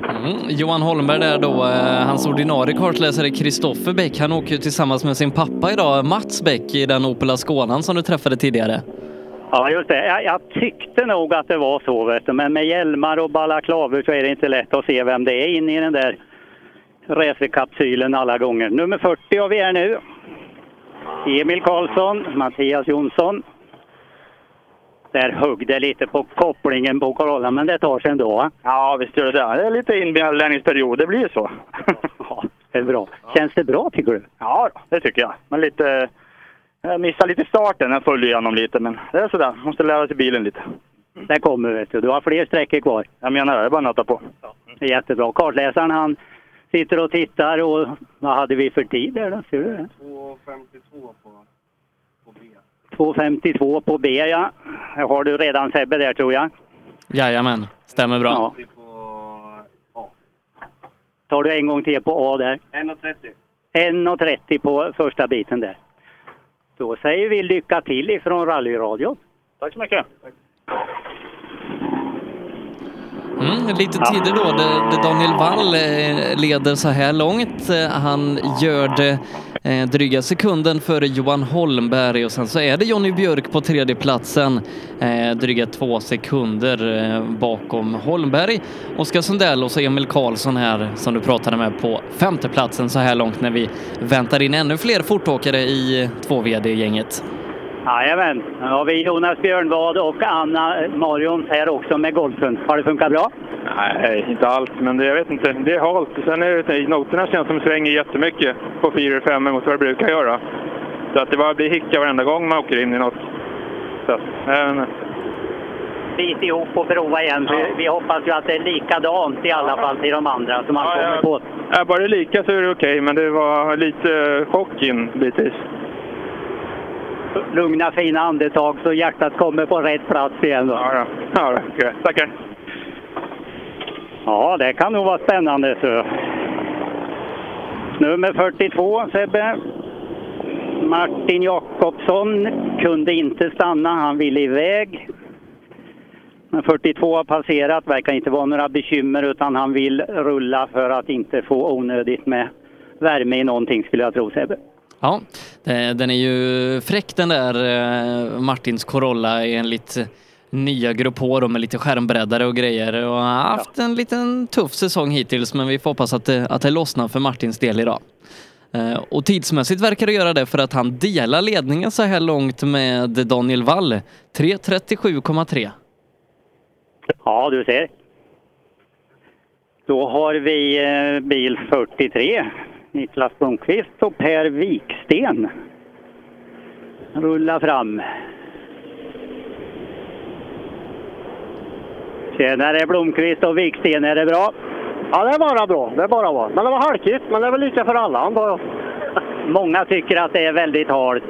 Speaker 3: Mm. Johan Holmberg där då, eh, hans ordinarie kartläsare Kristoffer Bäck, han åker ju tillsammans med sin pappa idag, Mats Bäck, i den Opel Asconan som du träffade tidigare.
Speaker 29: Ja, just det. Jag, jag tyckte nog att det var så, vet du. men med hjälmar och balaklavor så är det inte lätt att se vem det är inne i den där racerkapsylen alla gånger. Nummer 40 har vi här nu. Emil Karlsson, Mattias Jonsson. Där högg det lite på kopplingen på Corolla, men det tar sig ändå.
Speaker 38: Ja, visst gör det det. Det är lite inlärningsperiod. Det blir ju så. *laughs*
Speaker 29: Det är bra. Känns det bra tycker du?
Speaker 38: Ja, det tycker jag. Men lite... Jag missade lite starten, jag följde igenom lite, men det är sådär. Måste lära sig bilen lite.
Speaker 29: Det kommer vet du. Du har fler sträckor kvar.
Speaker 38: Jag menar det, det är bara att nöta på.
Speaker 29: Det är jättebra. Kartläsaren han sitter och tittar och vad hade vi för tid där då? Ser du det?
Speaker 41: 2.52 på, på B.
Speaker 29: 2.52 på B ja. Har du redan Sebbe där tror jag.
Speaker 3: Jajamän, stämmer bra.
Speaker 29: Ja. Tar du en gång till på A där.
Speaker 41: 1.30.
Speaker 29: 1.30 på första biten där. Då säger vi lycka till ifrån rallyradion.
Speaker 38: Tack så mycket.
Speaker 3: Mm, lite tider då, där, Daniel Wall eh, leder så här långt. Eh, han gör det eh, dryga sekunden före Johan Holmberg och sen så är det Jonny Björk på tredje platsen, dryga två sekunder bakom Holmberg. Oskar Sundell och så Emil Karlsson här som du pratade med på femte platsen så här långt när vi väntar in ännu fler fortåkare i 2VD-gänget.
Speaker 29: Jajamän, nu har vi Jonas Björnvad och Anna Marions här också med golfen. Har det funkat bra?
Speaker 25: Nej, inte alls. Men det, jag vet inte. Det är halt. Sen är det, noterna känns som svänger jättemycket på 4 5 mot vad det brukar göra. Så att det bara blir hicka varenda gång man åker in i något. Så, att,
Speaker 29: Bit ihop och prova igen. Vi, vi hoppas ju att det är likadant i alla fall till de andra som man
Speaker 25: Ja,
Speaker 29: kommer
Speaker 25: ja.
Speaker 29: på.
Speaker 25: är bara det lika så är det okej, men det var lite chock in bitvis.
Speaker 29: Lugna fina andetag så hjärtat kommer på rätt plats igen. Då.
Speaker 25: Ja, ja. ja tackar.
Speaker 29: Ja, det kan nog vara spännande. Så. Nummer 42, Sebbe. Martin Jakobsson kunde inte stanna, han ville iväg. Men 42 har passerat, verkar inte vara några bekymmer utan han vill rulla för att inte få onödigt med värme i någonting skulle jag tro Sebbe.
Speaker 3: Ja, den är ju fräck den där eh, Martins Corolla enligt nya Grupp H med lite skärmbreddare och grejer och har haft en liten tuff säsong hittills men vi får hoppas att det, att det lossnar för Martins del idag. Eh, Och tidsmässigt verkar det göra det för att han delar ledningen så här långt med Daniel Wall. 3.37,3.
Speaker 29: Ja, du ser. Då har vi eh, bil 43, Niklas Blomqvist och Per Viksten. Rulla fram. Tjenare Blomqvist och Viksten, är det bra?
Speaker 38: Ja, det är bara bra. Det är bara bra. Men det var halkigt, men det är väl lika för alla antar jag. *laughs*
Speaker 29: Många tycker att det är väldigt halt.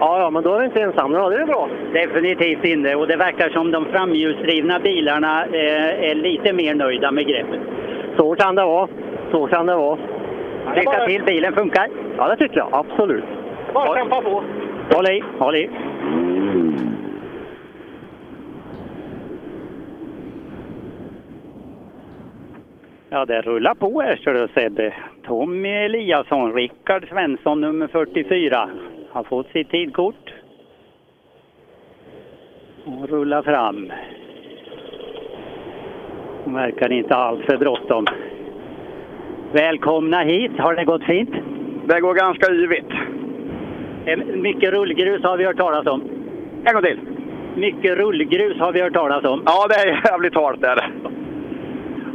Speaker 38: Ja, ja, men då är det inte ensam. Ja, det är bra.
Speaker 29: Definitivt inte. Och det verkar som de framhjulsdrivna bilarna eh, är lite mer nöjda med greppet.
Speaker 38: Så kan det vara. Så kan det vara.
Speaker 29: Lycka till, bilen funkar.
Speaker 38: Ja, det tycker jag. Absolut. Bara kämpa på.
Speaker 29: Håll i, håll i. Ja, det rullar på här ser du Sebbe. Tommy Eliasson, Rickard Svensson nummer 44 har fått sitt tidkort. Och rullar fram. De verkar inte alls för bråttom. Välkomna hit, har det gått fint?
Speaker 42: Det går ganska yvigt.
Speaker 29: Mycket rullgrus har vi hört talas om.
Speaker 42: En gång till.
Speaker 29: Mycket rullgrus har vi hört talas om.
Speaker 42: Ja, det är jävligt halt där.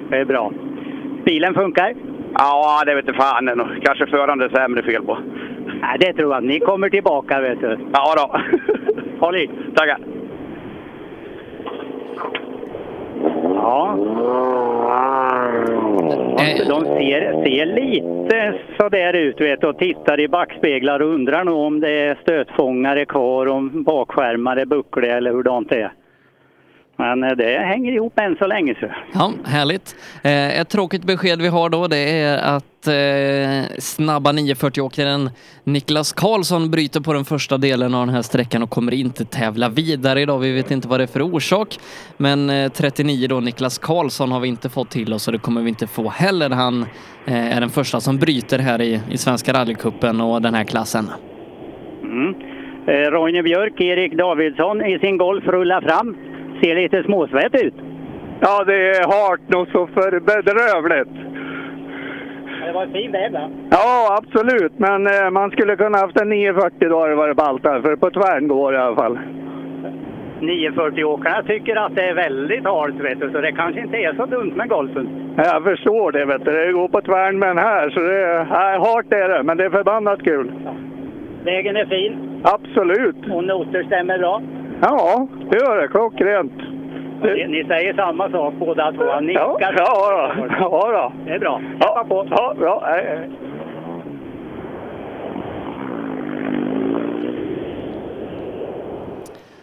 Speaker 29: Det är bra. Bilen funkar?
Speaker 42: Ja, det vet inte fan. Kanske förande är sämre fel på.
Speaker 29: Nej, det tror jag. Ni kommer tillbaka vet du.
Speaker 42: Ja då.
Speaker 29: Håll i.
Speaker 42: Tackar.
Speaker 29: Ja. De ser, ser lite sådär ut vet, och tittar i backspeglar och undrar nog om det är stötfångare kvar, om bakskärmar är buckliga eller hurdant det är. Men eh, det hänger ihop än så länge. Så.
Speaker 3: Ja, härligt. Eh, ett tråkigt besked vi har då det är att eh, snabba 940-åkaren Niklas Karlsson bryter på den första delen av den här sträckan och kommer inte tävla vidare idag. Vi vet inte vad det är för orsak. Men eh, 39 då, Niklas Karlsson har vi inte fått till oss och det kommer vi inte få heller. Han är den första som bryter här i, i Svenska rallycupen och den här klassen.
Speaker 29: Mm. Roine Björk, Erik Davidsson i sin Golf rullar fram. Ser lite småsvett ut.
Speaker 42: Ja, det är hart nog så för bedrövligt.
Speaker 29: Det var en fin väg va?
Speaker 42: Ja, absolut. Men eh, man skulle kunna haft en 940 då hade det ballt för på tvären går det i alla fall.
Speaker 29: 940-åkarna tycker att det är väldigt halt, vet du, så det kanske inte är så dumt med golfen.
Speaker 42: Jag förstår det, vet du. Det går på tvärn här, så det är nej, hårt är det, men det är förbannat kul.
Speaker 29: Vägen är fin
Speaker 42: Absolut.
Speaker 29: och noter stämmer bra.
Speaker 42: Ja, det gör det. Klockrent.
Speaker 29: Ni, ni säger samma sak båda två. Han nickar.
Speaker 42: Ja, ja, då. ja då.
Speaker 29: Det är bra.
Speaker 42: Ja, på. ja bra. Nej, nej.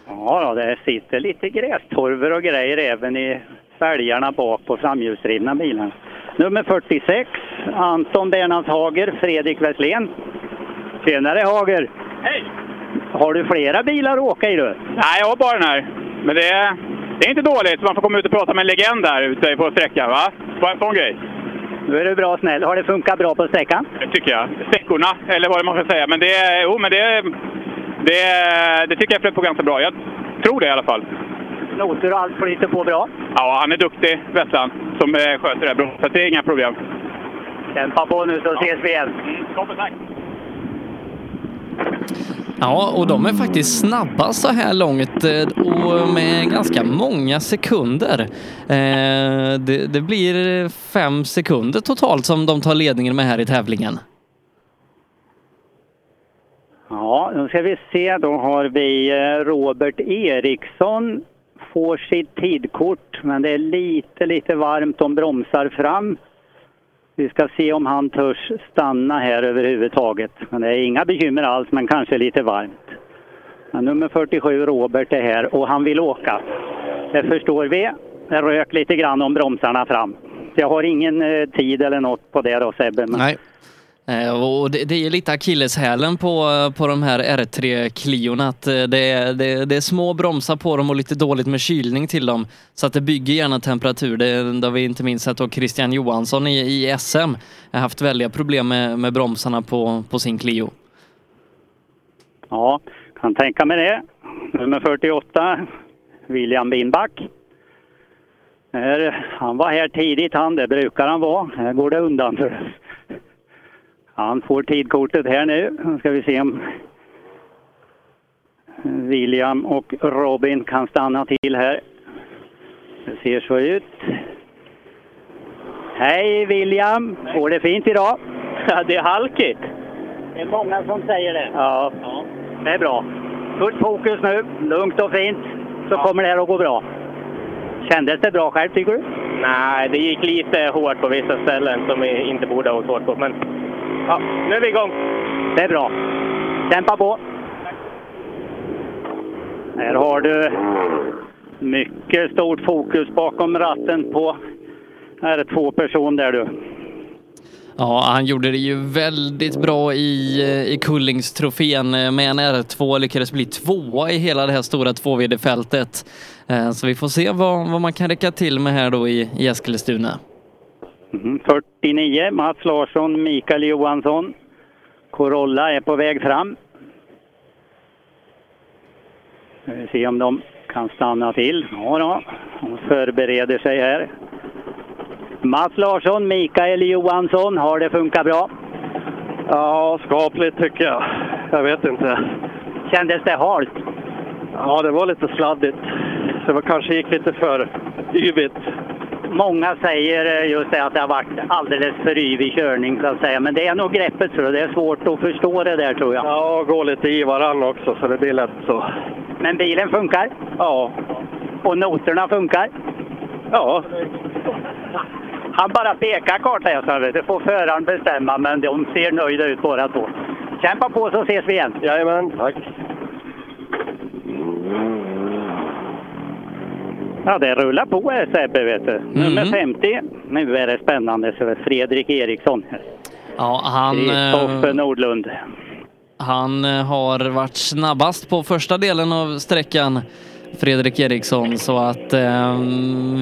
Speaker 29: Ja, det sitter lite grästorver och grejer även i fälgarna bak på framhjulsdrivna bilar. Nummer 46, Anton Bernhardshager, Fredrik Westlén. Tjenare Hager!
Speaker 43: Hej!
Speaker 29: Har du flera bilar att åka i du?
Speaker 43: Nej, jag har bara den här. Men det är, det är inte dåligt. Man får komma ut och prata med en legend där ute på sträckan. Va? Bara en sån grej.
Speaker 29: Nu är du bra snäll. Har det funkat bra på sträckan?
Speaker 43: Det tycker jag. Sträckorna, eller vad man ska säga. Men det, jo, men det, det, det tycker jag flöt på ganska bra. Jag tror det i alla fall.
Speaker 29: Noter och allt flyter på bra?
Speaker 43: Ja, han är duktig, Westland, som eh, sköter det här bra. Så det är inga problem.
Speaker 29: Kämpa på nu så ses vi igen.
Speaker 43: Toppen, tack!
Speaker 3: Ja, och de är faktiskt snabba så här långt eh, och med ganska många sekunder. Eh, det, det blir fem sekunder totalt som de tar ledningen med här i tävlingen.
Speaker 29: Ja, då ska vi se. Då har vi eh, Robert Eriksson får sitt tidkort, men det är lite, lite varmt. De bromsar fram. Vi ska se om han törs stanna här överhuvudtaget. Men det är inga bekymmer alls, men kanske lite varmt. Men nummer 47, Robert, är här och han vill åka. Det förstår vi. Det rök lite grann om bromsarna fram. Jag har ingen eh, tid eller något på det då Sebbe. Men...
Speaker 3: Nej. Eh, och det, det är lite akilleshälen på, på de här R3-kliorna. att eh, det är, det, det är små bromsar på dem och lite dåligt med kylning till dem. Så att det bygger gärna temperatur. Det, det har vi inte minst sett då Christian Johansson i, i SM har haft väldiga problem med, med bromsarna på, på sin Clio.
Speaker 29: Ja, kan tänka mig det. Nummer 48, William Winback. Han var här tidigt han, det brukar han vara. Här går det undan för han får tidkortet här nu. Nu ska vi se om William och Robin kan stanna till här. Det ser så ut. Hej William! Går det fint idag? Ja, det är halkigt. Det är många som säger det. Ja, det är bra. Fullt fokus nu, lugnt och fint, så kommer det här att gå bra. Kändes det bra själv tycker du?
Speaker 27: Nej, det gick lite hårt på vissa ställen som vi inte borde ha åkt hårt på. Men ja, nu är vi igång.
Speaker 29: Det är bra. Kämpa på! Här har du mycket stort fokus bakom ratten på här är två person där du.
Speaker 3: Ja, han gjorde det ju väldigt bra i, eh, i Kullingstrofén eh, med en R2 lyckades bli tvåa i hela det här stora 2VD-fältet. Eh, Så vi får se vad, vad man kan räcka till med här då i, i Eskilstuna.
Speaker 29: Mhm, 49, Mats Larsson, Mikael Johansson. Corolla är på väg fram. Ska vi se om de kan stanna till. Ja då, de förbereder sig här. Mats Larsson, Mikael Johansson, har det funkat bra?
Speaker 42: Ja, skapligt tycker jag. Jag vet inte.
Speaker 29: Kändes det halt?
Speaker 42: Ja, det var lite sladdigt. Det kanske gick lite för yvigt.
Speaker 29: Många säger eh, just det att det har varit alldeles för yvig körning så att säga. Men det är nog greppet tror jag. Det är svårt att förstå det där tror jag.
Speaker 42: Ja, och gå lite i varann också så det blir lätt så.
Speaker 29: Men bilen funkar?
Speaker 42: Ja.
Speaker 29: Och noterna funkar?
Speaker 42: Ja.
Speaker 29: Han bara pekar kartläsaren. Det får föraren bestämma men de ser nöjda ut båda två. Kämpa på så ses vi igen.
Speaker 42: Jajamän, tack.
Speaker 29: Ja, det rullar på här Sebbe, vet du. Nummer 50. Nu är det spännande. Så Fredrik Eriksson.
Speaker 3: Ja, han...
Speaker 29: Kristoffer
Speaker 3: eh,
Speaker 29: Nordlund.
Speaker 3: Han eh, har varit snabbast på första delen av sträckan, Fredrik Eriksson, så att eh,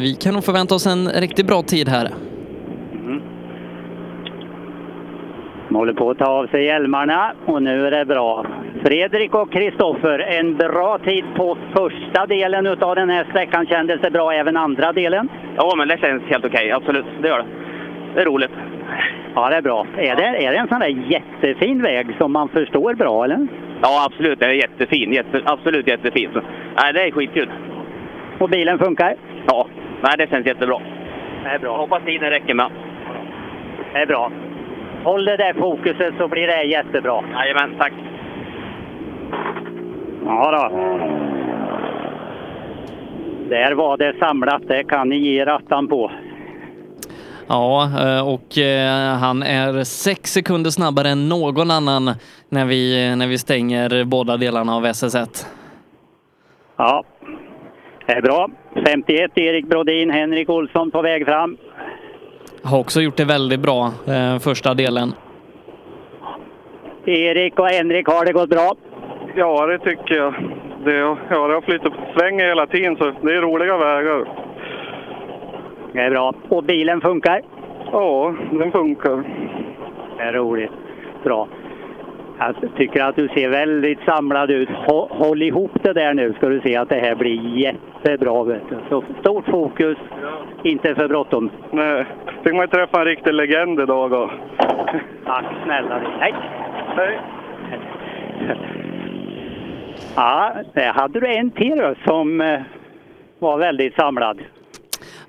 Speaker 3: vi kan nog förvänta oss en riktigt bra tid här.
Speaker 29: De håller på att ta av sig hjälmarna och nu är det bra. Fredrik och Kristoffer, en bra tid på första delen av den här sträckan. Kändes det bra även andra delen?
Speaker 27: Ja, men det känns helt okej. Absolut, det gör det. Det är roligt.
Speaker 29: Ja, det är bra. Är det, är det en sån där jättefin väg som man förstår bra, eller?
Speaker 27: Ja, absolut. Den är jättefin. Jätte, absolut jättefin. Så
Speaker 12: Nej, det är skitkul.
Speaker 29: Och bilen funkar?
Speaker 12: Ja, nej, det känns jättebra.
Speaker 29: Det är bra.
Speaker 12: Hoppas tiden räcker med.
Speaker 29: Det är bra. Håll det där fokuset så blir det jättebra.
Speaker 12: Jajamän, tack.
Speaker 29: Ja då. Där var det samlat, det kan ni ge rattan på.
Speaker 3: Ja, eh, och eh, han är sex sekunder snabbare än någon annan när vi, när vi stänger båda delarna av SS1.
Speaker 29: Ja, det är bra. 51 Erik Brodin, Henrik Olsson på väg fram.
Speaker 3: Har också gjort det väldigt bra eh, första delen.
Speaker 29: Erik och Henrik, har det gått bra?
Speaker 25: Ja, det tycker jag. Det, ja, det har flyttat svänger hela tiden, så det är roliga vägar.
Speaker 29: Det är bra. Och bilen funkar?
Speaker 25: Ja, den funkar.
Speaker 29: Det är roligt. Bra. Jag tycker att du ser väldigt samlad ut. Hå- Håll ihop det där nu ska du se att det här blir jättebra. Vet du. Så stort fokus, inte för bråttom.
Speaker 25: Nej, fick man träffa en riktig legend idag. Och...
Speaker 29: Tack snälla. Hej! Hej! Ja, där hade du en till som eh, var väldigt samlad.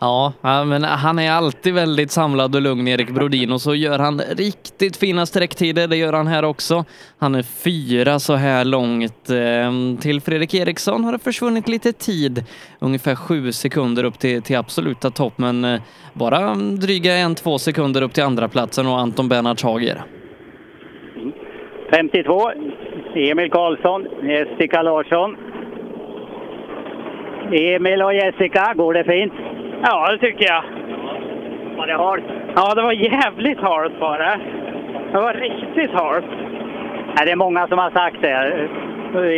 Speaker 3: Ja, men han är alltid väldigt samlad och lugn, Erik Brodin, och så gör han riktigt fina sträcktider. Det gör han här också. Han är fyra så här långt. Ehm, till Fredrik Eriksson har det försvunnit lite tid, ungefär sju sekunder upp till, till absoluta topp, men eh, bara dryga en, två sekunder upp till andra platsen och Anton Bernhards Hager.
Speaker 29: 52, mm. Emil Karlsson, Jessica Larsson. Emil och Jessica, går det fint?
Speaker 22: Ja, det tycker jag.
Speaker 29: Var det halt?
Speaker 22: Ja, det var jävligt halt var det. Var riktigt halt.
Speaker 29: Ja, det är många som har sagt det.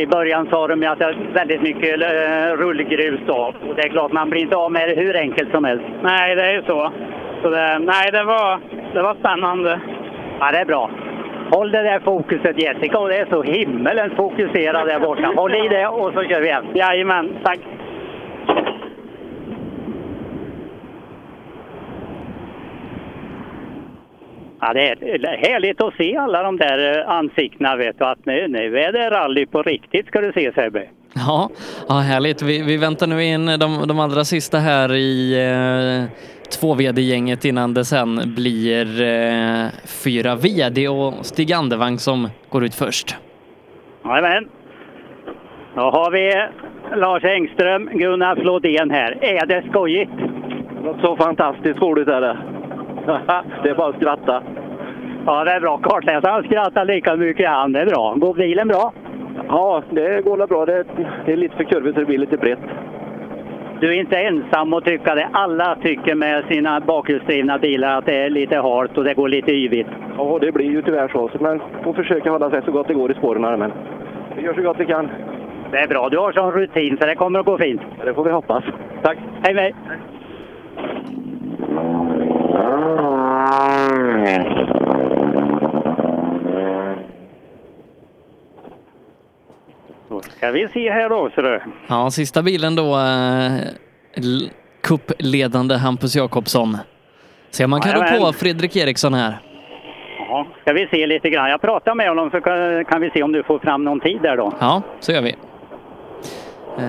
Speaker 29: I början sa de att det är väldigt mycket eh, rullgrus då. Och det är klart, man blir inte av med det hur enkelt som helst.
Speaker 22: Nej, det är ju så. så det, nej, det var, det var spännande.
Speaker 29: Ja, det är bra. Håll det där fokuset Jessica, och det är så himmelens fokuserad där borta. Håll i det och så kör vi igen.
Speaker 22: Jajamän, tack.
Speaker 29: Ja, det är härligt att se alla de där eh, ansiktena vet du. Att nu, nu är det rally på riktigt ska du se Sebbe.
Speaker 3: Ja, ja härligt. Vi, vi väntar nu in de, de allra sista här i eh, två VD-gänget innan det sen blir eh, fyra VD och Stig Andevang som går ut först.
Speaker 29: Jajamän. Då har vi Lars Engström, Gunnar Flodén här. Är det skojigt?
Speaker 12: Så fantastiskt roligt är det. *laughs* det är bara att skratta.
Speaker 29: Ja, det är bra. Kartläsaren skrattar lika mycket han. Det är bra. Går bilen bra?
Speaker 12: Ja, det går bra. Det, är lite för kurvigt så det blir lite brett.
Speaker 29: Du är inte ensam att tycka det. Alla tycker med sina bakhjulsdrivna bilar att det är lite halt och det går lite yvigt.
Speaker 12: Ja, det blir ju tyvärr så. så Men får försöka hålla sig så gott det går i spåren. Men vi gör så gott vi kan.
Speaker 29: Det är bra. Du har sån rutin så det kommer att gå fint.
Speaker 12: Det får vi hoppas. Tack!
Speaker 29: Hej med Då ska vi se här då, ser du.
Speaker 3: Ja, sista bilen då, eh, kuppledande Hampus Jakobsson. Se om man kan
Speaker 29: Jajamän.
Speaker 3: på Fredrik Eriksson här.
Speaker 29: Ja, ska vi se lite grann. Jag pratar med honom så kan, kan vi se om du får fram någon tid där då.
Speaker 3: Ja, så gör vi.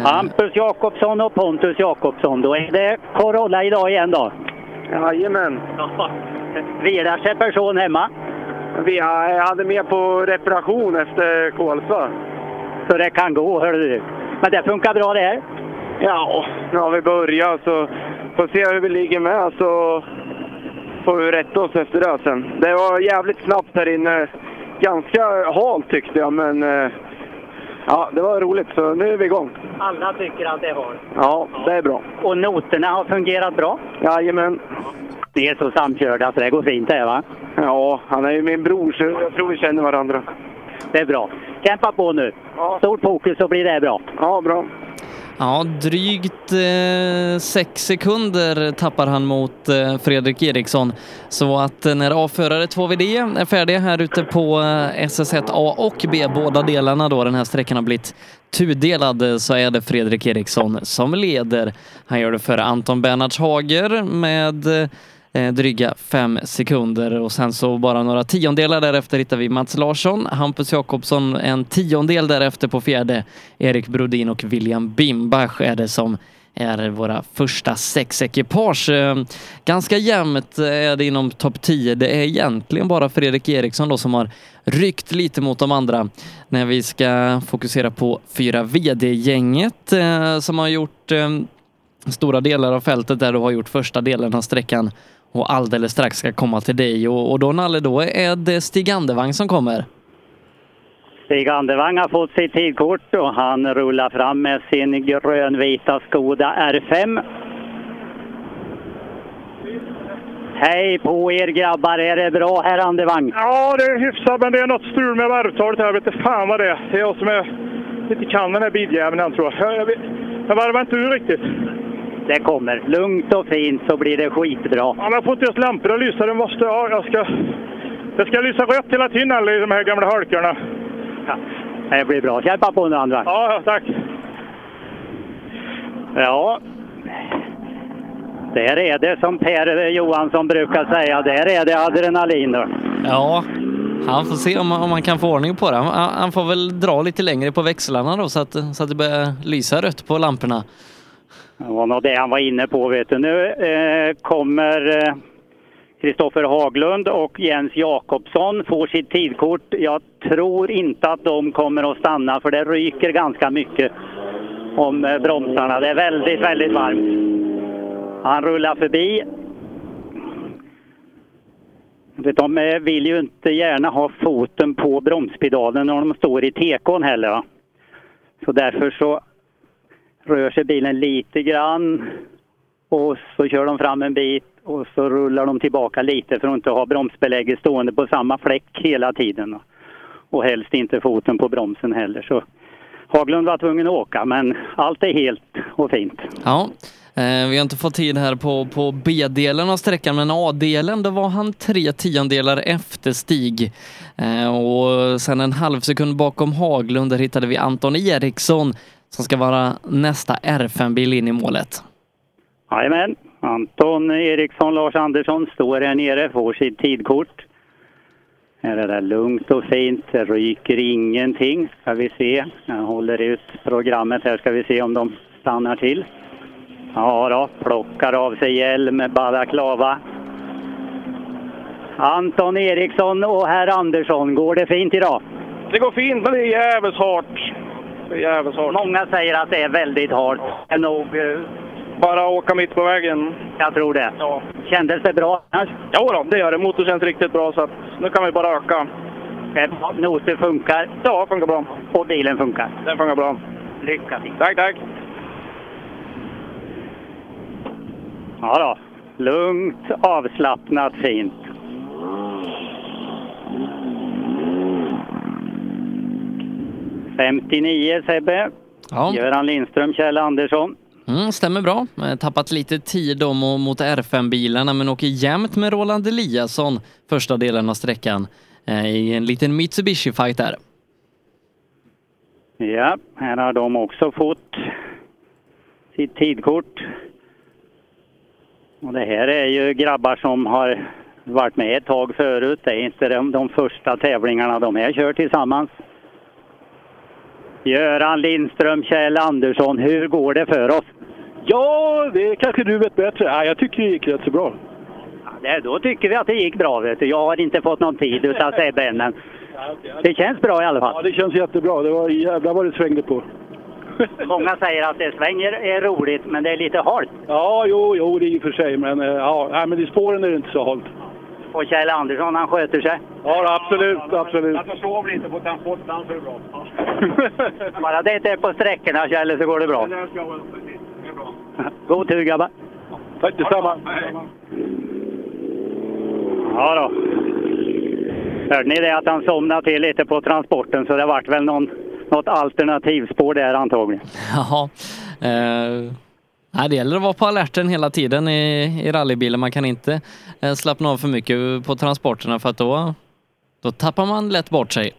Speaker 29: Hampus Jakobsson och Pontus Jakobsson. Då är det Corolla idag igen då.
Speaker 12: Jajamän.
Speaker 29: Vilar sig person hemma.
Speaker 12: Vi hade med på reparation efter Kolsva.
Speaker 29: Så det kan gå, hör du. Men det funkar bra det här?
Speaker 12: Ja, nu har vi börjat så får se hur vi ligger med så får vi rätta oss efter det sen. Det var jävligt snabbt här inne. Ganska halt tyckte jag, men eh, ja, det var roligt så nu är vi igång.
Speaker 29: Alla tycker att det har.
Speaker 12: Ja, det är bra.
Speaker 29: Och noterna har fungerat bra?
Speaker 12: Jajamän.
Speaker 29: Ni är så samkörda så det går fint det va?
Speaker 12: Ja, han är ju min bror så jag tror vi känner varandra.
Speaker 29: Det är bra. Kämpa på nu. Stort fokus så blir det bra.
Speaker 12: Ja, bra.
Speaker 3: Ja, drygt eh, sex sekunder tappar han mot eh, Fredrik Eriksson. Så att eh, när A-förare 2VD är färdiga här ute på eh, SS1A och B, båda delarna då, den här sträckan har blivit tudelad, eh, så är det Fredrik Eriksson som leder. Han gör det före Anton Bernhards Hager med eh, eh, dryga fem sekunder och sen så bara några tiondelar därefter hittar vi Mats Larsson, Hampus Jakobsson en tiondel därefter på fjärde, Erik Brodin och William Bimbach är det som är våra första sex ekipage. Eh, ganska jämnt är det inom topp 10. Det är egentligen bara Fredrik Eriksson då som har ryckt lite mot de andra när vi ska fokusera på fyra VD-gänget eh, som har gjort eh, stora delar av fältet där du har gjort första delen av sträckan och alldeles strax ska komma till dig. Och, och då Nalle, då är det Stig Andevang som kommer.
Speaker 29: Stig Andevang har fått sitt tidkort och han rullar fram med sin grönvita Skoda R5. Hej på er grabbar! Är det bra herr Andevang?
Speaker 42: Ja, det är hyfsat, men det är något strul med varvtalet här. Jag vet inte fan vad det är. Det är jag som är, inte kan den här biljäveln, tror jag. Jag, jag, jag varvar inte ur riktigt.
Speaker 29: Det kommer. Lugnt och fint så blir det skitbra.
Speaker 42: Ja, jag får inte just lampor att lysa. Det måste, ja, jag ska, det ska lysa rött hela tiden eller, i de här gamla halkorna.
Speaker 29: Det blir bra. Kämpa på nu!
Speaker 42: Ja, ja, tack!
Speaker 29: Ja, där är det som Per Johansson brukar säga. Där är det adrenalin. Då.
Speaker 3: Ja, han får se om, om han kan få ordning på det. Han, han får väl dra lite längre på växlarna då så att, så att det börjar lysa rött på lamporna.
Speaker 29: Det var nog det han var inne på. Vet du. Nu eh, kommer eh, Kristoffer Haglund och Jens Jakobsson får sitt tidkort. Jag tror inte att de kommer att stanna för det ryker ganska mycket om eh, bromsarna. Det är väldigt, väldigt varmt. Han rullar förbi. De eh, vill ju inte gärna ha foten på bromspedalen när de står i tekon heller. Va? Så därför så rör sig bilen lite grann och så kör de fram en bit och så rullar de tillbaka lite för att inte ha bromsbelägget stående på samma fläck hela tiden. Och helst inte foten på bromsen heller. Så Haglund var tvungen att åka men allt är helt och fint.
Speaker 3: Ja, eh, vi har inte fått tid här på, på B-delen av sträckan, men A-delen, då var han tre tiondelar efter Stig. Eh, och sen en halv sekund bakom Haglund, där hittade vi Anton Eriksson som ska vara nästa R5-bil in i målet.
Speaker 29: Jajamän. Anton Eriksson, Lars Andersson står här nere, får sitt tidkort. Här är det lugnt och fint, det ryker ingenting. Ska vi se, jag håller ut programmet här, ska vi se om de stannar till. Ja då, plockar av sig hjälm, balaklava. Anton Eriksson och herr Andersson, går det fint idag?
Speaker 42: Det går fint, men det är jävligt hårt. Det är jävligt hårt.
Speaker 29: Många säger att det är väldigt hårt. Nog... eh,
Speaker 42: Bara åka mitt på vägen.
Speaker 29: Jag tror det.
Speaker 42: Ja.
Speaker 29: Kändes det bra annars?
Speaker 42: Jo då, det gör det. Motorn känns riktigt bra, så att nu kan vi bara öka.
Speaker 29: Noter funkar?
Speaker 42: Ja, funkar bra.
Speaker 29: Och bilen funkar?
Speaker 42: Den funkar bra.
Speaker 29: Lycka till!
Speaker 42: Tack, tack!
Speaker 29: Ja då. Lugnt, avslappnat, fint. ...59 Sebbe.
Speaker 3: Ja.
Speaker 29: Göran Lindström, Kjell Andersson.
Speaker 3: Mm, stämmer bra. Eh, Tappat lite tid då mo- mot R5-bilarna men åker jämnt med Roland Eliasson första delen av sträckan eh, i en liten Mitsubishi-fight där.
Speaker 29: Ja, här har de också fått sitt tidkort. Och det här är ju grabbar som har varit med ett tag förut. Det är inte de, de första tävlingarna de här kör tillsammans. Göran Lindström, Kjell Andersson, hur går det för oss?
Speaker 42: Ja, det kanske du vet bättre. Ja, jag tycker det gick rätt så bra.
Speaker 29: Det, då tycker vi att det gick bra. Vet du. Jag har inte fått någon tid utav Sebbe än, men det känns bra i alla fall.
Speaker 42: Ja, det känns jättebra. Det var jävla vad det svängde på.
Speaker 29: Många säger att det svänger är roligt, men det är lite halt.
Speaker 42: Ja, jo, jo, det är i och för sig. Men, eh, ja, nej, men i spåren är det inte så halt.
Speaker 29: Och Kjell Andersson, han sköter sig.
Speaker 42: Ja, absolut, absolut.
Speaker 29: Jag sov lite på transportplan så är det bra. *laughs* Bara det inte är på sträckorna, Kjell, så går det bra. God tur, grabbar.
Speaker 42: Tack detsamma.
Speaker 29: Ja då. Hörde ni det att han somnade till lite på transporten så det vart väl någon, något alternativspår där antagligen. *laughs*
Speaker 3: Jaha. Eh, nej, det gäller att vara på alerten hela tiden i, i rallybilen. Man kan inte eh, slappna av för mycket på transporterna för att då, då tappar man lätt bort sig.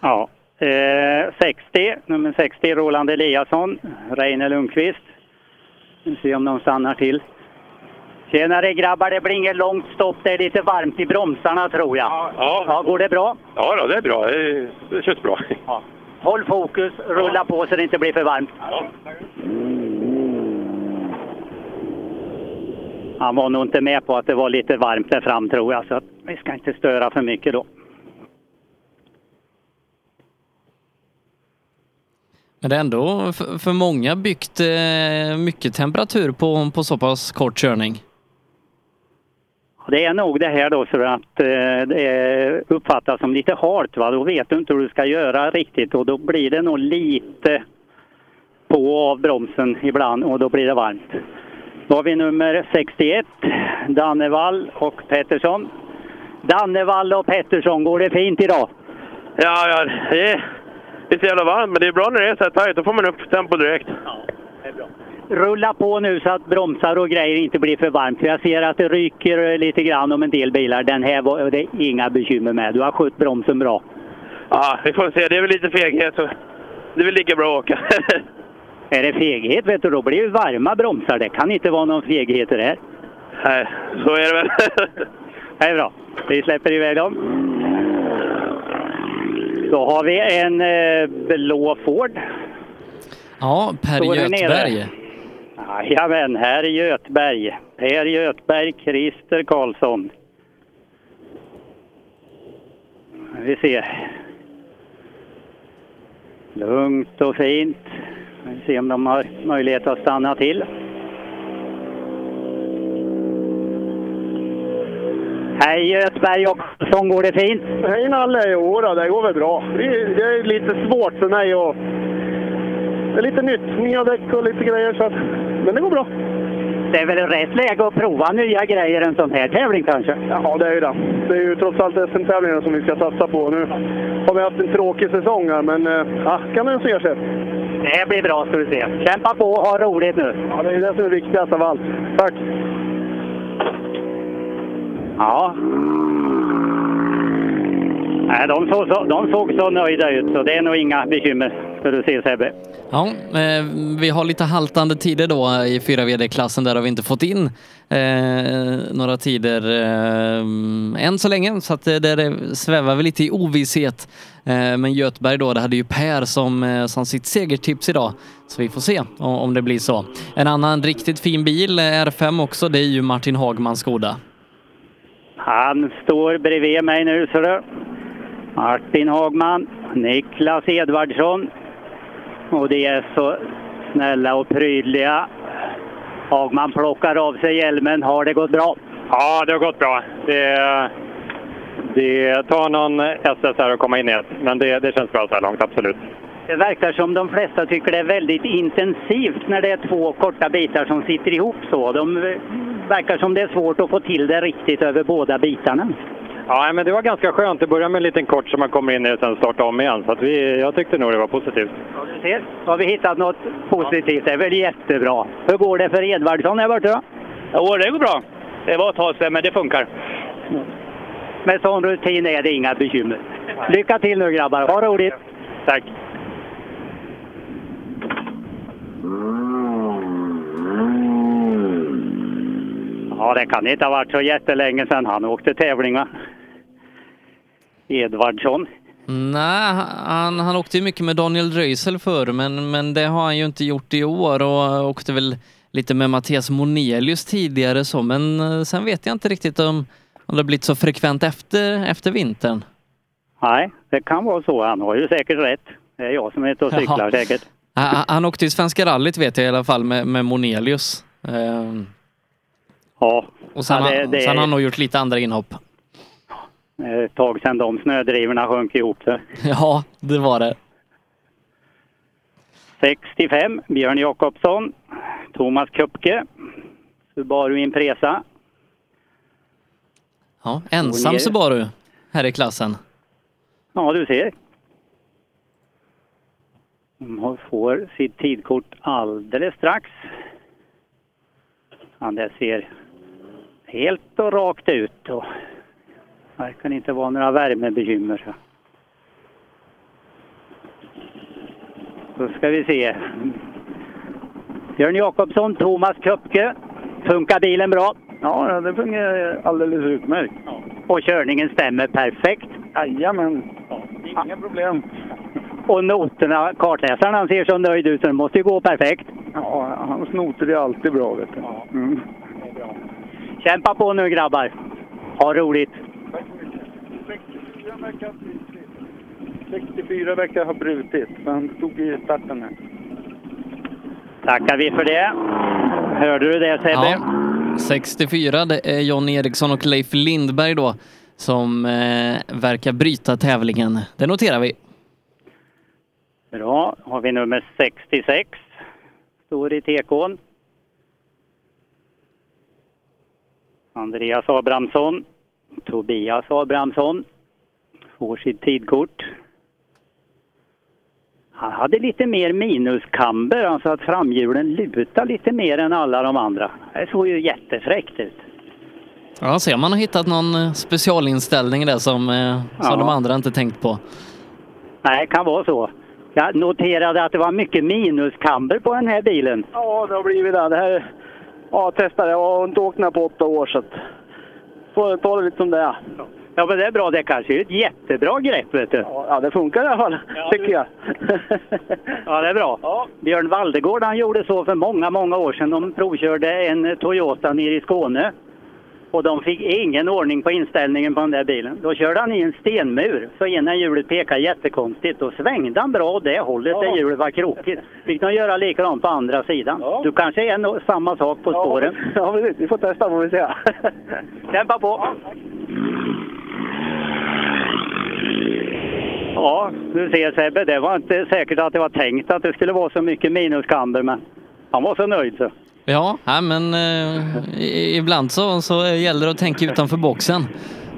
Speaker 29: Ja. Eh, 60, nummer 60, Roland Eliasson, Reine Lundqvist. Vi ser om de stannar till. Tjenare grabbar, det blir inget långt stopp. Det är lite varmt i bromsarna tror jag.
Speaker 44: Ja.
Speaker 29: Ja, går det bra?
Speaker 44: Ja, då, det är bra. Det, det känns bra.
Speaker 29: Ja. Håll fokus, rulla på så det inte blir för varmt. Han var nog inte med på att det var lite varmt där fram tror jag, så att vi ska inte störa för mycket då.
Speaker 3: Men det är ändå för, för många byggt eh, mycket temperatur på, på så pass kort körning.
Speaker 29: Det är nog det här då så att eh, det uppfattas som lite halt. Va? Då vet du inte hur du ska göra riktigt och då blir det nog lite på av bromsen ibland och då blir det varmt. Då har vi nummer 61, Dannevall och Pettersson. Dannevall och Pettersson, går det fint idag?
Speaker 44: Ja, ja det, är, det är så jävla varmt, men det är bra när det är så här tajt. Då får man upp tempo direkt.
Speaker 29: Rulla på nu så att bromsar och grejer inte blir för varmt. För jag ser att det ryker lite grann om en del bilar. Den här var det är inga bekymmer med. Du har skött bromsen bra.
Speaker 44: Ja, vi får se. Det är väl lite feghet. Så det är väl lika bra att åka. *laughs*
Speaker 29: Är det feghet vet du, då blir det varma bromsar. Det kan inte vara någon feghet i det här.
Speaker 44: Nej, så är det väl. *laughs*
Speaker 29: Det är bra. Vi släpper iväg dem. Då har vi en eh, blå Ford.
Speaker 3: Ja, Per? Göthberg.
Speaker 29: Jajamän, här är Göthberg. Per Göthberg, Christer Karlsson. Vi ser. Lugnt och fint. Vi ser om de har möjlighet att stanna till. Hej Göthberg och Karlsson, går det fint?
Speaker 45: Hej Nalle! Jodå, det går väl bra. Det är, det är lite svårt för mig att... Det är lite nytt, nya däck och lite grejer så att... Men det går bra.
Speaker 29: Det är väl rätt läge att prova nya grejer en sån här tävling kanske?
Speaker 45: Ja, det är ju det. Det är ju trots allt SM-tävlingarna som vi ska satsa på. Nu har vi haft en tråkig säsong här, men eh, ja, kan man se sig.
Speaker 29: Det blir bra ska du se. Kämpa på och ha roligt nu.
Speaker 45: Ja, det är det som är viktigast av allt. Tack!
Speaker 29: Ja. Nej, de såg, så, de såg så nöjda ut så det är nog inga bekymmer ska du se Sebbe.
Speaker 3: Ja, eh, vi har lite haltande tider då i 4VD-klassen. Där har vi inte fått in eh, några tider eh, än så länge, så att det, där svävar vi lite i ovisshet. Men Göteborg då, det hade ju Per som, som sitt segertips idag, så vi får se om, om det blir så. En annan riktigt fin bil, eh, R5 också, det är ju Martin Hagmans Skoda.
Speaker 29: Han står bredvid mig nu ser du. Martin Hagman, Niklas Edvardsson. Och det är så snälla och prydliga. Hagman plockar av sig hjälmen. Har det gått bra?
Speaker 44: Ja, det har gått bra. Det, det tar någon SS här att komma in i det, men det, det känns bra så här långt, absolut.
Speaker 29: Det verkar som de flesta tycker det är väldigt intensivt när det är två korta bitar som sitter ihop så. De verkar som det är svårt att få till det riktigt över båda bitarna.
Speaker 44: Ja, men det var ganska skönt. Det börjar med en liten kort som man kommer in i och sen starta om igen. Så att vi, jag tyckte nog det var positivt.
Speaker 29: Du ser, har vi hittat något positivt. Det är väl jättebra. Hur går det för Edvardsson här borta?
Speaker 44: Jo, det går bra. Det var ett tag sedan, men det funkar.
Speaker 29: Med sån rutin är det inga bekymmer. Lycka till nu grabbar. Ha roligt!
Speaker 44: Tack!
Speaker 29: Ja, det kan inte ha varit så jättelänge sedan han åkte tävling va? Edvardsson.
Speaker 3: Nej, han, han åkte ju mycket med Daniel Röisel förr, men, men det har han ju inte gjort i år och åkte väl lite med Mattias Monelius tidigare så, men eh, sen vet jag inte riktigt om, om det blivit så frekvent efter, efter vintern.
Speaker 29: Nej, det kan vara så. Han har ju säkert rätt. Det är jag som är ute och cyklar
Speaker 3: Jaha.
Speaker 29: säkert.
Speaker 3: Han, han åkte ju Svenska rallyt vet jag i alla fall med, med Monelius. Ehm,
Speaker 29: Ja.
Speaker 3: och sen,
Speaker 29: Ja, det-
Speaker 3: har-
Speaker 29: det-
Speaker 3: sen har han nog gjort lite andra inhopp.
Speaker 29: Är Ett tag sedan de snödrivorna sjönk ihop sig. *laughs*
Speaker 3: Ja, det var det.
Speaker 29: 65, Björn Jakobsson. Thomas Kupke. Subaru Impresa.
Speaker 3: Ja, ensam. Subaru här i klassen.
Speaker 29: Ja, du ser. De får sitt tidkort alldeles strax. Ja, det ser helt och rakt ut. Och verkar inte vara några värmebekymmer. Så. Då ska vi se. Björn Jakobsson, Thomas Köpke. Funkar bilen bra?
Speaker 19: Ja, det fungerar alldeles utmärkt. Och körningen stämmer perfekt? Jajamän. Inga problem. Och noterna, kartläsaren han ser så nöjd ut så det måste ju gå perfekt. Ja, hans noter är alltid bra vet du. Mm. Kämpa på nu grabbar. Ha roligt. 64 veckor har brutit, så han stod i starten här. Tackar vi för det. Hörde du det Sebbe?
Speaker 3: Ja, 64, det är John Eriksson och Leif Lindberg då som eh, verkar bryta tävlingen. Det noterar vi.
Speaker 29: Bra. Har vi nummer 66. Står i tekon. Andreas Abrahamsson. Tobias Abrahamsson. Får sitt tidkort. Han hade lite mer minuskamber, alltså att framhjulen lutar lite mer än alla de andra. Det såg ju jättefräckt ut.
Speaker 3: Ja, ser man har hittat någon eh, specialinställning där som, eh, som
Speaker 29: Ja.
Speaker 3: de andra inte tänkt på.
Speaker 29: Nej, kan vara så. Jag noterade att det var mycket minuskamber på den här bilen.
Speaker 45: Ja, det har blivit det. det här, ja, testade. Jag har inte åkt den här på åtta år så att, får ta det lite som det är.
Speaker 29: Ja, men det är bra. Är ett jättebra grepp, vet du.
Speaker 45: Ja, det funkar i alla fall, tycker jag. *laughs*
Speaker 29: Ja, det är bra. Björn Valdegård han gjorde så för många, många år sedan. De provkörde en Toyota nere i Skåne. Och de fick ingen ordning på inställningen på den där bilen. Då körde han i en stenmur, så ena hjulet pekade jättekonstigt. Då svängde han bra åt det hållet där hjulet var krokigt. Fick de göra likadant på andra sidan. Du kanske är no- samma sak på spåren. *laughs*
Speaker 45: Ja, precis. Vi får testa får vi se. *laughs*
Speaker 29: Kämpa på! Ja, du ser Sebbe, det var inte säkert att det var tänkt att det skulle vara så mycket minuskamber, men han var så nöjd så.
Speaker 3: Ja, nej, men eh, i- ibland så, så gäller det att tänka utanför boxen.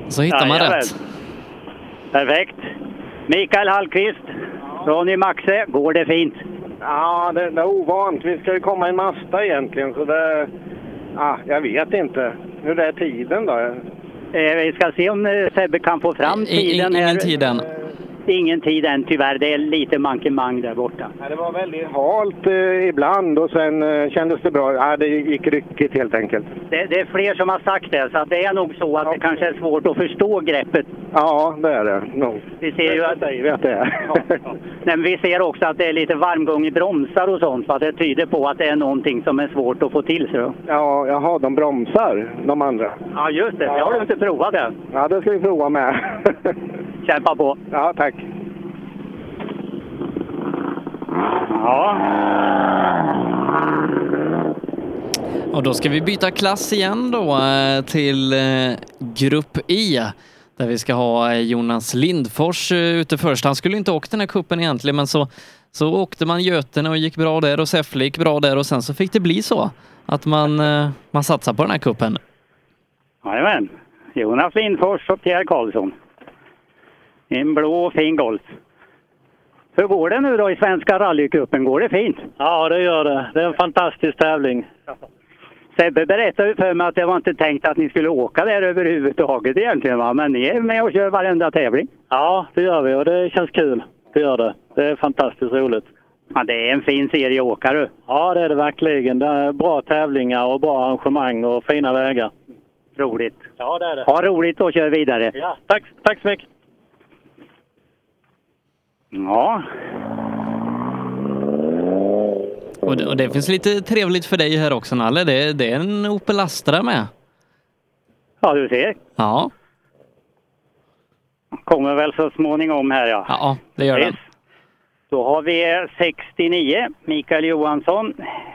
Speaker 3: Så hittar man
Speaker 29: Jajamän.
Speaker 3: rätt.
Speaker 29: Perfekt. Mikael Hallqvist, Ronny Maxe, går det fint?
Speaker 41: Ja, det, det är ovant. Vi ska ju komma i Mazda egentligen, så det... Ja, jag vet inte. Hur är tiden då?
Speaker 29: Eh, vi ska se om eh, Sebbe kan få fram
Speaker 3: I-
Speaker 29: tiden.
Speaker 3: ingen
Speaker 29: här.
Speaker 3: tid än.
Speaker 29: Ingen tid än tyvärr. Det är lite mankemang där borta.
Speaker 41: Ja, det var väldigt halt eh, ibland och sen eh, kändes det bra. Ja, det gick ryckigt helt enkelt.
Speaker 29: Det, det är fler som har sagt det, så att det är nog så att det kanske är svårt att förstå greppet.
Speaker 41: Ja, det är det nog.
Speaker 29: Vi ser ju att,
Speaker 41: säger vi att det är. *laughs*
Speaker 29: Nej, men vi ser också att det är lite varmgång i bromsar och sånt, så att det tyder på att det är någonting som är svårt att få till då.
Speaker 41: Ja, jaha, de bromsar, de andra.
Speaker 29: Ja, just det. Det har du inte provat än.
Speaker 41: Ja, det ska vi prova med. *laughs*
Speaker 29: Kämpa på.
Speaker 41: Ja, tack.
Speaker 29: Ja.
Speaker 3: Och då ska vi byta klass igen då eh, till eh, Grupp E. Där vi ska ha eh, Jonas Lindfors ute först. Han skulle inte åkt den här kuppen egentligen men så, så åkte man Götene och gick bra där och Säffle gick bra där och sen så fick det bli så att man, man satsar på den här kuppen.
Speaker 29: Jajamän. Jonas Lindfors och Pierre Karlsson. En blå fin Golf. Hur går det nu då i Svenska rallycupen? Går det fint?
Speaker 46: Ja, det gör det. Det är en fantastisk tävling.
Speaker 29: Sebbe berättade ju för mig att det var inte tänkt att ni skulle åka där överhuvudtaget egentligen va? Men ni är med och kör varenda tävling.
Speaker 46: Ja, det gör vi och det känns kul. Det gör det. Det är fantastiskt roligt.
Speaker 29: Ja, det är en fin serie åkare.
Speaker 46: Ja, det är det verkligen. Det är bra tävlingar och bra arrangemang och fina vägar.
Speaker 29: Roligt.
Speaker 46: Ja, det är det.
Speaker 29: Ha roligt och kör vidare.
Speaker 46: Ja, tack, tack så mycket.
Speaker 29: Ja.
Speaker 3: Och det, och det finns lite trevligt för dig här också Nalle. Det, det är en Opel Astra med.
Speaker 29: Ja, du ser.
Speaker 3: Ja,
Speaker 29: Kommer väl så småningom här ja.
Speaker 3: ja det gör den.
Speaker 29: Då har vi 69, Mikael Johansson,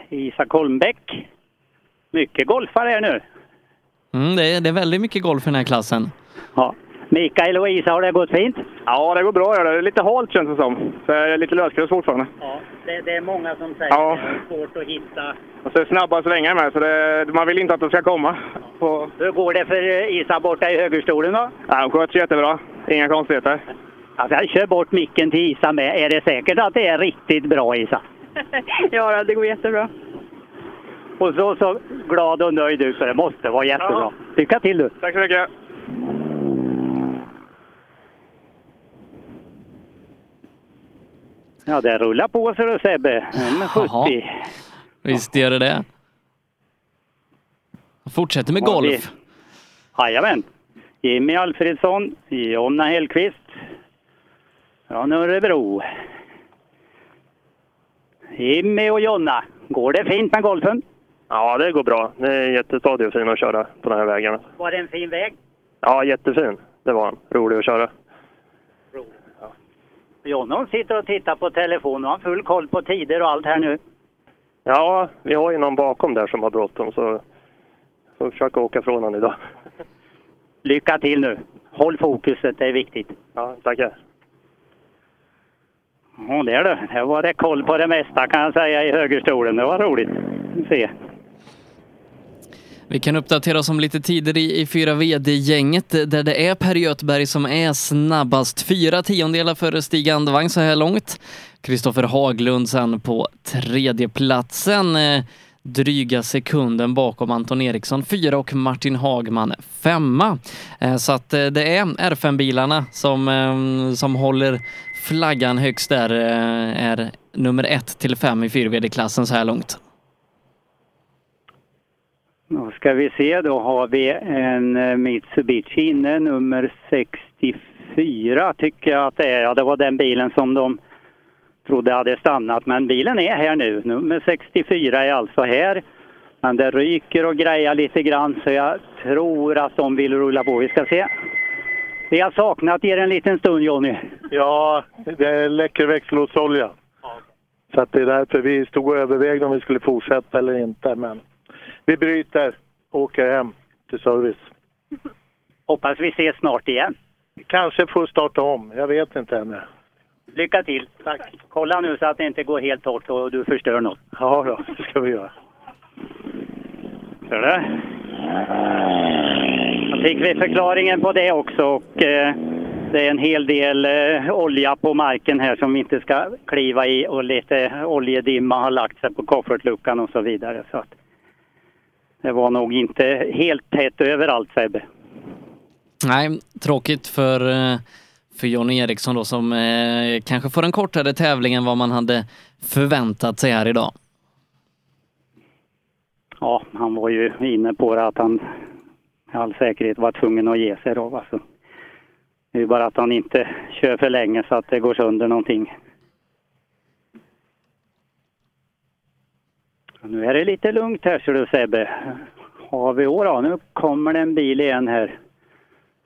Speaker 29: Isak Holmbäck. Mycket golfare här nu.
Speaker 3: Mm, det, är, det är väldigt mycket golf i den här klassen.
Speaker 29: Ja. Mikael och Isa, har det gått fint?
Speaker 25: Ja, det går bra. Det är lite halt känns det som. Så jag är lite lösgrus fortfarande.
Speaker 29: Ja, det, det är många som säger
Speaker 25: Ja.
Speaker 29: det är svårt att hitta.
Speaker 25: Och så snabba svängar med, så det, man vill inte att de ska komma. På...
Speaker 29: Hur går det för Isa borta i högerstolen då?
Speaker 25: Ja, de sköts jättebra. Inga konstigheter.
Speaker 29: Alltså, jag kör bort micken till Isa med. Är det säkert att det är riktigt bra Isa? *laughs*
Speaker 39: ja, det går jättebra.
Speaker 29: Och så, så glad och nöjd ut så det måste vara jättebra. Lycka till du!
Speaker 25: Tack så mycket!
Speaker 29: Ja, det rullar på sig du Sebbe. En 70.
Speaker 3: Jaha. Visst gör det det. Fortsätter med golf.
Speaker 29: Jajamän. Jimmy Alfredsson, Jonna Hellqvist från Örebro. Jimmy och Jonna, går det fint med golfen?
Speaker 25: Ja, det går bra. Det är jättestadig och fin att köra på den här vägen.
Speaker 29: Var det en fin väg?
Speaker 25: Ja, jättefin. Det var han. Rolig att köra.
Speaker 29: Jonna hon sitter och tittar på telefonen och har full koll på tider och allt här nu.
Speaker 25: Ja, vi har ju någon bakom där som har bråttom så får försöka åka från honom idag.
Speaker 29: Lycka till nu. Håll fokuset, det är viktigt.
Speaker 25: Ja, tackar.
Speaker 29: Ja, det är det. Här var det koll på det mesta kan jag säga i högerstolen. Det var roligt. Se.
Speaker 3: Vi kan uppdatera oss om lite tider i, i 4VD-gänget eh, där det är Per Göthberg som är snabbast. Fyra tiondelar före Stig Andevang så här långt. Kristoffer Haglund sen på tredjeplatsen. Eh, dryga sekunden bakom Anton Eriksson fyra och Martin Hagman femma. Eh, Så att eh, det är R5-bilarna som, eh, som håller flaggan högst där, eh, är nummer ett till fem i 4VD-klassen så här långt.
Speaker 29: Då ska vi se, då har vi en eh, Mitsubishi inne, nummer 64 tycker jag att det är. Ja, det var den bilen som de trodde hade stannat, men bilen är här nu. Nummer 64 är alltså här. Men det ryker och grejar lite grann så jag tror att de vill rulla på. Vi ska se. Vi har saknat er en liten stund Jonny.
Speaker 47: Ja, det läcker växellådsolja. Så att det är därför vi stod och övervägde om vi skulle fortsätta eller inte. Men vi bryter och åker hem till service.
Speaker 29: Hoppas vi ses snart igen.
Speaker 47: Kanske får starta om, jag vet inte ännu.
Speaker 29: Lycka till! Tack! Kolla nu så att det inte går helt torrt och du förstör något.
Speaker 47: Ja, då, det ska vi göra.
Speaker 29: Ser du? Då fick vi förklaringen på det också och eh, det är en hel del eh, olja på marken här som vi inte ska kliva i och lite oljedimma har lagt sig på koffertluckan och så vidare. Så att det var nog inte helt tätt överallt Sebbe.
Speaker 3: Nej, tråkigt för, eh, för Johnny Eriksson då som eh, kanske får en kortare tävling än vad man hade förväntat sig här idag.
Speaker 29: Ja, han var ju inne på det att han med all säkerhet var tvungen att ge sig då. Alltså. Det är bara att han inte kör för länge så att det går sönder någonting. Nu är det lite lugnt här ser du Sebbe. Har vi år då? Nu kommer det en bil igen här.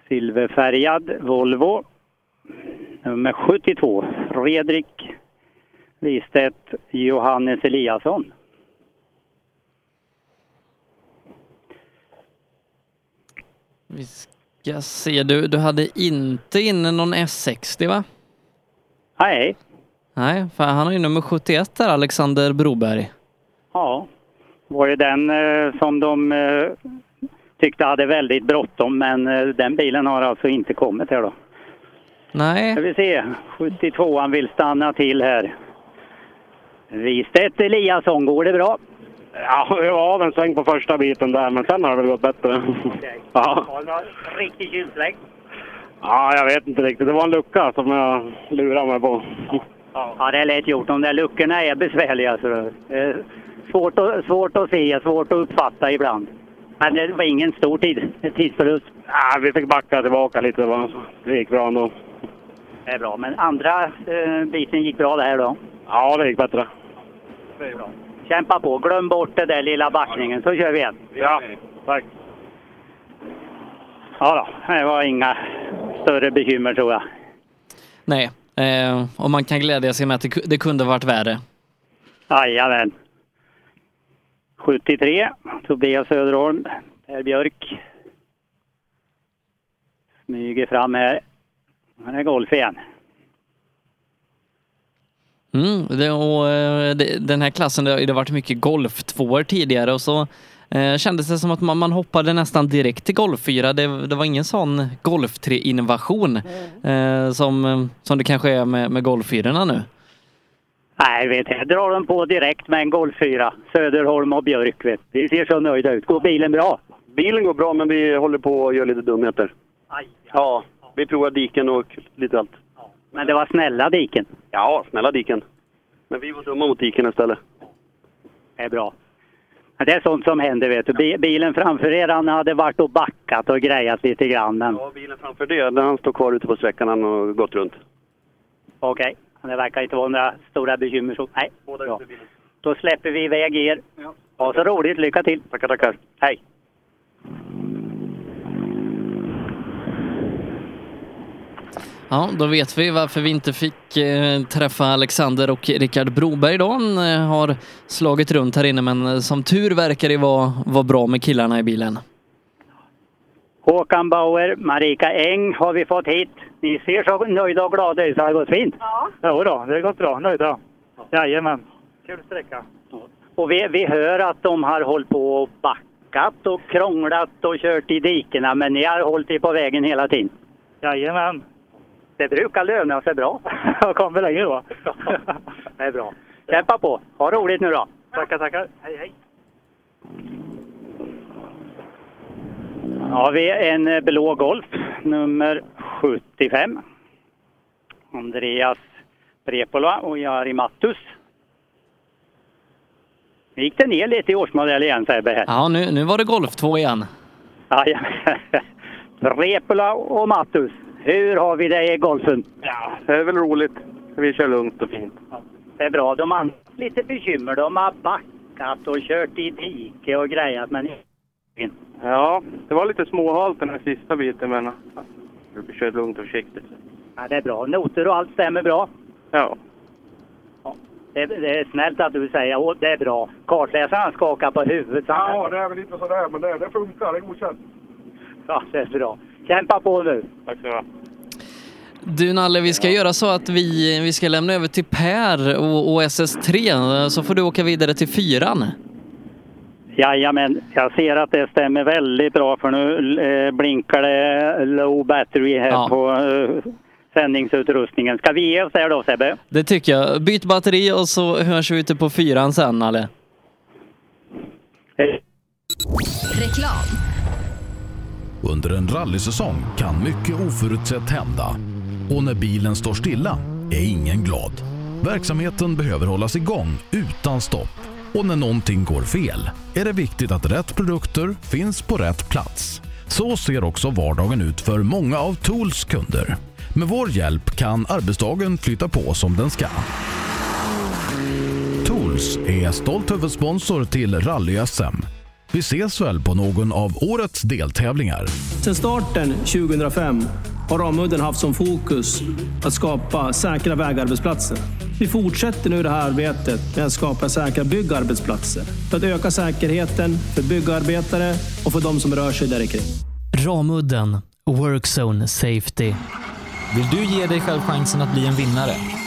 Speaker 29: Silverfärgad Volvo. Nummer 72. Fredrik Wistedt Johannes Eliasson.
Speaker 3: Vi ska se, du, du hade inte inne någon S60 va?
Speaker 29: Nej.
Speaker 3: Nej, för han har ju nummer 71 där, Alexander Broberg.
Speaker 29: Ja, var ju den eh, som de eh, tyckte hade väldigt bråttom men eh, den bilen har alltså inte kommit här då.
Speaker 3: Nej.
Speaker 29: Ska vi se, 72an vill stanna till här. Wistedt Eliasson, går det bra?
Speaker 48: Ja, jag var av en sväng på första biten där, men sen har det väl gått bättre. Ja.
Speaker 29: Har du någon riktig tjuvsläng?
Speaker 48: ja, jag vet inte riktigt. Det var en lucka som jag lurade mig på.
Speaker 29: Ja, det är lätt gjort. De där luckorna är besvärliga. Så det svårt, att, svårt att se, svårt att uppfatta ibland. Men det var ingen stor tid, tidsförlust.
Speaker 48: Ja, vi fick backa tillbaka lite. Va? Det gick bra ändå.
Speaker 29: Det är bra. Men andra eh, biten gick bra det här då?
Speaker 48: Ja, det gick bättre.
Speaker 29: Det är bra. Kämpa på. Glöm bort den där lilla backningen så kör vi igen.
Speaker 48: Ja, tack.
Speaker 29: Ja då, det var inga större bekymmer tror jag.
Speaker 3: Nej, eh, och man kan glädja sig med att det kunde varit värre.
Speaker 29: Jajamän. 73, Tobias Söderholm, Per Björk. Smyger fram här. Han är golf igen.
Speaker 3: Mm, det, och, eh, det, den här klassen, det har varit mycket golf tvåor tidigare och så eh, kändes det som att man, man hoppade nästan direkt till golf 4. Det, det var ingen sån golf 3-innovation eh, som, som det kanske är med, med golf 4 nu.
Speaker 29: Nej, vet jag drar de på direkt med en golffyra. Söderholm och Björk, vet Vi ser så nöjda ut. Går bilen bra?
Speaker 49: Bilen går bra, men vi håller på att göra lite dumheter. Ja, vi provar diken och lite allt.
Speaker 29: Men det var snälla diken.
Speaker 49: Ja, snälla diken. Men vi var dumma mot diken istället.
Speaker 29: Det är bra. Det är sånt som händer vet du. Bi- Bilen framför er han hade varit och backat och grejat lite grann. Men...
Speaker 49: Ja, bilen framför det, när han står kvar ute på sträckan, han har gått runt.
Speaker 29: Okej, Men det verkar inte vara några stora bekymmer. Så... Nej, bra. Då släpper vi iväg er. Ja, så roligt. Lycka till!
Speaker 49: Tackar, tackar.
Speaker 29: Hej!
Speaker 3: Ja, då vet vi varför vi inte fick eh, träffa Alexander och Rickard Broberg idag. Han eh, har slagit runt här inne, men eh, som tur verkar det vara, vara bra med killarna i bilen.
Speaker 29: Håkan Bauer, Marika Eng har vi fått hit. Ni ser så nöjda och glada ut. så Det har gått fint.
Speaker 50: Ja. Jo då, det har gått bra. Nöjda. Jajamän. Kul sträcka.
Speaker 29: Och vi, vi hör att de har hållit på och backat och krånglat och kört i dikena, men ni har hållit er på vägen hela tiden.
Speaker 50: Jajamän.
Speaker 29: Det brukar löna sig bra. *laughs*
Speaker 50: Jag kommer längre då.
Speaker 29: det är bra. Kämpa på. Ha roligt nu då.
Speaker 50: Tackar, tackar. Hej, hej.
Speaker 29: Har vi en eh, blå Golf, nummer 75. Andreas Prepola och Jari Mattus. Nu gick det ner lite i årsmodell igen Sebbe. här.
Speaker 3: Ja, nu, nu var det Golf 2 igen.
Speaker 29: Jajamän. *laughs* Prepola och Mattus. Hur har vi det i golfen?
Speaker 49: Ja, det är väl roligt. Vi kör lugnt och fint.
Speaker 29: Det är bra. De har lite bekymmer. De har backat och kört i dike och grejat, men
Speaker 49: Ja, det var lite småhalt den här sista biten, men vi kör lugnt och försiktigt.
Speaker 29: ja, det är bra. Noter och allt stämmer bra.
Speaker 49: Ja.
Speaker 29: Det, det är snällt att du säger att det är bra. Kartläsaren skakar på huvudet.
Speaker 51: Ja, det är väl inte sådär, men det, det funkar. Det är godkänt.
Speaker 29: Ja, det är bra. Kämpa på nu.
Speaker 49: Tack så mycket.
Speaker 3: Du Nalle, vi ska göra så att vi, vi ska lämna över till Per och, och SS3, så får du åka vidare till fyran.
Speaker 29: Jajamän, jag ser att det stämmer väldigt bra för nu eh, blinkar det low battery här
Speaker 3: Ja.
Speaker 29: på eh, sändningsutrustningen. Ska vi ge oss där då Sebbe?
Speaker 3: Det tycker jag. Byt batteri och så hörs vi ute på fyran sen, Nalle.
Speaker 52: Reklam.
Speaker 1: Under en rallysäsong kan mycket oförutsett hända. Och när bilen står stilla är ingen glad. Verksamheten behöver hållas igång utan stopp. Och när någonting går fel är det viktigt att rätt produkter finns på rätt plats. Så ser också vardagen ut för många av Tools kunder. Med vår hjälp kan arbetsdagen flytta på som den ska. Tools är stolt huvudsponsor till Rally-SM. Vi ses väl på någon av årets deltävlingar.
Speaker 2: Sedan starten 2005 har Ramudden haft som fokus att skapa säkra vägarbetsplatser. Vi fortsätter nu det här arbetet med att skapa säkra byggarbetsplatser för att öka säkerheten för byggarbetare och för de som rör sig där kring.
Speaker 8: Ramudden Workzone Safety.
Speaker 4: Vill du ge dig själv chansen att bli en vinnare?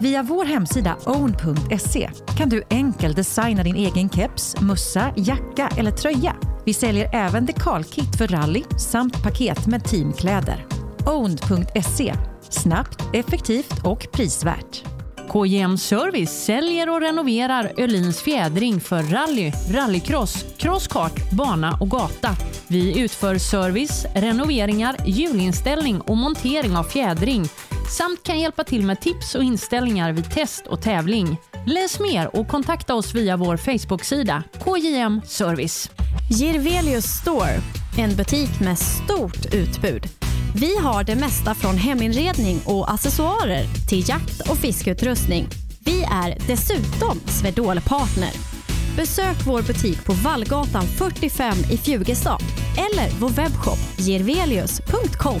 Speaker 53: Via vår hemsida own.se kan du enkelt designa din egen keps, mössa, jacka eller tröja. Vi säljer även dekalkit för rally samt paket med teamkläder. Own.se snabbt, effektivt och prisvärt.
Speaker 6: KJM Service säljer och renoverar Öhlins fjädring för rally, rallycross, crosskart, bana och gata. Vi utför service, renoveringar, hjulinställning och montering av fjädring samt kan hjälpa till med tips och inställningar vid test och tävling. Läs mer och kontakta oss via vår Facebook-sida KJM Service.
Speaker 7: Girvelius Store, en butik med stort utbud. Vi har det mesta från heminredning och accessoarer till jakt och fiskeutrustning. Vi är dessutom Swedol-partner. Besök vår butik på Vallgatan 45 i Fjugestad eller vår webbshop girvelius.com.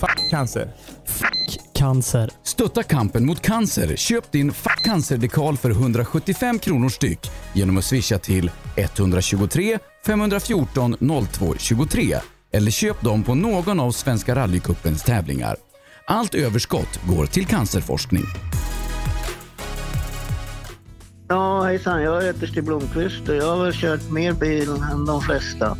Speaker 9: Fuck cancer.
Speaker 8: Cancer.
Speaker 9: Stötta kampen mot cancer. Köp din Fuck cancer-dekal för 175 kronor styck genom att swisha till 123 514 02 23 eller köp dem på någon av Svenska rallycupens tävlingar. Allt överskott går till cancerforskning.
Speaker 10: Ja, hejsan. Jag heter Stig Blomqvist och jag har väl kört mer bil än de flesta.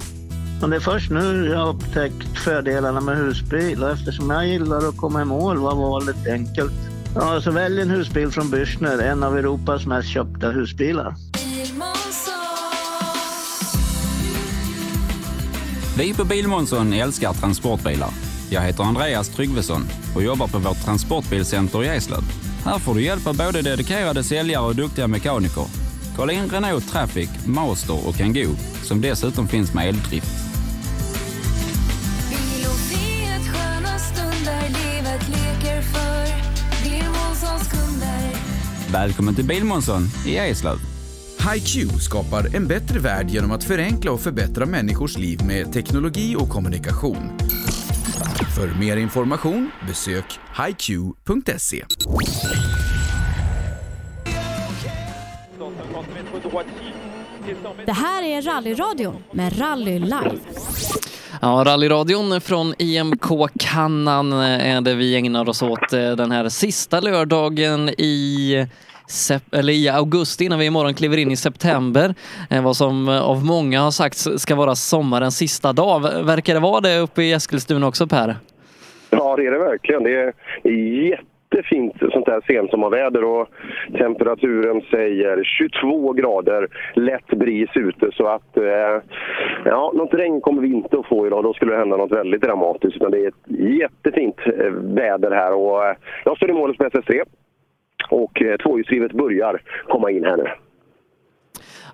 Speaker 10: Men det är först nu jag har upptäckt fördelarna med husbil och eftersom jag gillar att komma i mål var valet enkelt. Ja, så välj en husbil från Bürstner, en av Europas mest köpta husbilar.
Speaker 11: Vi på Bilmånsson älskar transportbilar. Jag heter Andreas Tryggvesson och jobbar på vårt transportbilcenter i Eslöv. Här får du hjälp av både dedikerade säljare och duktiga mekaniker. Kolla in Renault Traffic, Master och Kangoo som dessutom finns med eldrift. Välkommen till Bilmånsson i Eslöv.
Speaker 54: HiQ skapar en bättre värld genom att förenkla och förbättra människors liv med teknologi och kommunikation. För mer information besök hiq.se.
Speaker 7: Det här är Rallyradion med Rally Live.
Speaker 3: Ja, rallyradion från IMK Kannan är det vi ägnar oss åt eh, den här sista lördagen i sep- eller i augusti innan vi imorgon kliver in i september. Eh, vad som eh, av många har sagts ska vara sommarens sista dag. Verkar det vara det uppe i Eskilstuna också Per?
Speaker 12: Ja, det är det verkligen. Det är jättefint sånt här sensommarväder och temperaturen säger 22 grader, lätt bris ute så att eh, ja, något regn kommer vi inte att få idag. Då skulle det hända något väldigt dramatiskt. Utan det är ett jättefint eh, väder här och eh, jag står i målet på SS3 och eh, tvåhjulsdrivet börjar komma in här nu.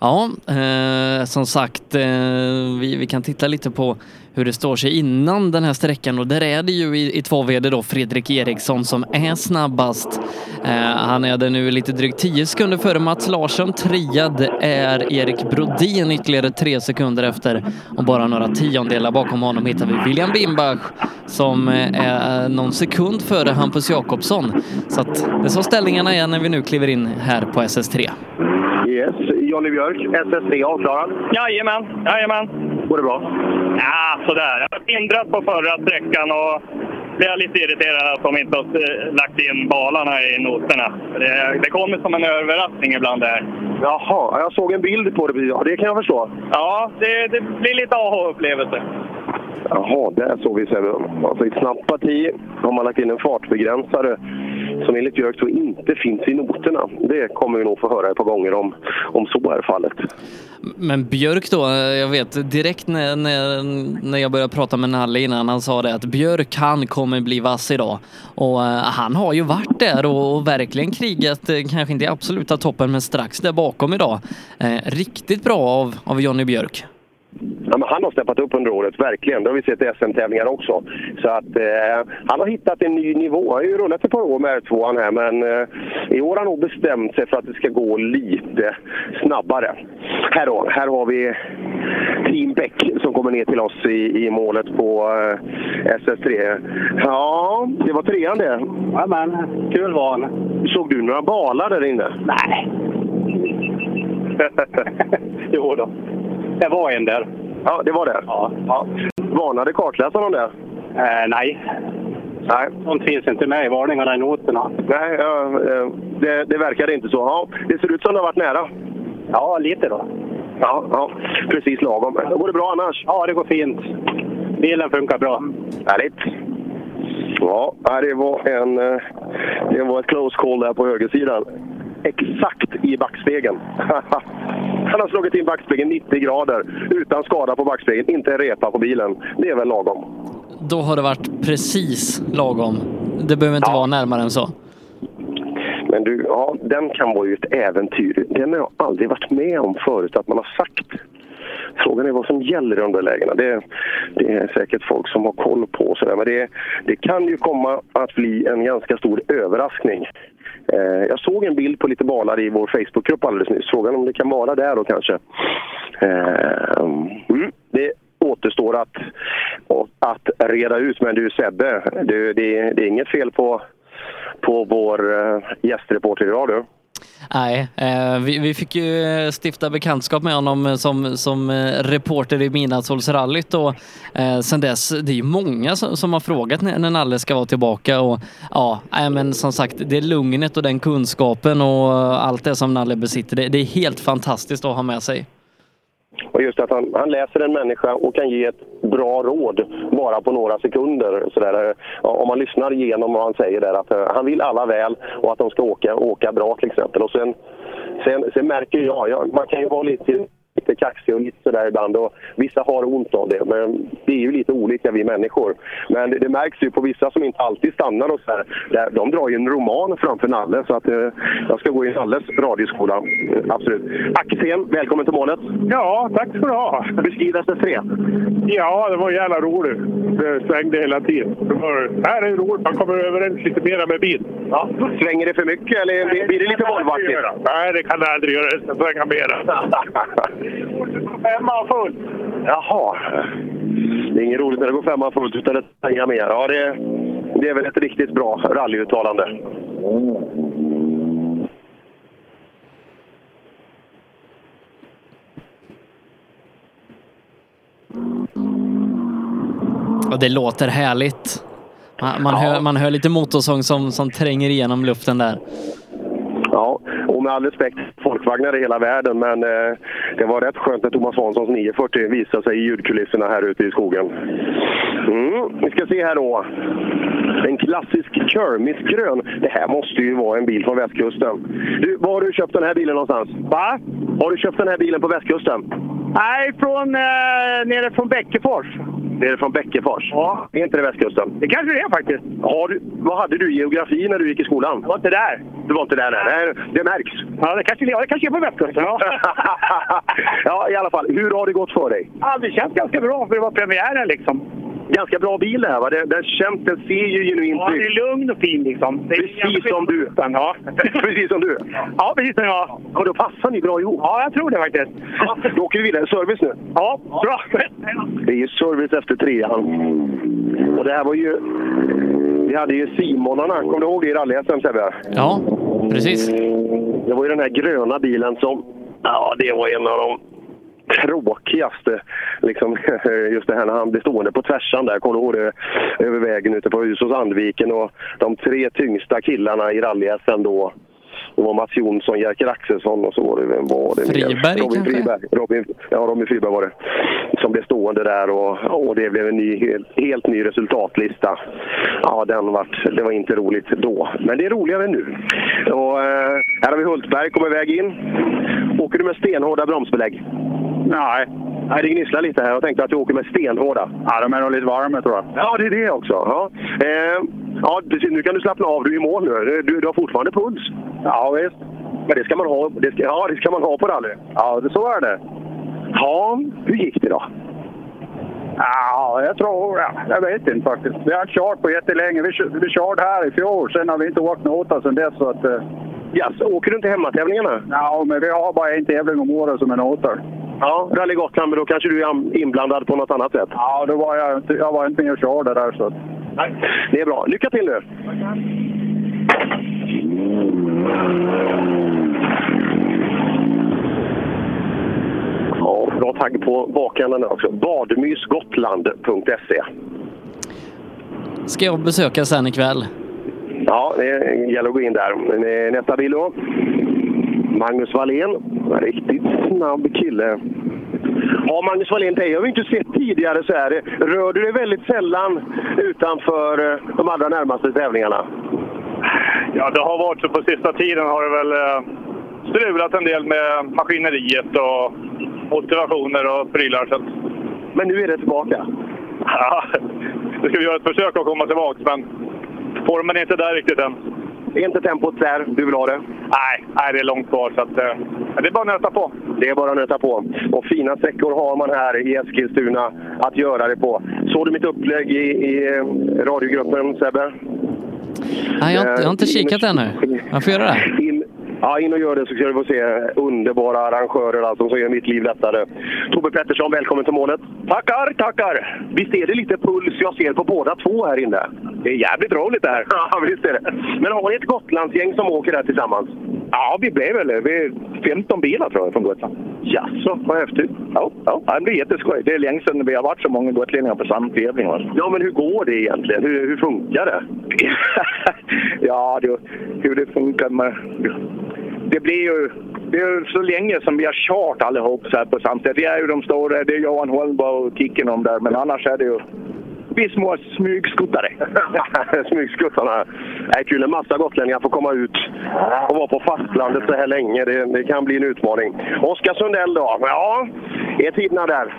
Speaker 3: Ja, eh, som sagt, eh, vi, vi kan titta lite på hur det står sig innan den här sträckan och där är det ju i, i två VD då Fredrik Eriksson som är snabbast. Eh, han är det nu lite drygt 10 sekunder före Mats Larsson. Triad är Erik Brodin ytterligare tre sekunder efter och bara några tiondelar bakom honom hittar vi William Bimbach som eh, är någon sekund före Hampus Jakobsson. Så att det är så ställningarna är när vi nu kliver in här på SS3.
Speaker 12: Yes, Johnny Björk, SS3 avklarad.
Speaker 37: Jajamän, jajamän.
Speaker 12: Går det bra?
Speaker 37: Ja, sådär. Jag var hindrat på förra sträckan och blev lite irriterad att de inte har eh, lagt in balarna i noterna. Det, det kommer som en överraskning ibland där.
Speaker 12: Jaha, jag såg en bild på det. Ja, det kan jag förstå.
Speaker 37: Ja, det, det blir lite aha-upplevelse.
Speaker 12: Jaha, där såg vi ser Alltså i ett snabbt parti har man lagt in en fartbegränsare som enligt Björk så inte finns i noterna. Det kommer vi nog få höra ett par gånger om, om så är fallet.
Speaker 3: Men Björk då, jag vet direkt när, när, när jag började prata med Nalle innan, han sa det att Björk han kommer bli vass idag. Och uh, han har ju varit där och, och verkligen krigat, eh, kanske inte i absoluta toppen, men strax där bakom idag. Uh, riktigt bra av, av Jonny Björk.
Speaker 12: Ja, han har steppat upp under året, verkligen. Det har vi sett i SM-tävlingar också. Så att eh, han har hittat en ny nivå. Han har ju rullat ett par år med R2 här, men eh, i år har han nog bestämt sig för att det ska gå lite snabbare. Här då, här har vi Team Beck som kommer ner till oss i, i målet på eh, SS3. Ja, det var trean det.
Speaker 15: Jajamän, kul val.
Speaker 12: Såg du några balar där inne?
Speaker 15: Nej. *laughs* jo då. Det var en där.
Speaker 12: Ja, det var det?
Speaker 15: Ja.
Speaker 12: ja. Varnade kartläsaren det?
Speaker 15: Eh, nej.
Speaker 12: Nej.
Speaker 15: Sånt finns inte med i varningarna i noterna.
Speaker 12: Nej, eh, det, det verkar inte så. Ja, det ser ut som det har varit nära.
Speaker 15: Ja, lite då.
Speaker 12: Ja, ja precis lagom. Går det bra annars?
Speaker 15: Ja, det går fint. Bilen funkar bra.
Speaker 12: Härligt. Ja, det var, en, eh, det var ett close call där på högersidan. Exakt i backspegeln. *laughs* Han har slagit in backspegeln 90 grader utan skada på backspegeln, inte en repa på bilen. Det är väl lagom.
Speaker 3: Då har det varit precis lagom. det behöver inte vara närmare än så.
Speaker 12: Men du, ja, den kan vara ju ett äventyr. Den har jag aldrig varit med om förut att man har sagt. Frågan är vad som gäller i de där lägena. Det, det är säkert folk som har koll på sådär. Men det, det kan ju komma att bli en ganska stor överraskning. Eh, jag såg en bild på lite balar i vår Facebookgrupp alldeles nyss. Frågan om det kan vara där då kanske. Eh, mm, det återstår att, att reda ut. Men du Sebbe, du, det, det är inget fel på, på vår eh, gästreporter idag du.
Speaker 3: Nej, eh, vi, vi fick ju eh, stifta bekantskap med honom eh, som, som eh, reporter i Midnattssolsrallyt och eh, sen dess, det är ju många som, som har frågat när, när Nalle ska vara tillbaka och ja, nej, men som sagt, det lugnet och den kunskapen och allt det som Nalle besitter, det, det är helt fantastiskt att ha med sig.
Speaker 12: Och just att han, han läser en människa och kan ge ett bra råd bara på några sekunder. Så där, om man lyssnar igenom vad han säger där, att eh, han vill alla väl och att de ska åka, åka bra till exempel. Och sen, sen, sen märker jag, jag, man kan ju vara lite lite kaxig och lite sådär ibland och vissa har ont av det. Men det är ju lite olika vi människor. Men det, det märks ju på vissa som inte alltid stannar och så här. Där, de drar ju en roman framför Nalle så att eh, jag ska gå i Nalles radioskola. Eh, absolut. Axén, välkommen till målet.
Speaker 14: Ja, tack ska du ha.
Speaker 12: Beskriv SS3.
Speaker 14: Ja, det var jävla roligt. Det svängde hela tiden. Det var, här är det roligt, man kommer överens lite mera med bil.
Speaker 12: Ja. Svänger det för mycket eller blir blir det lite Volvoaktigt?
Speaker 14: Nej, det kan det aldrig göra. Det ska svänga mera. *laughs* Femman full.
Speaker 12: Jaha. Det är inget roligt när det går femman fullt utan det svänger mer. Ja, det, det är väl ett riktigt bra rallyuttalande.
Speaker 3: Och det låter härligt. Man, man, hör, man hör lite motorsång som, som tränger igenom luften där.
Speaker 12: Ja, och med all respekt folkvagnar i hela världen, men eh, det var rätt skönt när Thomas Hanssons 940 visade sig i ljudkulisserna här ute i skogen. Mm, vi ska se här då. En klassisk Kermis-grön. Det här måste ju vara en bil från västkusten. Du, var har du köpt den här bilen någonstans?
Speaker 55: Va?
Speaker 12: Har du köpt den här bilen på västkusten?
Speaker 55: Nej, från, eh, nere från Bäckefors.
Speaker 12: Det är från Bäckefors? Ja. Är inte det västkusten?
Speaker 55: Det kanske det är faktiskt.
Speaker 12: Har du, vad hade du i geografi när du gick i skolan?
Speaker 55: Jag var inte där.
Speaker 12: Du var inte där? Nej, nej det märks.
Speaker 55: Ja, det kanske, ja, det kanske är på västkusten. Ja. *laughs*
Speaker 12: ja, i alla fall. Hur har det gått för dig?
Speaker 55: ja, det känns ganska bra för det var premiären liksom.
Speaker 12: Ganska bra bil det här va? Den, den, känns, den ser ju genuint
Speaker 55: Ja, det
Speaker 12: ut.
Speaker 55: är lugn och fin liksom. Det är
Speaker 12: Precis som du.
Speaker 55: Ja. *laughs*
Speaker 12: Precis som du.
Speaker 55: Ja, precis som jag.
Speaker 12: Ja, då passar ni bra ihop.
Speaker 55: Ja, jag tror det faktiskt.
Speaker 12: Ja, då åker vi vidare. Service nu.
Speaker 55: Ja, bra.
Speaker 12: Det är ju service efter trean. Och det här var ju... Vi hade ju Simonarna, kommer du ihåg det i rally Sebbe?
Speaker 3: Ja, precis.
Speaker 12: Det var ju den här gröna bilen som... Ja, det var en av de tråkigaste. Liksom, *laughs* just det här när han blev stående på tvärsan där, kommer du ihåg det? Över vägen ute på Husås Andviken och de tre tyngsta killarna i rally då. Det var Mats Jonsson, Jerker Axelsson och så var det, vem var det?
Speaker 3: Friberg
Speaker 12: Robin
Speaker 3: kanske?
Speaker 12: Friberg. Robin, ja, Robin Friberg var det. Som blev stående där och, och det blev en ny, helt, helt ny resultatlista. Ja, den vart, det var inte roligt då. Men det är roligare nu. Och, eh, här har vi Hultberg, kommer väg in. Åker du med stenhårda bromsbelägg?
Speaker 14: Nej.
Speaker 12: Nej, det gnisslar lite här. Jag tänkte att du åker med stenhårda.
Speaker 14: Ja, de är nog lite varma tror jag.
Speaker 12: Ja, det är det också. Ja, eh, ja precis. Nu kan du slappna av. Du är i mål nu. Du, du har fortfarande puls.
Speaker 14: Ja, visst.
Speaker 12: Men det ska man ha, det ska, ja, det ska man ha på rally.
Speaker 14: Ja, det, så är det.
Speaker 12: Ja, hur gick det då?
Speaker 14: Ja, jag tror... Ja, jag vet inte faktiskt. Vi har inte kört på jättelänge. Vi, vi körde här i fjol. Sen har vi inte åkt nota sen dess. Så att, eh,
Speaker 12: Yes, åker du inte hemmatävlingarna?
Speaker 14: ja, men vi har bara en tävling om året som är noter.
Speaker 12: Ja, Rally Gotland, men då kanske du är inblandad på något annat sätt?
Speaker 14: Ja, då var jag, inte- jag var inte med och körde där. Så
Speaker 12: Nej. Det är bra. Lycka till nu! Ja, bra tagg på bakänden där också. Badmysgotland.se
Speaker 3: Ska jag besöka sen ikväll.
Speaker 12: Ja, det gäller att gå in där. Eh, Nästa bil då. Magnus Wallén. Riktigt snabb kille. Ja, Magnus Wallén, dig har vi inte sett tidigare så här. Rör du dig väldigt sällan utanför eh, de allra närmaste tävlingarna?
Speaker 37: Ja, det har varit så på sista tiden har det väl eh, strulat en del med maskineriet och motivationer och prylar. Så
Speaker 12: Men nu är det tillbaka?
Speaker 37: ja, nu ska vi göra ett försök att komma tillbaka, men
Speaker 24: formen är inte där riktigt än.
Speaker 12: Är inte tempot där du vill ha det?
Speaker 24: Nej, nej det är långt kvar. Så att, eh, det är bara att nöta på.
Speaker 12: Det är bara att nöta på. Och fina sträckor har man här i Eskilstuna att göra det på. Såg du mitt upplägg i, i eh, radiogruppen, Sebbe?
Speaker 3: Nej, jag, har inte- jag har inte
Speaker 12: Eh,
Speaker 3: kikat ännu. Jag får göra det.
Speaker 12: Ja, in och gör det så ska du få se underbara arrangörer alltså, som gör mitt liv lättare. Tobbe Pettersson, välkommen till målet. Tackar, tackar! Visst är det lite puls jag ser på båda två här inne? Det är jävligt roligt det här. *laughs* Ja, visst är det. Men har ni ett Gotlandsgäng som åker där tillsammans?
Speaker 24: Ja, vi blev väl vi är 15 bilar tror jag från Gotland.
Speaker 12: Jaså, vad häftigt.
Speaker 24: Ja, ja, det blir jätteskoj. Det är länge sedan vi har varit så många gotlänningar på samma tävling. alltså.
Speaker 12: Ja, men hur går det egentligen? Hur, hur funkar det? *laughs*
Speaker 24: ja, det, hur det funkar med... Det blir ju... Det är ju så länge som vi har kört allihop så här på samma Det är ju de stora, det är Johan Holmberg och Kicken om där, men annars är det ju vi små smygskuttare. *laughs*
Speaker 12: Smygskuttarna. Det är kul. En massa gotlänningar får komma ut och vara på fastlandet så här länge. Det, det kan bli en utmaning. Oskar Sundell då? Ja, är tiderna där?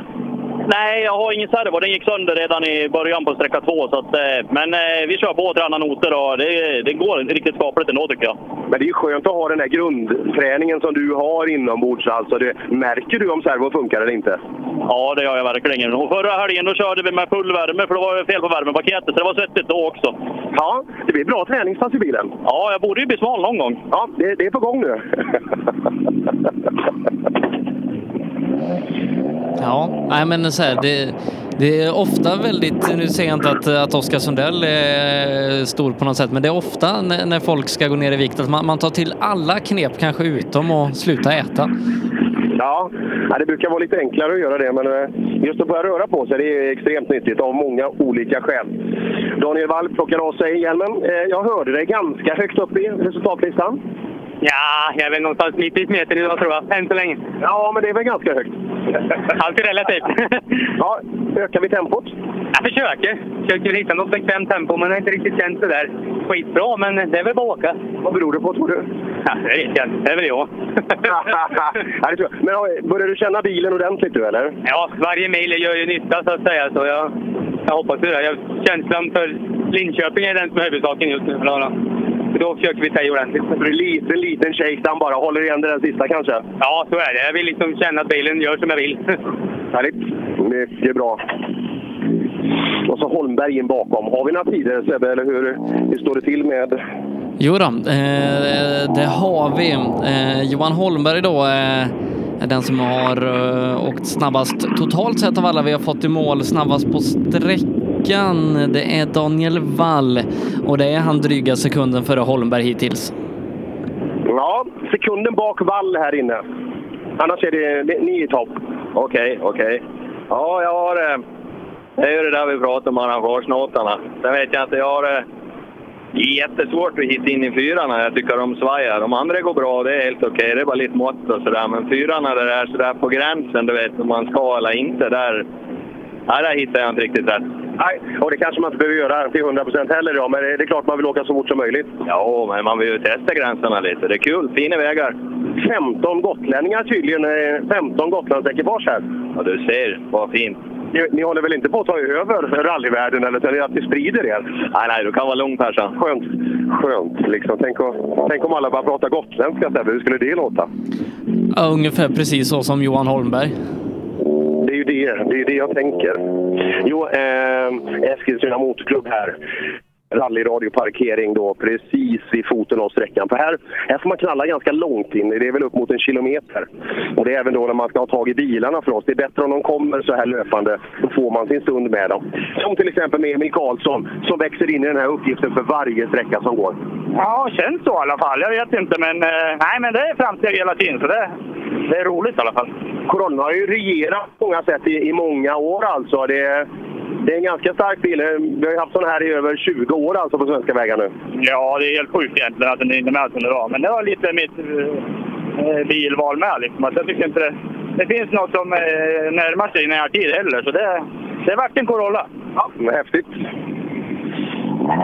Speaker 22: Nej, jag har ingen servo. Den gick sönder redan i början på sträcka två. Så att, eh, men eh, vi kör på och tränar noter och det, det går riktigt skapligt ändå tycker jag.
Speaker 12: Men det är skönt att ha den där grundträningen som du har inombords. Alltså det, märker du om servon funkar eller inte?
Speaker 22: Ja, det gör jag verkligen. Och förra helgen då körde vi med full värme för det var fel på värmepaketet. Så det var svettigt då också.
Speaker 12: Ja, det blir bra träningspass i bilen.
Speaker 22: Ja, jag borde ju bli smal någon gång.
Speaker 12: Ja, det, det är på gång nu. *laughs*
Speaker 3: Ja, nej men så här, det, det är ofta väldigt, nu säger jag inte att, att Oskar Sundell är stor på något sätt, men det är ofta när, när folk ska gå ner i vikt att man, man tar till alla knep kanske utom att sluta äta.
Speaker 12: Ja, det brukar vara lite enklare att göra det, men eh, just att börja röra på sig det är extremt nyttigt av många olika skäl. Daniel Wall plockar av sig hjälmen. Eh, jag hörde dig ganska högt upp i resultatlistan.
Speaker 37: Ja, jag är väl någonstans mitt i smeten idag tror jag, än så länge.
Speaker 12: Ja, men det är väl ganska högt.
Speaker 37: Allt är relativt. *laughs*
Speaker 12: ja, ökar vi tempot?
Speaker 37: Jag försöker. Försöker hitta något bekvämt tempo, men har inte riktigt känt det där skitbra. Men det är väl bara att åka.
Speaker 12: Vad beror det på, tror du?
Speaker 37: Ja, det vet jag inte. Det är väl jag. *laughs*
Speaker 12: ja, det tror jag. Men börjar du känna bilen ordentligt nu, eller?
Speaker 37: Ja, varje mil gör ju nytta så att säga. Så jag, jag hoppas det. Jag, känslan för Linköping är den som är huvudsaken just nu. Då försöker vi ta i ordentligt.
Speaker 12: Så det är liten, liten shakedown bara. Håller igen den sista kanske?
Speaker 37: Ja, så är det. Jag vill liksom känna att bilen gör som jag vill. *laughs*
Speaker 12: Härligt. Mycket bra. Och så Holmberg in bakom. Har vi några tider Sebbe, eller hur, hur står det till med...
Speaker 3: Jo då, eh, det har vi. Eh, Johan Holmberg då eh, den som har eh, åkt snabbast totalt sett av alla vi har fått i mål. Snabbast på sträckan, det är Daniel Wall och det är han dryga sekunden före Holmberg hittills.
Speaker 12: Ja, sekunden bak Wall här inne. Annars är det, det ni i topp.
Speaker 24: Okej, okej. Ja, jag har... eh, Det är ju det där vi pratar om, arrangörsnotarna. Sen vet jag inte, jag har... eh, Jättesvårt att hitta in i fyrarna. Jag tycker de svajar. De andra går bra, det är helt okej. Det är bara lite mått och sådär. Men fyrarna där det är sådär på gränsen, du vet, om man ska eller inte, där... Nej, där hittar jag inte riktigt rätt.
Speaker 12: Nej, och det kanske man inte behöver göra till 100 procent heller då, men det är klart man vill åka så fort som möjligt.
Speaker 24: Ja, men man vill ju testa gränserna lite. Det är kul. Fina vägar.
Speaker 12: 15 gotlänningar tydligen. eh, 15 Gotlandsekipage här.
Speaker 24: Ja, du ser. Vad fint.
Speaker 12: Ni, ni håller väl inte på att ta över rallyvärlden eller så är det att ni sprider er?
Speaker 24: Nej, nej, du kan vara lugn Persa.
Speaker 12: Skönt. Skönt liksom. Tänk, om- tänk om alla bara pratar gotländska Sebbe, hur skulle det låta?
Speaker 3: Ja, ungefär precis så som Johan Holmberg.
Speaker 12: Det är ju det, det, är ju det jag tänker. Jo, eh, Eskilstuna Motorklubb här. Rallyradioparkering då precis vid foten av sträckan. För här, här får man knalla ganska långt in, det är väl upp mot en kilometer. Och det är även då när man ska ha tag i bilarna för oss. Det är bättre om de kommer så här löpande, då får man sin stund med dem. Som till exempel med Emil Karlsson som växer in i den här uppgiften för varje sträcka som går.
Speaker 37: Ja, känns så i alla fall. Jag vet inte, men, eh, nej, men det är framsteg hela tiden. Så det, det är roligt i alla fall.
Speaker 12: Corolla har ju regerat på många sätt i, i många år alltså. Det, det är en ganska stark bil. Vi har ju haft sådana här i över 20 år alltså på svenska vägar nu.
Speaker 37: Ja, det är helt sjukt egentligen att den inte är med som det var. Men det var lite mitt eh, bilval med. Liksom. Att jag tycker inte det, det finns något som eh, närmar sig i närtid heller. Så det, det vart en Corolla.
Speaker 12: Ja, häftigt.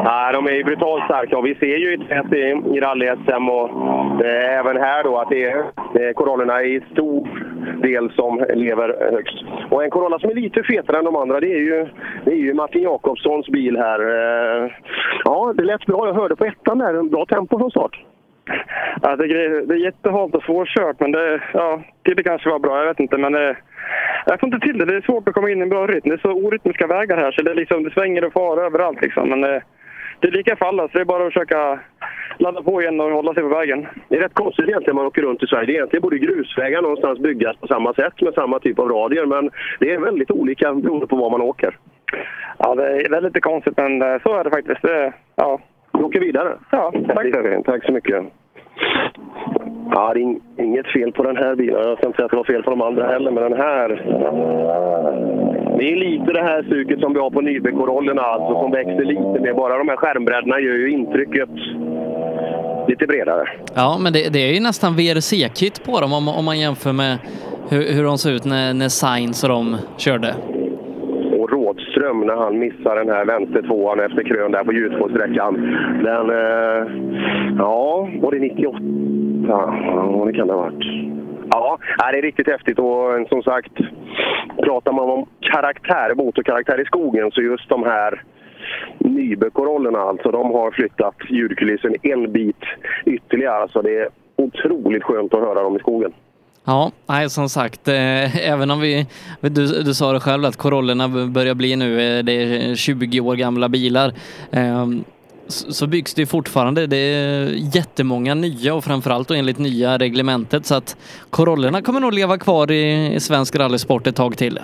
Speaker 12: Nej, de är ju brutalt starka och vi ser ju i i, rally-SM och eh, även här då att det är, det är Corollorna i stor del som lever högst. Och en Corolla som är lite fetare än de andra, det är ju, det är ju Martin Jakobssons bil här. Eh, Ja, det lät bra. Jag hörde på ettan där, en bra tempo från start.
Speaker 25: Ja, det, är- det är jättehalt och svårkört, men det, ja, det kanske var bra. Jag vet inte, men det, jag får inte till det. Det är svårt att komma in i en bra rytm. Det är så orytmiska vägar här, så det, är liksom, det svänger och far överallt. Liksom. Men det, det är lika för alla, så det är bara att försöka ladda på igen och hålla sig på vägen.
Speaker 12: Det är rätt konstigt egentligen när man åker runt i Sverige. Det egentligen borde grusvägar någonstans byggas på samma sätt med samma typ av radier, men det är väldigt olika beroende på var man åker.
Speaker 25: Ja, det är, lite konstigt, men eh, så är det faktiskt. Det, ja.
Speaker 12: Vi åker vidare.
Speaker 25: Ja,
Speaker 12: tack. Tack så mycket. Ja, det är ing- inget fel på den här bilen. Jag ska inte säga att det var fel på de andra heller, men den här... Det är lite det här suget som vi har på Nybe-Corollerna, alltså, som växer lite mer. Bara de här skärmbredderna gör ju intrycket lite bredare.
Speaker 3: Ja, men det, det är ju nästan VRC-kit på dem om, om man jämför med hur, hur de såg ut när, när Sainz och de körde.
Speaker 12: Och när han missar den här vänstertvåan efter krön där på Ljusfåsträckan. Den... Eh, ja, var det 98? Ja, det kan det ha varit. Ja, det är riktigt häftigt och eh, som sagt, pratar man om karaktär, motorkaraktär i skogen så just de här Nybökorollerna, alltså, de har flyttat ljudkulissen en bit ytterligare. Alltså det är otroligt skönt att höra dem i skogen.
Speaker 3: Ja, nej, som sagt, eh, även om vi, du, du sa det själv att Corollerna börjar bli nu, eh, det är 20 år gamla bilar, eh, så, så byggs det fortfarande. Det är jättemånga nya och framförallt och enligt nya reglementet så att Corollerna kommer nog leva kvar i, i svensk rallysport ett tag till.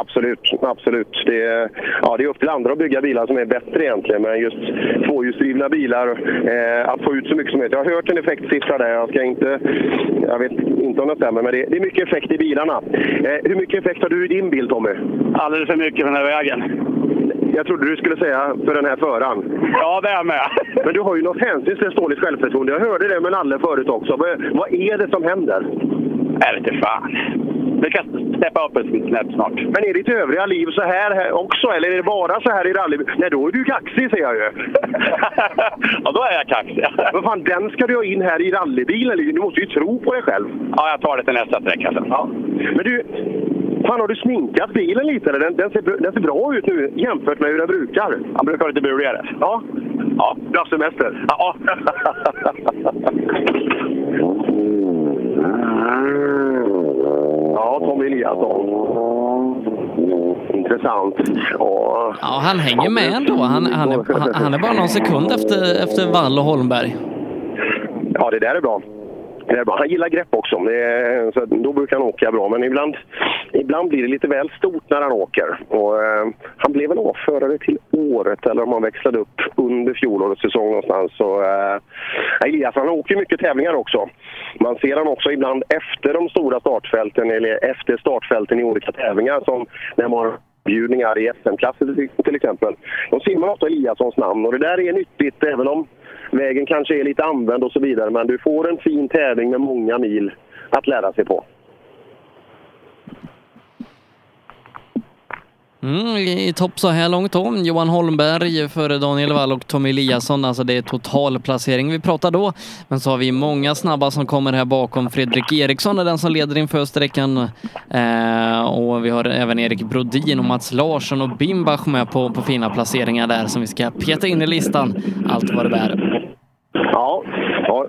Speaker 12: Absolut, absolut. Det är, ja, det är upp till andra att bygga bilar som är bättre egentligen, men just tvåhjulsdrivna bilar, eh, att få ut så mycket som möjligt. Jag har hört en effektsiffra där, jag ska inte, jag vet inte om det stämmer, men det, det är mycket effekt i bilarna. Eh, hur mycket effekt har du i din bil Tommy?
Speaker 18: Alldeles för mycket för den här vägen.
Speaker 12: Jag trodde du skulle säga för den här föraren.
Speaker 18: Ja, det är jag med.
Speaker 12: Men du har ju något hänsynslöst dåligt självförtroende. Jag hörde det med Nalle förut också. Vad, vad är det som händer?
Speaker 18: Jag vet inte fan. Vi kan steppa upp ett snäpp snart.
Speaker 12: Men är ditt övriga liv så här också, eller är det bara så här i rally? Nej, då är du kaxig ser jag ju. *laughs*
Speaker 18: ja, då är jag kaxig.
Speaker 12: Men fan, den ska du ha in här i rallybilen. Du måste ju tro på dig själv.
Speaker 18: Ja, jag tar det till nästa sträcka sen.
Speaker 12: Ja. Men du, fan har du sminkat bilen lite? Eller? Den, den, ser, den ser bra ut nu jämfört med hur den brukar.
Speaker 18: Han brukar lite buligare.
Speaker 12: Ja.
Speaker 18: Ja.
Speaker 12: Du har semester?
Speaker 18: Ja. *laughs* *laughs*
Speaker 12: Ja, Tommy Eliasson. Intressant. Ja,
Speaker 3: Ja, han hänger med ändå. Han, han, är, han, han är bara någon sekund efter, efter Wall och Holmberg.
Speaker 12: ja det där är bra. Det är bra. Han gillar grepp också. Det är, så då brukar han åka bra. Men ibland, ibland blir det lite väl stort när han åker. Och, eh, han blev väl avförare till året, eller om han växlade upp under fjolårets säsong någonstans. Så, eh, Elias, han åker mycket tävlingar också. Man ser han också ibland efter de stora startfälten, eller efter startfälten i olika tävlingar. Som när man bjudningar i SM-klassen till, till exempel. De simmar ofta Eliassons namn och det där är nyttigt även om vägen kanske är lite använd och så vidare. Men du får en fin tävling med många mil att lära sig på.
Speaker 3: Mm, I topp så här långt då. Johan Holmberg före Daniel Wall och Tommy Eliasson. Alltså det är totalplacering vi pratar då. Men så har vi många snabba som kommer här bakom. Fredrik Eriksson är den som leder inför sträckan. Eh, och vi har även Erik Brodin och Mats Larsson och Bimbach med på, på fina placeringar där som vi ska peta in i listan. Allt vad det bär.
Speaker 12: Ja.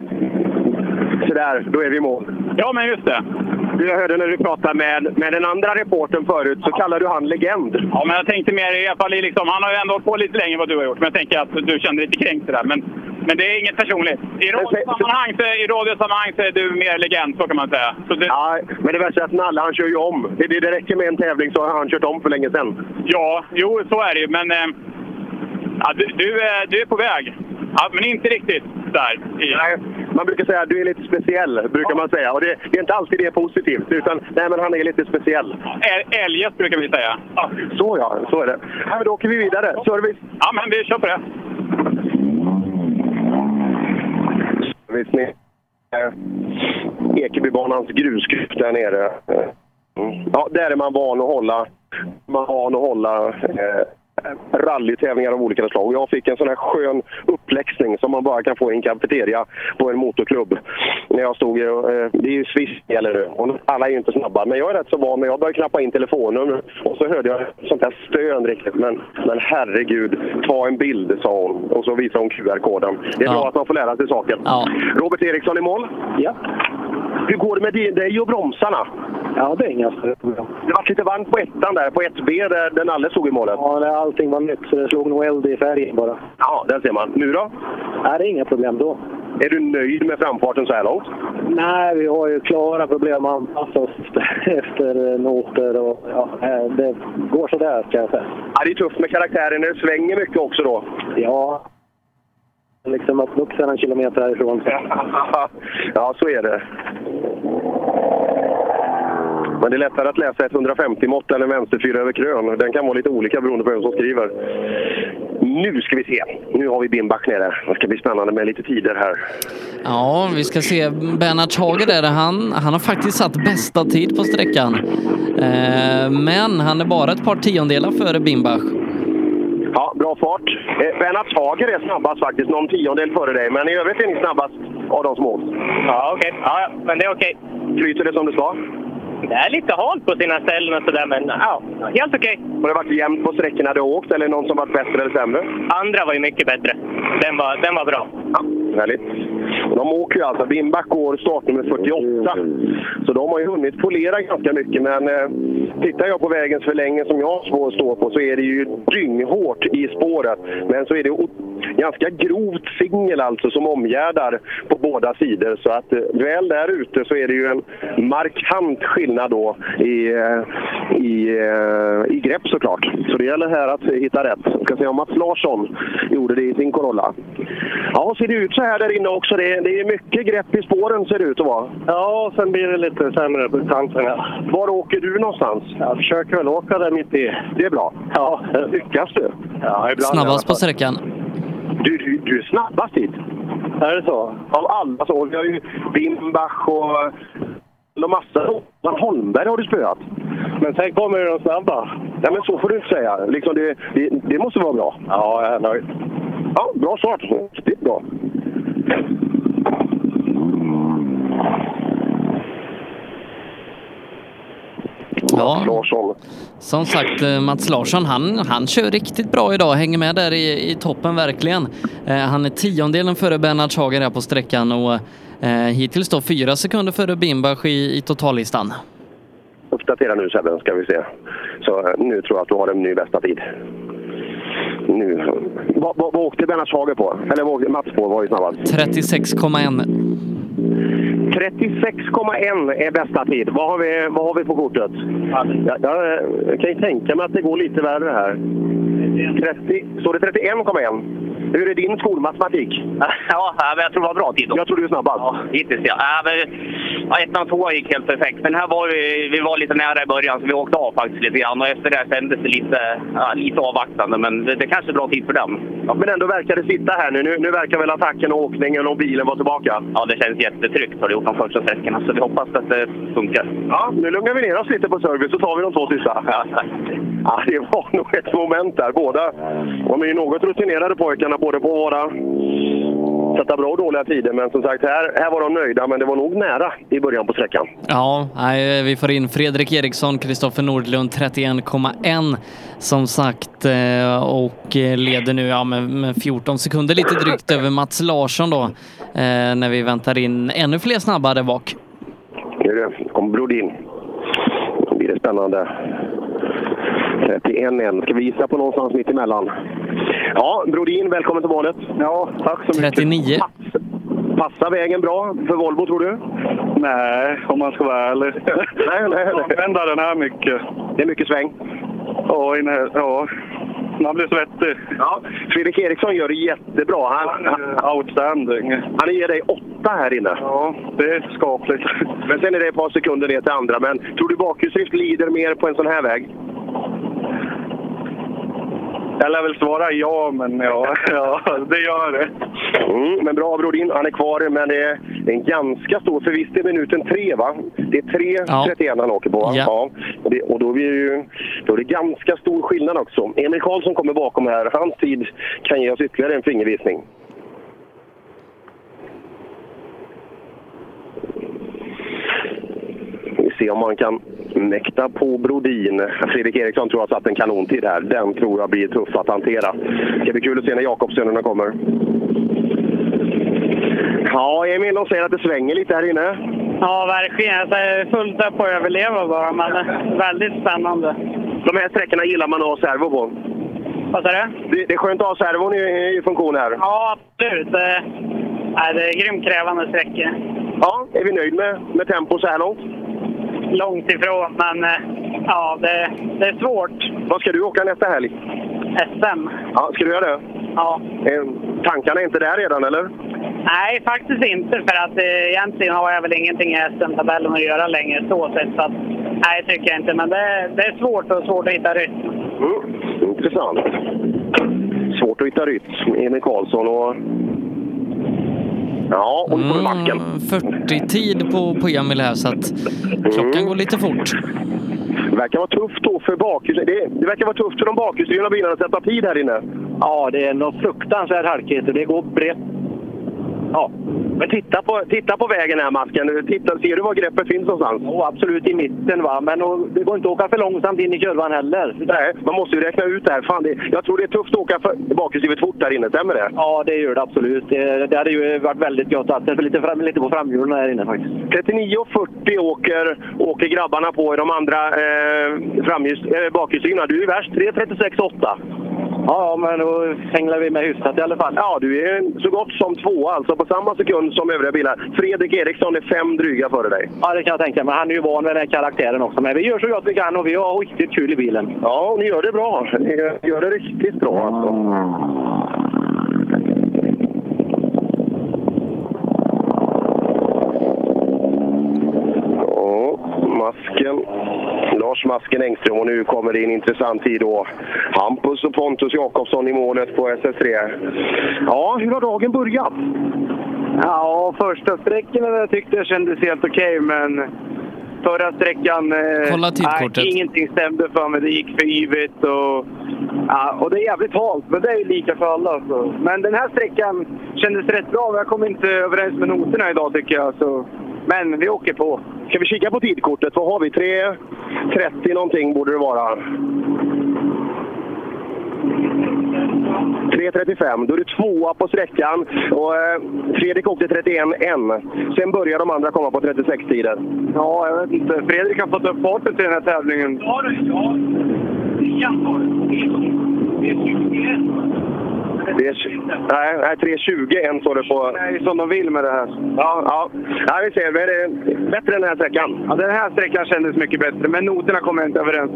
Speaker 12: Så där, då är vi i mål.
Speaker 18: Ja, men just det.
Speaker 12: Du, Jag hörde när du pratade med, med den andra reporten förut så kallade du han legend.
Speaker 18: Ja, men jag tänkte mer i alla fall liksom, han har ju ändå hållit på lite längre än vad du har gjort. Men jag tänker att du kände lite kränkt där. Men, men det är inget personligt. I radiosammanhang så, i radiosammanhang så är du mer legend, så kan man säga. Det,
Speaker 12: Ja, men det värsta är att Nalle han kör ju om. Det, det, det räcker med en tävling så har han kört om för länge sedan.
Speaker 18: ja, jo, så är det ju. Men eh, ja, du, du, är- du är på väg. Ja, men inte riktigt där.
Speaker 12: Nej, man brukar säga att du är lite speciell, brukar man säga. Och det, det är inte alltid det är positivt, utan nej, men han är lite speciell.
Speaker 18: Eljest brukar vi säga. Ja.
Speaker 12: Så ja, så är det. Ja, men då åker vi vidare. Service.
Speaker 18: Ja, men vi kör på det.
Speaker 12: Service. Eh, Ekebybanans grusgrupp där nere. Eh, Ja, där är man van att hålla, man van att hålla eh, rallytävlingar av olika slag. Och jag fick en sån här skön uppläxning som man bara kan få i en kafeteria på en motorklubb. När jag stod, eh, det är ju Swiss gäller nu och alla är ju inte snabba. Men jag är rätt så van, men jag började knappa in telefonnummer och så hörde jag sånt här stön riktigt. Men, men herregud, ta en bild sa hon och så visade hon QR-koden. Det är
Speaker 3: Ja.
Speaker 12: bra att man får lära sig saken. Robert Eriksson i mål.
Speaker 33: Ja.
Speaker 12: Hur går det med di- dig och bromsarna?
Speaker 33: Ja, det är inga större problem.
Speaker 12: Det var lite varmt på ettan där, på 1B där den alldeles stod i målet.
Speaker 33: Ja, det- allting var nytt så det slog nog eld i färgen bara.
Speaker 12: Ja, där ser man. Nu då?
Speaker 33: Nej, det är inga problem då.
Speaker 12: Är du nöjd med framfarten så här långt?
Speaker 33: Nej, vi har ju klara problem att anpassa oss *laughs* efter eh, noter och ja, eh, det går sådär kan jag säga.
Speaker 12: Ja, det är tufft med karaktären när det svänger mycket också då.
Speaker 33: Ja. Liksom upp vuxen en kilometer härifrån. *laughs*
Speaker 12: ja, så är det. Men det är lättare att läsa ett 150-mått än en vänsterfyra över krön. Den kan vara lite olika beroende på vem som skriver. Nu ska vi se. Nu har vi Bimbach nere. Det ska bli spännande med lite tider här.
Speaker 3: Ja, vi ska se. Bernhard Hager där, han, han har faktiskt satt bästa tid på sträckan. Eh, men han är bara ett par tiondelar före Bimbach.
Speaker 12: Ja, bra fart. Eh, Bernhard Hager är snabbast faktiskt, någon tiondel före dig. Men i övrigt är ni snabbast av de små.
Speaker 24: Ja, okej. Ja, ja, men det är okej.
Speaker 12: Flyter det som det ska?
Speaker 24: Det är lite halt på sina ställen och sådär, men ja, helt okej.
Speaker 12: Har det varit jämnt på sträckorna du har åkt eller någon som varit bättre eller sämre?
Speaker 24: Andra var ju mycket bättre. Den var, den var bra.
Speaker 12: Härligt. De åker ju alltså, Bimbach går startnummer 48. Så de har ju hunnit polera ganska mycket. Men eh, tittar jag på vägens förlängning som jag står på så är det ju dynghårt i spåret. Men så är det ganska grovt singel alltså som omgärdar på båda sidor. Så att eh, väl där ute så är det ju en markant skillnad då i, eh, i, eh, i grepp såklart. Så det gäller här att hitta rätt. Jag ska se om Mats Larsson gjorde det i sin Corolla. Ja, ser det ut så här där inne också? Det är, det är mycket grepp i spåren ser det ut att vara.
Speaker 33: Ja, sen blir det lite sämre på kanterna.
Speaker 12: Var åker du någonstans?
Speaker 33: Jag försöker väl åka där mitt i.
Speaker 12: Det är bra.
Speaker 33: Ja.
Speaker 12: Lyckas du?
Speaker 33: Ja, ibland
Speaker 3: Snabbast på sträckan.
Speaker 12: Du, du, du är snabbast hit.
Speaker 33: Är det så?
Speaker 12: Av alla så. Vi har ju Bimbach och och massa. Johan Holmberg har du spöat.
Speaker 33: Men sen kommer ju de snabba.
Speaker 12: Ja, men så får du inte säga. Liksom det, det, det måste vara bra.
Speaker 33: Ja, jag är nöjd.
Speaker 12: Ja, bra start. Riktigt bra.
Speaker 3: Ja.
Speaker 12: Larsson.
Speaker 3: Som sagt, eh, Mats Larsson, han, han kör riktigt bra idag. Hänger med där i, i toppen verkligen. Eh, han är tiondelen före Bernhard Hager här på sträckan och hittills då fyra sekunder före Bimbach i, i totallistan.
Speaker 12: Uppdatera nu Sebben, ska vi se. Så eh, nu tror jag att du har en ny bästa tid. Nu. Vad, vad, vad åkte Bernhard Hager på? Eller vad åkte Mats på? Var ju snabbast.
Speaker 3: 36,1.
Speaker 12: 36,1 är bästa tid. Vad har vi, vad har vi på kortet? Jag, jag, jag kan ju tänka mig att det går lite värre här. 30, står det 31,1? Hur är din skolmatematik? *laughs*
Speaker 24: Ja, men jag tror det var bra tid då.
Speaker 12: Jag tror du är snabbast.
Speaker 24: Ja, hittills ja. ja, men, ja ettan och tvåan gick helt perfekt. Men här var vi, vi var lite nära i början så vi åkte av faktiskt lite grann. Och efter det kändes det lite, ja, lite avvaktande. Men det, det kanske är bra tid för den.
Speaker 12: Ja, men ändå verkar det sitta här nu. nu. Nu verkar väl attacken och åkningen och bilen vara tillbaka?
Speaker 24: Ja, det känns jättetryggt har det gjort de första sträckorna. Så vi hoppas att det funkar.
Speaker 12: Ja, nu lugnar vi ner oss lite på service så tar vi de två sista.
Speaker 24: Ja, tack.
Speaker 12: Ja, det var nog ett moment där. Båda de är ju något rutinerade pojkarna, både på vara sätta bra och dåliga tider. Men som sagt, här, här var de nöjda, men det var nog nära i början på sträckan.
Speaker 3: Ja, nej, vi får in Fredrik Eriksson, Kristoffer Nordlund 31,1 som sagt eh, och eh, leder nu ja, med, med 14 sekunder lite drygt över Mats Larsson då eh, när vi väntar in ännu fler snabba där bak.
Speaker 12: Nu det- kommer Brodin. Nu blir det spännande. 31 Ska vi gissa på någonstans mitt emellan? Ja, Brodin, välkommen till målet.
Speaker 33: Ja, tack så mycket.
Speaker 3: 39.
Speaker 12: Passar vägen bra för Volvo, tror du?
Speaker 33: Nej, om man ska vara ärlig.
Speaker 12: nej, nej, nej.
Speaker 33: Använda den här mycket.
Speaker 12: Det är mycket sväng.
Speaker 33: Ja, inne, ja. man blir svettig.
Speaker 12: Ja, Fredrik Eriksson gör det jättebra. Han, han,
Speaker 33: Outstanding.
Speaker 12: han ger dig åtta här inne.
Speaker 33: Ja, det är skapligt.
Speaker 12: Men sen är det ett par sekunder ner till andra. Men tror du bakhjulsdrift lider mer på en sån här väg?
Speaker 25: Jag lär väl svara ja, men ja, *laughs* ja det gör det.
Speaker 12: Mm, men bra Brodin, han är kvar, men det är, är en ganska stor, för visst är minuten tre va? Det är 3.31 han åker på va?
Speaker 3: Ja.
Speaker 12: Och, det, och då, det ju, då är det ganska stor skillnad också. Emil Karlsson kommer bakom här, hans tid kan ge oss ytterligare en fingervisning. Ser om man kan mäkta på Brodin. Fredrik Eriksson tror jag satt en kanontid här. Den tror jag blir tuff att hantera. Det ska bli kul att se när Jakobssönerna kommer. Ja, Emil, de säger att det svänger lite här inne.
Speaker 22: Ja, verkligen. Alltså, Jag är fullt upp på att överleva bara, men eh, väldigt spännande.
Speaker 12: De här sträckorna gillar man att ha servo på.
Speaker 22: Vad sa du?
Speaker 12: Det, det är skönt att ha servon i, i funktion här.
Speaker 22: Ja, absolut. Det, nej, det är grymt krävande sträckor.
Speaker 12: Ja, är vi nöjd med, med tempo så här långt?
Speaker 22: Långt ifrån, men eh, ja, det, det är svårt.
Speaker 12: Vad ska du åka nästa helg?
Speaker 22: SM.
Speaker 12: Ja, ska du göra det?
Speaker 22: Ja.
Speaker 12: Eh, Tankarna är inte där redan, eller?
Speaker 22: Nej, faktiskt inte. För att eh, egentligen har jag väl ingenting i SM-tabellen att göra längre så sett. Så att, nej, tycker jag inte. Men det, det är svårt och svårt att hitta rytm.
Speaker 12: Mm, intressant. Svårt att hitta rytm. Emil Karlsson och... Ja, och nu kommer masken.
Speaker 3: 40-tid på, på Emil här så att klockan går lite fort.
Speaker 12: Det verkar vara tufft då för bakhus... Det, det verkar vara tufft för de bakhjulsdrivna bilarna att sätta tid här inne.
Speaker 33: Ja, det är något fruktansvärt halkigt och det går brett.
Speaker 12: Ja, men titta på, titta på vägen här, Masken. Titta, ser du var greppet finns någonstans?
Speaker 33: Ja, absolut i mitten. va. Men och, det går inte att åka för långsamt in i kurvan heller.
Speaker 12: Nej, man måste ju räkna ut det här. Fan, det, jag tror det är tufft att åka bakhjulsdrivet fort där inne, stämmer det?
Speaker 33: Ja, det gör det absolut. Det, det hade ju varit väldigt gott att det lite, fram, lite på framhjulen här inne faktiskt.
Speaker 12: 39,40 åker, åker grabbarna på i de andra eh, eh, bakhjulsdrivna. Du är värst, 3.36,8.
Speaker 33: Ja, men då hänglar vi med hyfsat i alla fall.
Speaker 12: Ja, du är så gott som två alltså på samma sekund som övriga bilar. Fredrik Eriksson är fem dryga före dig.
Speaker 33: Ja, det kan jag tänka mig. Han är ju van vid den här karaktären också. Men vi gör så gott vi kan och vi har riktigt kul i bilen.
Speaker 12: Ja, och ni gör det bra. Ni gör det riktigt bra alltså. Ja, masken. Lars Masken Engström och nu kommer det en intressant tid då. Hampus och Pontus Jakobsson i målet på SS3. Ja, hur har dagen börjat?
Speaker 56: Ja, första sträckorna där tyckte jag kändes helt okej, men förra sträckan... eh,
Speaker 3: Kolla tidkortet.
Speaker 56: Nej, ingenting stämde för mig. Det gick för yvigt och... Ja, och det är jävligt halt, men det är ju lika för alla. Så. Men den här sträckan kändes rätt bra. Jag kom inte överens med noterna idag tycker jag. Så. Men vi åker på.
Speaker 12: Ska vi kika på tidkortet? Vad har vi? 3.30 någonting borde det vara. 3.35. Då är det tvåa på sträckan. Och, eh, Fredrik åkte 31.1. Sen börjar de andra komma på 36-tider.
Speaker 56: Ja, jag vet inte. Fredrik har fått upp farten till den här tävlingen. Ja, ja.
Speaker 12: Det är, nej, nej 3.20 än står det på...
Speaker 56: Nej, som de vill med det här.
Speaker 12: Ja, ja. ja vi ser. Men är det bättre än den här sträckan?
Speaker 56: Ja, den här sträckan kändes mycket bättre, men noterna kommer jag inte överens.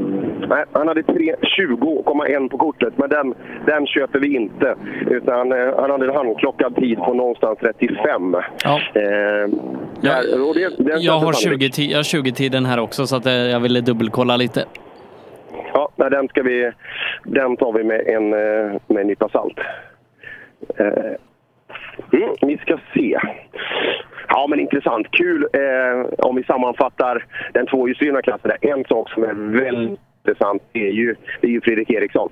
Speaker 12: Nej, han hade 3.20,1 på kortet, men den, den köper vi inte. Utan eh, han hade en handklockad tid på någonstans 35.
Speaker 3: Ja.
Speaker 12: Eh, där- och det,
Speaker 3: Jag har
Speaker 12: kändes sannolikt.
Speaker 3: 20 ti- jag har 20-tiden här också så att eh, jag ville dubbelkolla lite.
Speaker 12: Ja, den, ska vi, den tar vi med en, eh, med en nypa salt. Eh, Mm, vi ska se. Ja, men intressant. Kul eh, om vi sammanfattar den tvåhjulsdrivna klassen. där. En sak som är väldigt intressant är ju, det är ju Fredrik Eriksson.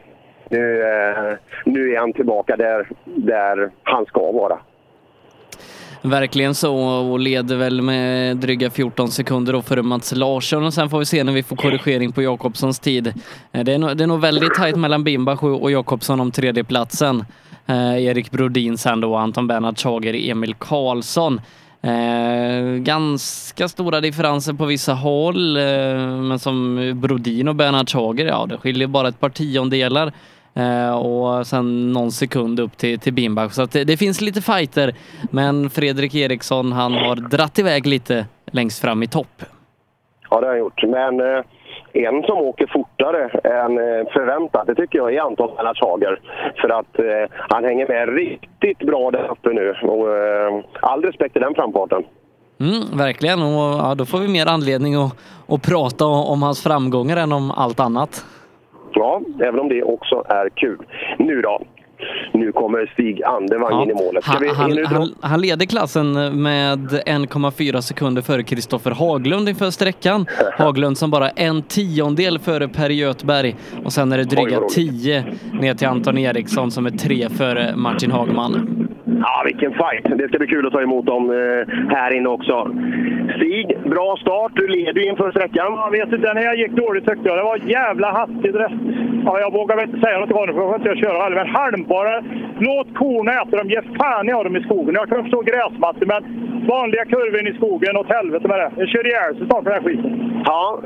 Speaker 12: Nu, eh, nu är han tillbaka där, där han ska vara.
Speaker 3: Verkligen så och leder väl med dryga 14 sekunder då före Mats Larsson och sen får vi se när vi får korrigering på Jakobssons tid. Eh, det är, nog, det är nog väldigt tajt mellan Bimbach och och Jakobsson om tredjeplatsen. Eh, Erik Brodin sen då, Anton Bernhard Schager, Emil Karlsson. Eh, ganska stora differenser på vissa håll, eh, men som Brodin och Bernhard Schager, ja det skiljer bara ett par tiondelar. Eh, och sen någon sekund upp till, till Bimbach. Så det, det finns lite fighter men Fredrik Eriksson han har dratt iväg lite längst fram i topp.
Speaker 12: Ja, det har han gjort. Men eh, en som åker fortare än eh, förväntat, det tycker jag är Anton Lennart Schager. För att eh, han hänger med riktigt bra där uppe nu. Och, eh, all respekt till den framfarten.
Speaker 3: Mm, verkligen och ja, då får vi mer anledning att, att prata om hans framgångar än om allt annat.
Speaker 12: Ja, även om det också är kul. Nu då? Nu kommer Stig Andevang in i målet. Ska
Speaker 3: Han, han, han, han leder klassen med 1,4 sekunder före Kristoffer Haglund inför sträckan. *laughs* Haglund som bara en tiondel före Per Göthberg och sen är det dryga
Speaker 12: vad roligt.
Speaker 3: 10 ner till Anton Eriksson som är tre före Martin Hagman.
Speaker 12: Ja, vilken fight! Det ska bli kul att ta emot dem eh, här inne också. Stig, bra start. Du leder ju inför sträckan.
Speaker 37: Jag vet inte, när jag gick dåligt tyckte jag. Det var jävla hastigt. Ja, jag vågar väl inte säga något om det, för jag får inte köra heller. Men halmbara, låt korna äta dem. Ge fan i dem i skogen. Jag kan förstå gräsmattor, men vanliga kurvor i skogen, åt helvete med det. Jag kör ihjäl sig snart på den här skiten.
Speaker 12: Ja.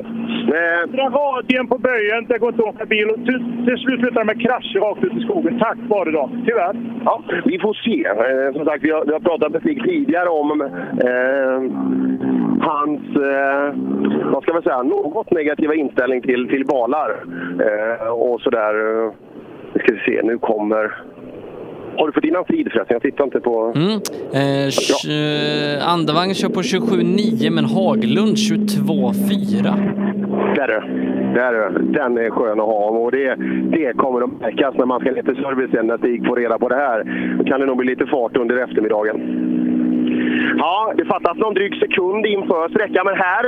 Speaker 12: Eh,
Speaker 37: Dra radien på böjen, det går inte att åka bil. Och till, till slut slutar det med krascher rakt ut i skogen. Tack vare dem. Tyvärr.
Speaker 12: Ja, vi får se. Eh, som sagt, vi har, vi har pratat med Stig tidigare om eh, hans, eh, vad ska man säga, något negativa inställning till, till balar. Eh, och sådär. Nu ska vi se, nu kommer... Har du fått innan tid förresten? Jag tittar inte på...
Speaker 3: Mm. Eh, tj- Andevang kör på 27,9 men Haglund 22,4.
Speaker 12: Där är det. Där är det. Den är skön att ha och det, det kommer att märkas när man ska ner till servicen när Stig får reda på det här. Då kan det nog bli lite fart under eftermiddagen. Ja, det fattas någon dryg sekund inför sträckan, men här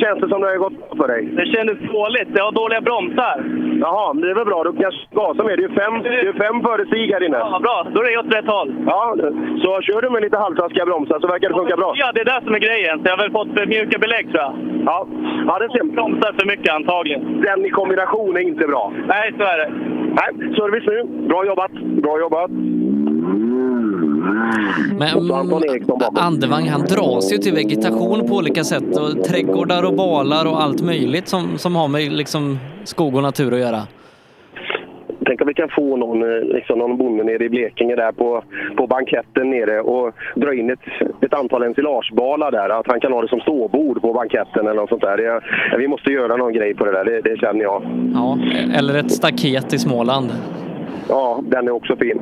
Speaker 12: känns det som det har gått bra för dig.
Speaker 22: Det kändes dåligt. Jag har dåliga bromsar.
Speaker 12: Jaha, det är väl bra. Du kanske gasar med. Det är fem, det är fem före Stig här inne.
Speaker 22: Ja, bra. Då är det åt rätt håll.
Speaker 12: Ja, så kör du med lite halvtaskiga bromsar så verkar det funka bra.
Speaker 22: Ja, det är det som är grejen. Så jag har väl fått för mjuka belägg tror jag.
Speaker 12: Ja, ja det ser
Speaker 22: Bromsar för mycket antagligen.
Speaker 12: Den i kombination är inte bra.
Speaker 22: Nej, så är det.
Speaker 12: Nej, service nu. Bra jobbat. Bra jobbat.
Speaker 3: Men
Speaker 12: Anton Eriksson bakom.
Speaker 3: Andevang han dras ju till vegetation på olika sätt och trädgårdar och balar och allt möjligt som, som har med liksom skog och natur att göra.
Speaker 12: Tänk om vi kan få någon, eh, liksom någon bonde nere i Blekinge där på, på banketten nere och dra in ett, ett antal ensilagebalar där. Att han kan ha det som ståbord på banketten eller något sånt där. Det, vi måste göra någon grej på det där, det, det känner jag.
Speaker 3: Ja, eller ett staket i Småland.
Speaker 12: Ja, den är också fin.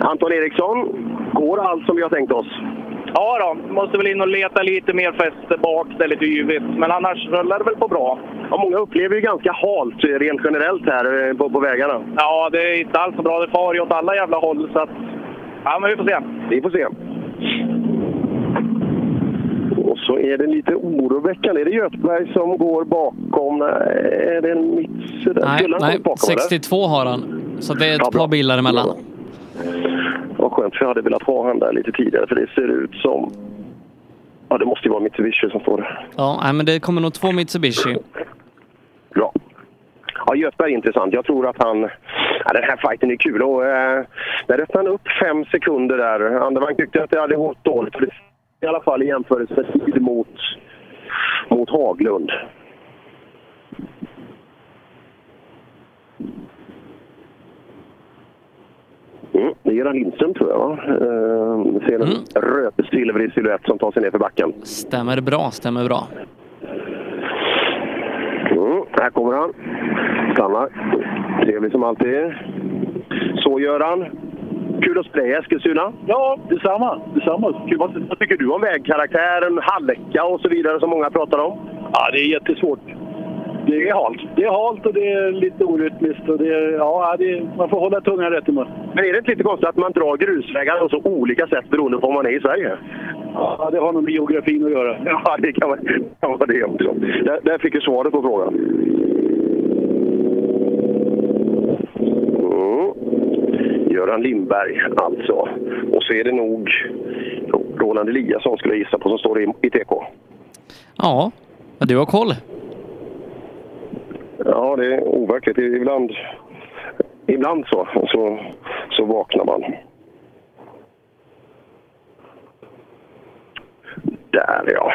Speaker 12: Anton Eriksson, går allt som vi har tänkt oss?
Speaker 37: Ja då, måste väl in och leta lite mer fäste bak, det är lite yvigt. Men annars rullar det väl på bra.
Speaker 12: Ja, många upplever ju ganska halt rent generellt här eh, på, på vägarna.
Speaker 37: Ja, det är inte alls så bra. Det far ju åt alla jävla håll. Så att, ja, men vi får se.
Speaker 12: Vi får se. Så är det lite oroväckande. Är det Göthberg som går bakom? Är det en mitt?
Speaker 3: Nej, nej
Speaker 12: bakom, eller?
Speaker 3: 62 har han. Så det är ett
Speaker 12: Ja, bra.
Speaker 3: par bilar emellan.
Speaker 12: Vad skönt, för jag hade velat ha han där lite tidigare. För det ser ut som... Ja, det måste ju vara Mitsubishi som står där.
Speaker 3: Ja, nej, men det kommer nog två Mitsubishi.
Speaker 12: Bra. Ja, Göthberg är intressant. Jag tror att han... Ja, den här fighten är kul. Och, eh, där öppnade han upp fem sekunder där. Andevang tyckte att det hade gått dåligt. Det, I alla fall i jämförelse med tid mot, mot Haglund. Mm, det är Göran Lindström tror jag. Va? Eh, ser en rödsilvrig silhuett som tar sig ner för backen.
Speaker 3: Stämmer bra, stämmer bra.
Speaker 12: Mm, här kommer han. Stannar. Trevlig som alltid. Så Göran. Kul att se dig i Eskilstuna.
Speaker 14: Ja, detsamma. detsamma.
Speaker 12: Kul. Vad, vad tycker du om vägkaraktären, halka och så vidare som många pratar om?
Speaker 14: Ja, det är jättesvårt. Det är halt. Det är halt och det är lite orytmiskt. Och det är, ja, det är, man får hålla tungan rätt i mun.
Speaker 12: Men är det inte lite konstigt att man drar grusvägar på så olika sätt beroende på om man är i Sverige?
Speaker 14: Ja, det har nog med geografin att göra. *laughs*
Speaker 12: Ja, det kan vara, kan vara det också. Där, där fick du svaret på frågan. Mm. Göran Lindberg alltså. Och så är det nog Roland Eliasson skulle jag gissa på som står i, i TK.
Speaker 3: Ja, du har koll.
Speaker 12: Ja, det är overkligt. Ibland, ibland så, så, så vaknar man. Där ja.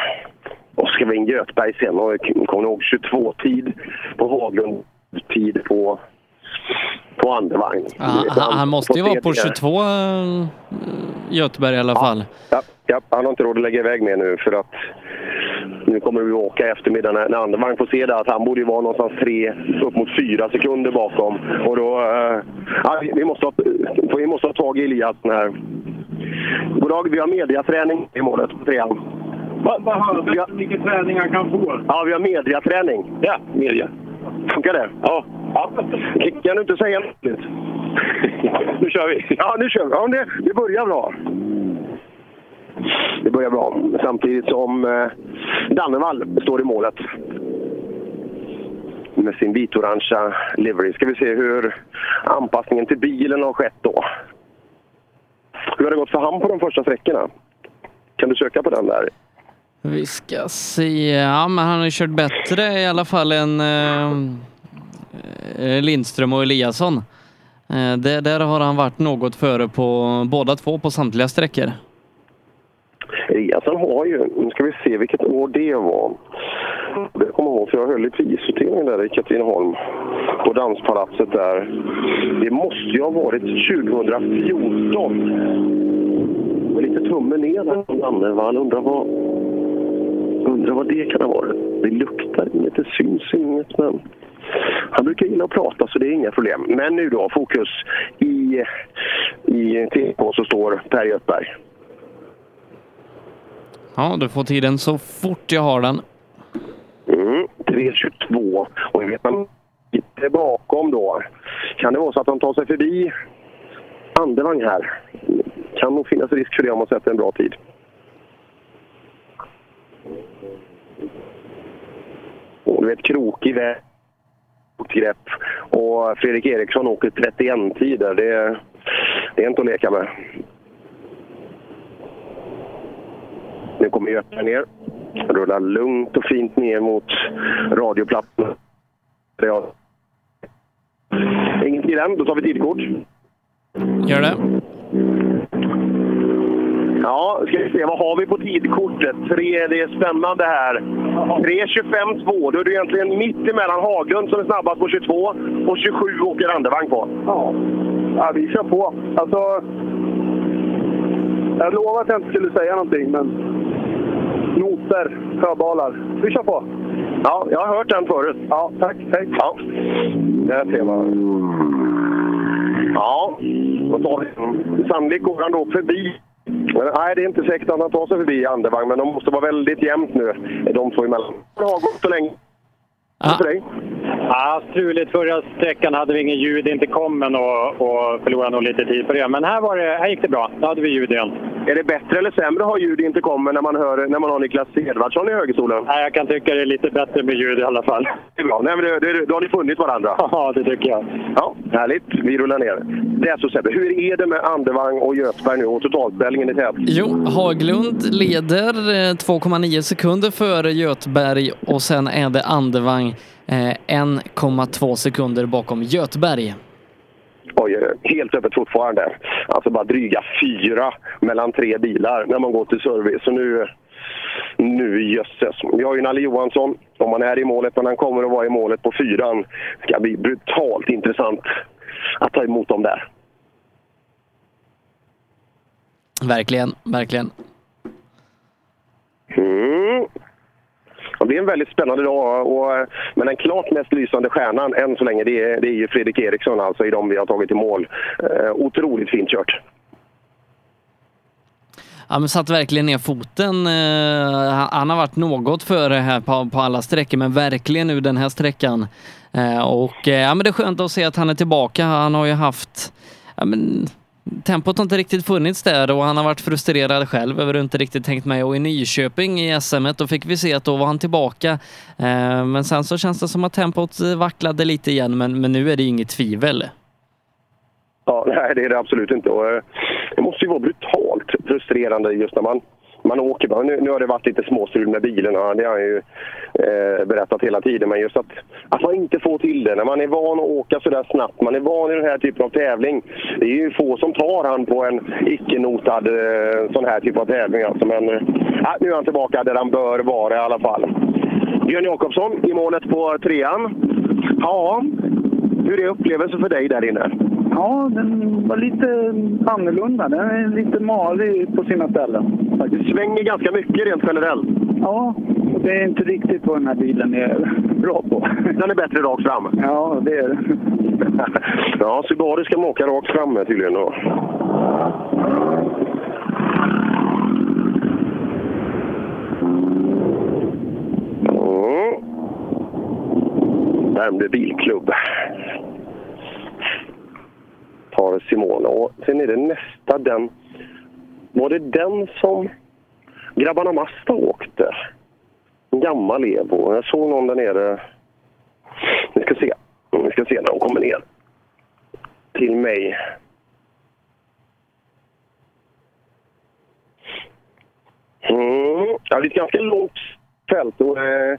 Speaker 12: Och ska vi in Göthberg sen kommer ni ihåg 22-tid på Haglund, tid på, på andevagn.
Speaker 3: Ja, han, han måste ju vara på 22 äh, Göteborg i alla fall.
Speaker 12: Ja, ja, han har inte råd att lägga iväg mer nu för att nu kommer vi åka i eftermiddag när, när Andevang får se det att han borde ju vara någonstans tre, upp mot fyra sekunder bakom. Och då, eh, ja, vi- måste ha, vi måste ha tag i Eliasson här. Goddag, vi har mediaträning i målet på trean.
Speaker 14: Vad det om? Vilken träning han kan få?
Speaker 12: Ja, vi har mediaträning.
Speaker 14: Ja, media.
Speaker 12: Funkar det?
Speaker 14: Ja.
Speaker 12: Ja, kan du inte säga något? nu kör vi. Ja, nu kör vi. Ja, det, det börjar bra. Det börjar bra. Samtidigt som eh, Dannevall står i målet. Med sin vitorangea livery. Ska vi se hur anpassningen till bilen har skett då. Hur har det gått för han på de första sträckorna? Kan du söka på den där?
Speaker 3: Vi ska se. Ja, men han har ju kört bättre i alla fall än eh, Eh, Lindström och Eliasson. Eh, det, där, har han varit något före på båda två på samtliga sträckor.
Speaker 12: Eliasson har ju, nu ska vi se vilket år det var. Det kommer jag ihåg för jag höll i prisutdelningen där i Katrineholm. På Danspalatset där. Det måste ju ha varit 2014. Med lite tummen ner där från Dannevall. Undrar vad, undrar vad det kan ha varit. Det luktar inget, det syns inget men... Han brukar gilla att prata så det är inga problem. Men nu då, fokus i, i TK så står Per Göthberg.
Speaker 3: Ja, du får tiden så fort jag har den.
Speaker 12: Mm, 3.22. Och jag vet man lite bakom då. Kan det vara så att han tar sig förbi Andevang här? Kan nog finnas risk för det om man sätter en bra tid. Och du vet, krokig väg. Grepp. Och Fredrik Eriksson åker 31 tider. Det, det är inte att leka med. Nu kommer Göte ner. Rullar lugnt och fint ner mot radioplatsen. Ingen tid än, då tar vi tidkort.
Speaker 3: Gör det.
Speaker 12: Ja, ska vi se. Vad har vi på tidkortet? Tre, det är spännande här. 3.25,2. Då är du egentligen mitt emellan Haglund som är snabbast på 22 och 27 åker Andevang på.
Speaker 14: Ja. ja, vi kör på. Alltså, jag lovade att jag inte skulle säga någonting, men noter, höbalar. Vi kör på.
Speaker 12: Ja, jag har hört den förut.
Speaker 14: Ja, tack. Hej.
Speaker 12: Ja, där ser man. Ja, då tar vi. Sannolikt går han då förbi. Men, nej, det är inte säkert att han tar sig förbi Andevang, men de måste vara väldigt jämnt nu, de två emellan. Det har gått så länge. För dig?
Speaker 57: Ja, struligt. Förra sträckan hade vi ingen ljud, inte kommen och, och förlorade nog lite tid på det. Men här, var det, här gick det bra. Då hade vi ljud igen.
Speaker 12: Är det bättre eller sämre att ha ljud inte kommer när man, hör, när man har Niklas Edvardsson i högerstolen?
Speaker 57: Nej, jag kan tycka det är lite bättre med ljud i alla fall.
Speaker 12: Det är bra. Nej, men det, det, då har ni funnit varandra. *laughs*
Speaker 57: Ja, det tycker jag.
Speaker 12: Ja, härligt. Vi rullar ner. Det är så Sebbe, hur är det med Andevang och Göthberg nu och totalställningen i tät?
Speaker 3: Jo, Haglund leder eh, 2,9 sekunder före Götberg och sen är det Andevang eh, 1,2 sekunder bakom Götberg.
Speaker 12: Oj, helt öppet fortfarande. Alltså bara dryga fyra mellan tre bilar när man går till service. Så nu, nu jösses. Vi har ju Nalle Johansson, om han är i målet, men han kommer att vara i målet på fyran. Det ska bli brutalt intressant att ta emot dem där.
Speaker 3: Verkligen, verkligen.
Speaker 12: Mm. Det är en väldigt spännande dag. Och, men den klart mest lysande stjärnan än så länge det är, det är ju Fredrik Eriksson alltså, i de vi har tagit i mål. Eh, otroligt fint kört.
Speaker 3: Ja, men satt verkligen ner foten. Eh, han- han har varit något före här på, på alla sträckor, men verkligen nu den här sträckan. Eh, och eh, ja, men det är skönt att se att han är tillbaka. Han har ju haft ja, men, Tempot har inte riktigt funnits där och han har varit frustrerad själv över att inte riktigt tänkt med. Och i Nyköping i SM då fick vi se att då var han tillbaka. Eh, men sen så känns det som att tempot eh, vacklade lite igen, men, men nu är det inget tvivel.
Speaker 12: Ja, *laughs* nej, det är det absolut inte. Och, eh, det måste ju vara brutalt frustrerande just när man, man åker. Nu, nu har det varit lite småstrul med bilen, det är ju eh, berättat hela tiden. Men just att, att man inte får till det. När man är van att åka så där snabbt, man är van i den här typen av tävling. Det är ju få som tar han på en icke-notad eh, sån här typ av tävling. Alltså. Men eh, ja, nu är han tillbaka där han bör vara i alla fall. Björn Jakobsson i målet på trean. Ja, hur är upplevelsen för dig där inne?
Speaker 14: Ja, den var lite annorlunda. Den är lite malig på sina ställen.
Speaker 12: Det svänger ganska mycket rent generellt.
Speaker 14: Ja, det är inte riktigt vad den här bilen är bra på.
Speaker 12: Den är bättre rakt fram?
Speaker 14: Ja, det är det. *laughs*
Speaker 12: ja, Subaru ska man åka rakt fram med tydligen då. Mm. Värmdö bilklubb. i mål. Och sen är det nästa den... Var det den som grabbarna Masta åkte? En gammal Evo. Jag såg någon där nere. Vi ska se. Vi ska se när de kommer ner till mig. Mm. Ja, det är ett ganska långt fält och eh,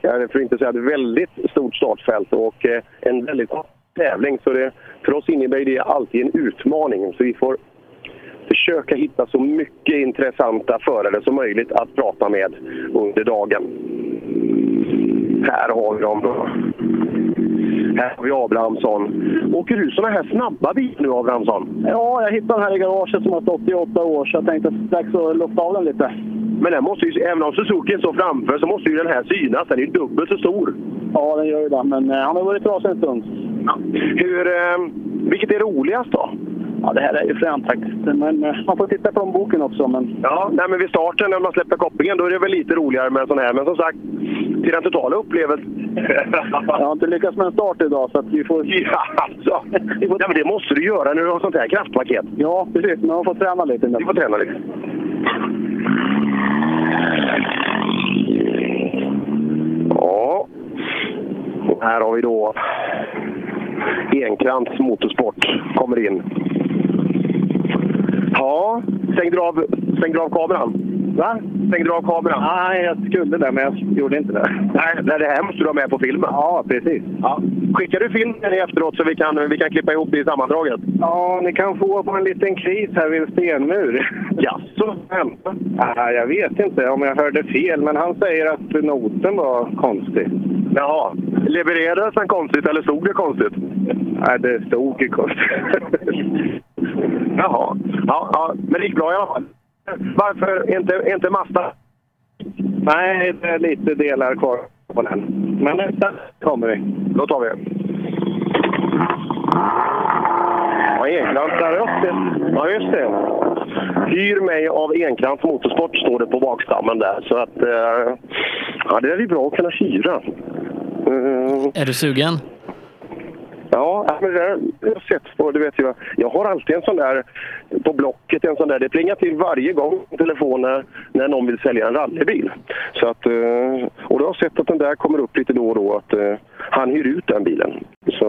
Speaker 12: för att inte säga ett väldigt stort startfält och eh, en väldigt kort tävling. Så det, för oss innebär det alltid en utmaning. Så vi får försöka hitta så mycket intressanta förare som möjligt att prata med under dagen. Här har vi dem. då. Här har vi Abrahamsson. Åker du såna här snabba bilar nu, Abrahamsson?
Speaker 33: Ja, jag hittade den här i garaget som har stått i åtta år så jag tänkte att det är dags att lufta av den lite.
Speaker 12: Men den måste ju, även om Suzuki står framför så måste ju den här synas. Den är ju dubbelt så stor.
Speaker 33: Ja, den gör ju det. Men eh, han har varit bra sen en stund.
Speaker 12: Hur, eh, vilket är roligast då?
Speaker 33: Ja, det här är ju fränt faktiskt. Men eh, man får titta på boken också. Men...
Speaker 12: Ja, nej, men vid starten när man släpper kopplingen då är det väl lite roligare med en sån här. Men som sagt, till den totala upplevelsen...
Speaker 33: Jag har inte lyckats med en start idag så vi får...
Speaker 12: Ja, alltså. ja, men det måste du göra när du har sånt här kraftpaket.
Speaker 33: Ja, precis. Men man får träna lite.
Speaker 12: Vi får träna lite. Ja. Och här har vi då Enkrantz Motorsport kommer in. Ja, stängde du av, stängde du av kameran? Va? Stängde du av kameran?
Speaker 33: Nej, jag skulle det, men jag gjorde inte det.
Speaker 12: Nej, det här måste du ha med på filmen.
Speaker 33: Ja, precis.
Speaker 12: Ja. Skickar du filmen efteråt så vi kan, vi kan klippa ihop det i sammandraget?
Speaker 33: Ja, ni kan få på en liten kris här vid en stenmur.
Speaker 12: Jaså?
Speaker 33: Ja, jag vet inte om jag hörde fel, men han säger att noten var konstig.
Speaker 12: Jaha. Levererades den konstigt eller stod det konstigt?
Speaker 33: Nej, det stod ju konstigt. *laughs*
Speaker 12: Jaha. Ja, ja, men det gick bra i alla fall. Varför inte, inte Mazda?
Speaker 33: Nej, det är lite delar kvar på den. Men nästa kommer vi.
Speaker 12: Då tar vi. Ja, Enkrantz.
Speaker 33: Där uppe.
Speaker 12: Ja, just det. Hyr mig av Enkrantz Motorsport står det på bakstammen där. Så att, eh, ja, det är ju bra att kunna hyra. Eh,
Speaker 3: Är du sugen?
Speaker 12: Men det där har jag sett på, du vet jag. jag har alltid en sån där på Blocket, en sån där, det plingar till varje gång på telefonen när någon vill sälja en rallybil. Så att, eh, och då har jag sett att den där kommer upp lite då och då, att eh, han hyr ut den bilen. Så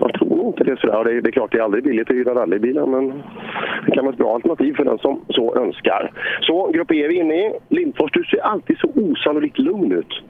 Speaker 12: jag tror nog inte det är sådär. Det är, det är klart, det är aldrig billigt att hyra rallybilar, men det kan vara ett bra alternativ för den som så önskar. Så, Grupp E är vi inne i. Lindfors, du ser alltid så osannolikt lugn ut.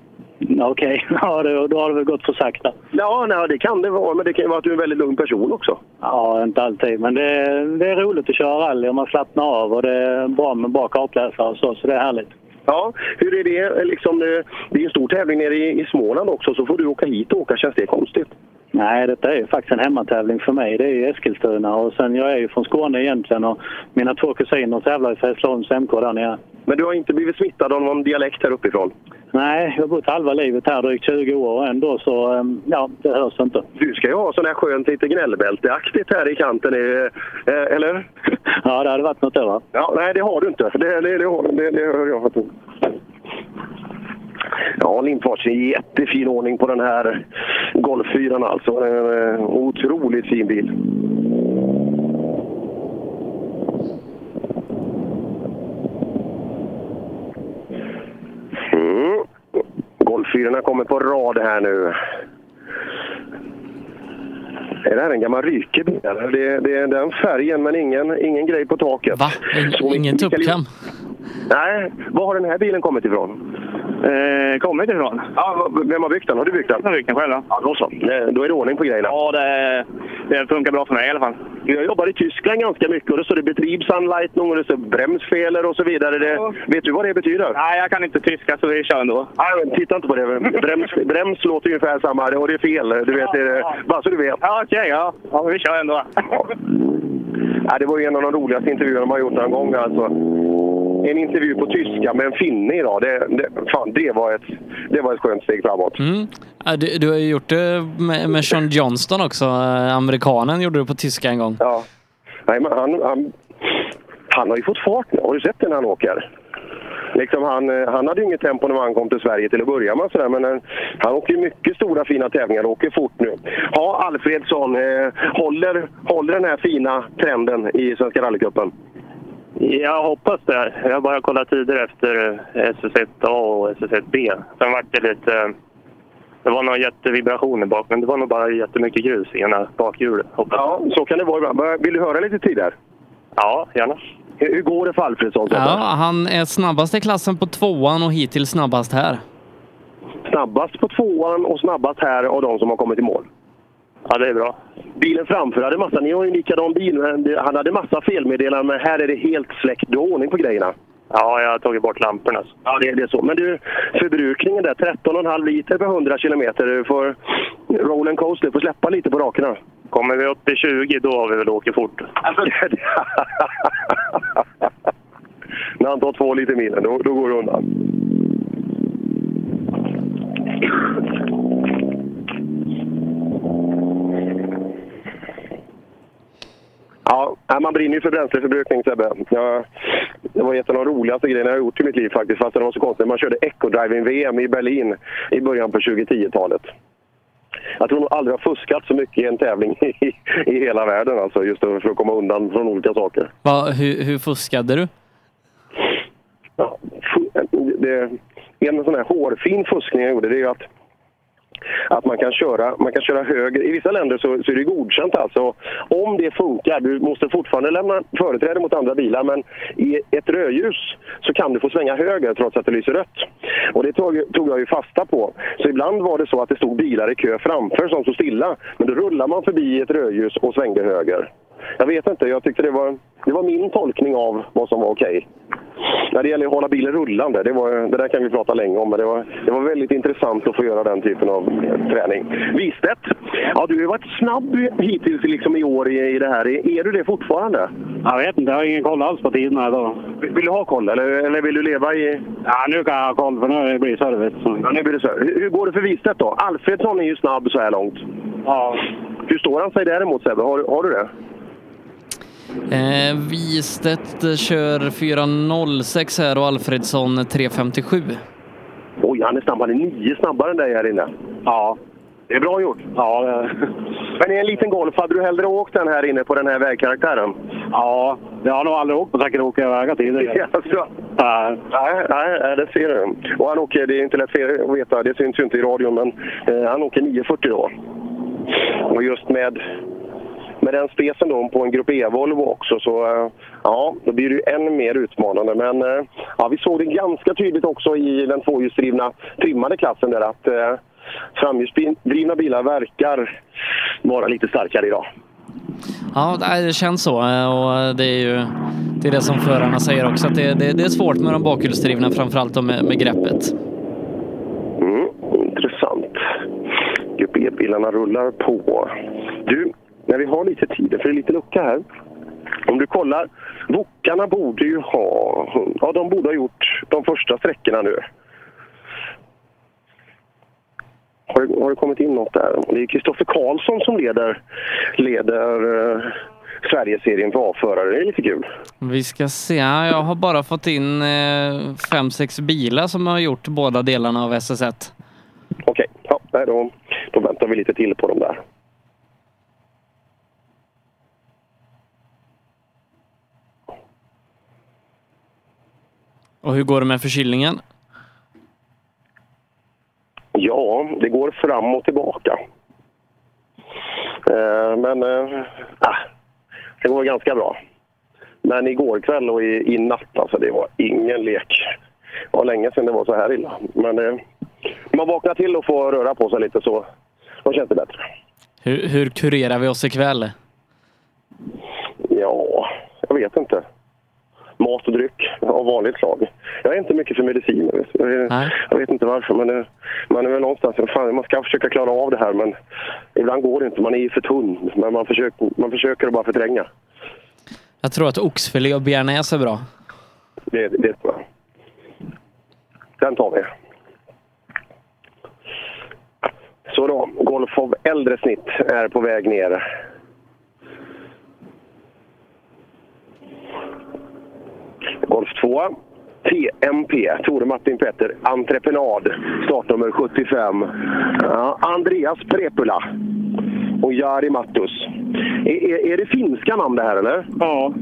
Speaker 33: Okej, *laughs* ja, då, då har det väl gått för sakta.
Speaker 12: Ja, nej, det kan det vara, men det kan ju vara att du är en väldigt lugn person också.
Speaker 33: Ja, inte alltid. Men det, det är roligt att köra rally och man slappnar av och det är bra med bra kartläsare och så, så det är härligt.
Speaker 12: Ja, hur är det? Liksom, det det är en stor tävling nere i, i Småland också, så får du åka hit och åka. Känns det konstigt?
Speaker 33: Nej, detta är ju faktiskt en hemmatävling för mig. Det är ju Eskilstuna och sen jag är ju från Skåne egentligen och mina två kusiner tävlar i Hässleholms MK där nere.
Speaker 12: Men du har inte blivit smittad av någon dialekt här uppifrån?
Speaker 33: Nej, jag har bott halva livet här, drygt 20 år och ändå så, eh, ja, det hörs inte.
Speaker 12: Du ska ju ha sån här skönt lite gnällbälteaktigt här i kanten, eh, eh, eller? *laughs*
Speaker 33: Ja, det hade varit något då va?
Speaker 12: Ja, nej, det har du inte. Det, det, det, har, det, det hör jag. Ja, Lindfors i jättefin ordning på den här Golf-4 alltså. En eh, otroligt fin bil. Mm. Golf-4 kommer på rad här nu. Är det här en gammal rykebil? eller? Det, det är den färgen men ingen, ingen grej på taket.
Speaker 3: Va?
Speaker 12: Så
Speaker 3: Ingen tuppkam?
Speaker 12: Nej, var har den här bilen kommit ifrån?
Speaker 33: Eh, kommit ifrån?
Speaker 12: Ja, vem har byggt den? Har du byggt den?
Speaker 33: Jag har byggt den själv.
Speaker 12: Ja, då så. Då är det ordning på grejerna.
Speaker 33: Ja, det, det funkar bra för mig i alla fall.
Speaker 12: Jag jobbar i Tyskland ganska mycket och det står det Betriebsanleitung och det står Bremsfehler och så vidare. Det, vet du vad det betyder?
Speaker 33: Nej, jag kan inte tyska så vi kör ändå.
Speaker 12: Nej, men titta inte på det. Brems, brems låter ungefär samma och det är fel. Du vet, det bara så du vet.
Speaker 33: Ja, okej. ja. ja, vi kör ändå.
Speaker 12: Ja, det var ju en av de roligaste intervjuerna man har gjort någon gång. Alltså. En intervju på tyska med en finne idag. Det, det, fan, det, var ett, det var ett skönt steg framåt.
Speaker 3: Mm. Du, du har ju gjort det med, med Sean Johnston också. Eh, Amerikanen gjorde det på tyska en gång.
Speaker 12: Ja. Nej, men han, han, han har ju fått fart nu. Har du sett det när han åker? liksom han, eh, han hade ju inget tempo när han kom till Sverige till att börja med. Sådär, men eh, han åker ju mycket stora fina tävlingar och åker fort nu. Ja, Alfredsson, eh, håller, håller den här fina trenden i Svenska rallycupen?
Speaker 58: Jag hoppas det. Jag har bara kollat tider efter SS1A och SS1B. Sen vart det lite... Det var någon jättevibration i bak, men det var nog bara jättemycket grus i ena bakhjulet. Hoppas.
Speaker 12: Ja, så kan det vara ibland. Vill du höra lite tider?
Speaker 58: Ja, gärna.
Speaker 12: Hur hur går det för Alfredsson?
Speaker 3: Ja, han är snabbast i klassen på tvåan och hittills snabbast här.
Speaker 12: Snabbast på tvåan och snabbast här av de som har kommit i mål.
Speaker 58: Ja, det är bra.
Speaker 12: Bilen framför hade massa, ni har ju en likadan bil, men han hade massa felmeddelanden, men här är det helt släckt. Du har ordning på grejerna.
Speaker 58: Ja, jag har tagit bort lamporna.
Speaker 12: Ja, det, det är så. Men du, förbrukningen där, 13,5 liter per 100 kilometer. Du får roll and coast, du får släppa lite på rakerna.
Speaker 58: Kommer vi upp i 20, då har vi väl åkt fort.
Speaker 12: När han tar två liter milen, då, då går det undan. Ja, man brinner ju för bränsleförbrukning Sebbe. Jag, det var ett av de roligaste grejerna jag gjort i mitt liv faktiskt, fast det var så konstigt. Man körde Eco-driving-VM i Berlin i början på 2010-talet. Jag tror nog aldrig har fuskat så mycket i en tävling *laughs* i, i hela världen, alltså, just för att komma undan från olika saker.
Speaker 3: Va, hur, hur fuskade du?
Speaker 12: det, en sån här hårfin fuskning jag gjorde, det är ju att att man kan köra, man kan köra höger. I vissa länder så, så är det godkänt alltså. Om det funkar, du måste fortfarande lämna företräde mot andra bilar, men i ett rödljus så kan du få svänga höger trots att det lyser rött. Och det tog, tog jag ju fasta på. Så ibland var det så att det stod bilar i kö framför som stod stilla, men då rullar man förbi ett rödljus och svängde höger. Jag vet inte, jag tyckte det var, det var min tolkning av vad som var okej. När det gäller att hålla bilen rullande, det, var, det där kan vi prata länge om, men det var, det var väldigt intressant att få göra den typen av eh, träning. Wistedt, ja, du har varit snabb hittills liksom i år i, i det här. Är, du det fortfarande?
Speaker 59: Jag vet inte, jag har ingen koll alls på tiderna idag.
Speaker 12: Vill, vill du ha koll eller, eller vill du leva i...
Speaker 59: Ja, nu kan jag ha koll för nu blir det service.
Speaker 12: Ja, nu blir det här. Hur, hur går det för Wistedt då? Alfredsson är ju snabb så här långt.
Speaker 59: Ja.
Speaker 12: Hur står han sig däremot Sebbe? Har, har du det?
Speaker 3: Eh, Wistedt kör 4.06 här och Alfredsson 3.57.
Speaker 12: Oj, han är snabb. Han är nio snabbare än dig här inne.
Speaker 59: Ja.
Speaker 12: Det är bra gjort.
Speaker 59: Ja.
Speaker 12: Men i en liten Golf, hade du hellre åkt den här inne på den här vägkaraktären?
Speaker 59: Ja, jag har nog aldrig åkt på säkra vägar tidigare.
Speaker 12: Jaså? Nej, nej, nej, det ser du. Och han åker, det är inte lätt för er att veta, det syns ju inte i radion, men eh, han åker 940 då. Och just med, med den specen då på en Grupp E-Volvo också så eh, ja, då blir det ju än mer utmanande. Men eh, ja, vi såg det ganska tydligt också i den tvåhjulsdrivna trimmade klassen där att eh, framhjulsdrivna bilar verkar vara lite starkare idag.
Speaker 3: Ja, det känns så eh, och det är ju det, är det som förarna säger också att det, det, det är svårt med de bakhjulsdrivna, framförallt med, med greppet.
Speaker 12: Mm, intressant. Grupp E-bilarna rullar på. Du, när vi har lite tid, för det är lite lucka här. Om du kollar, Wokarna borde ju ha, ja de borde ha gjort de första sträckorna nu. Har det, har det kommit in något där? Det är Kristoffer Karlsson som leder, leder eh, Sverigeserien för A-förare. Det är lite kul.
Speaker 3: Vi ska se, jag har bara fått in eh, fem, sex bilar som har gjort båda delarna av SS1.
Speaker 12: Okej, ja, nej, då, då väntar vi lite till på dem där.
Speaker 3: Och hur går det med förkylningen?
Speaker 12: Ja, det går fram och tillbaka. Eh, men eh, ah, det går ganska bra. Men igår kväll och i, i natt, alltså, det var ingen lek. Det var länge sedan det var så här illa. Men eh, man vaknar till och får röra på sig lite så då känns det bättre.
Speaker 3: Hur, hur kurerar vi oss ikväll?
Speaker 12: Ja, jag vet inte. Mat och dryck av vanligt slag. Jag är inte mycket för mediciner. vet jag vet inte varför. Men eh, man är väl någonstans... Fan, man ska försöka klara av det här, men ibland går det inte. Man är ju för tunn. Men man försöker, man försöker att bara förtränga.
Speaker 3: Jag tror att oxfilé och bearnaise är bra.
Speaker 12: Det, det tror jag. Den tar vi. Så då, Golf av äldre snitt är på väg ner. Golf 2. TMP, Tore Martin Petter, entreprenad, startnummer 75. Ja, Andreas Prepula och Jari Mattus. Är, är, är det finska namn det här eller?
Speaker 24: Ja.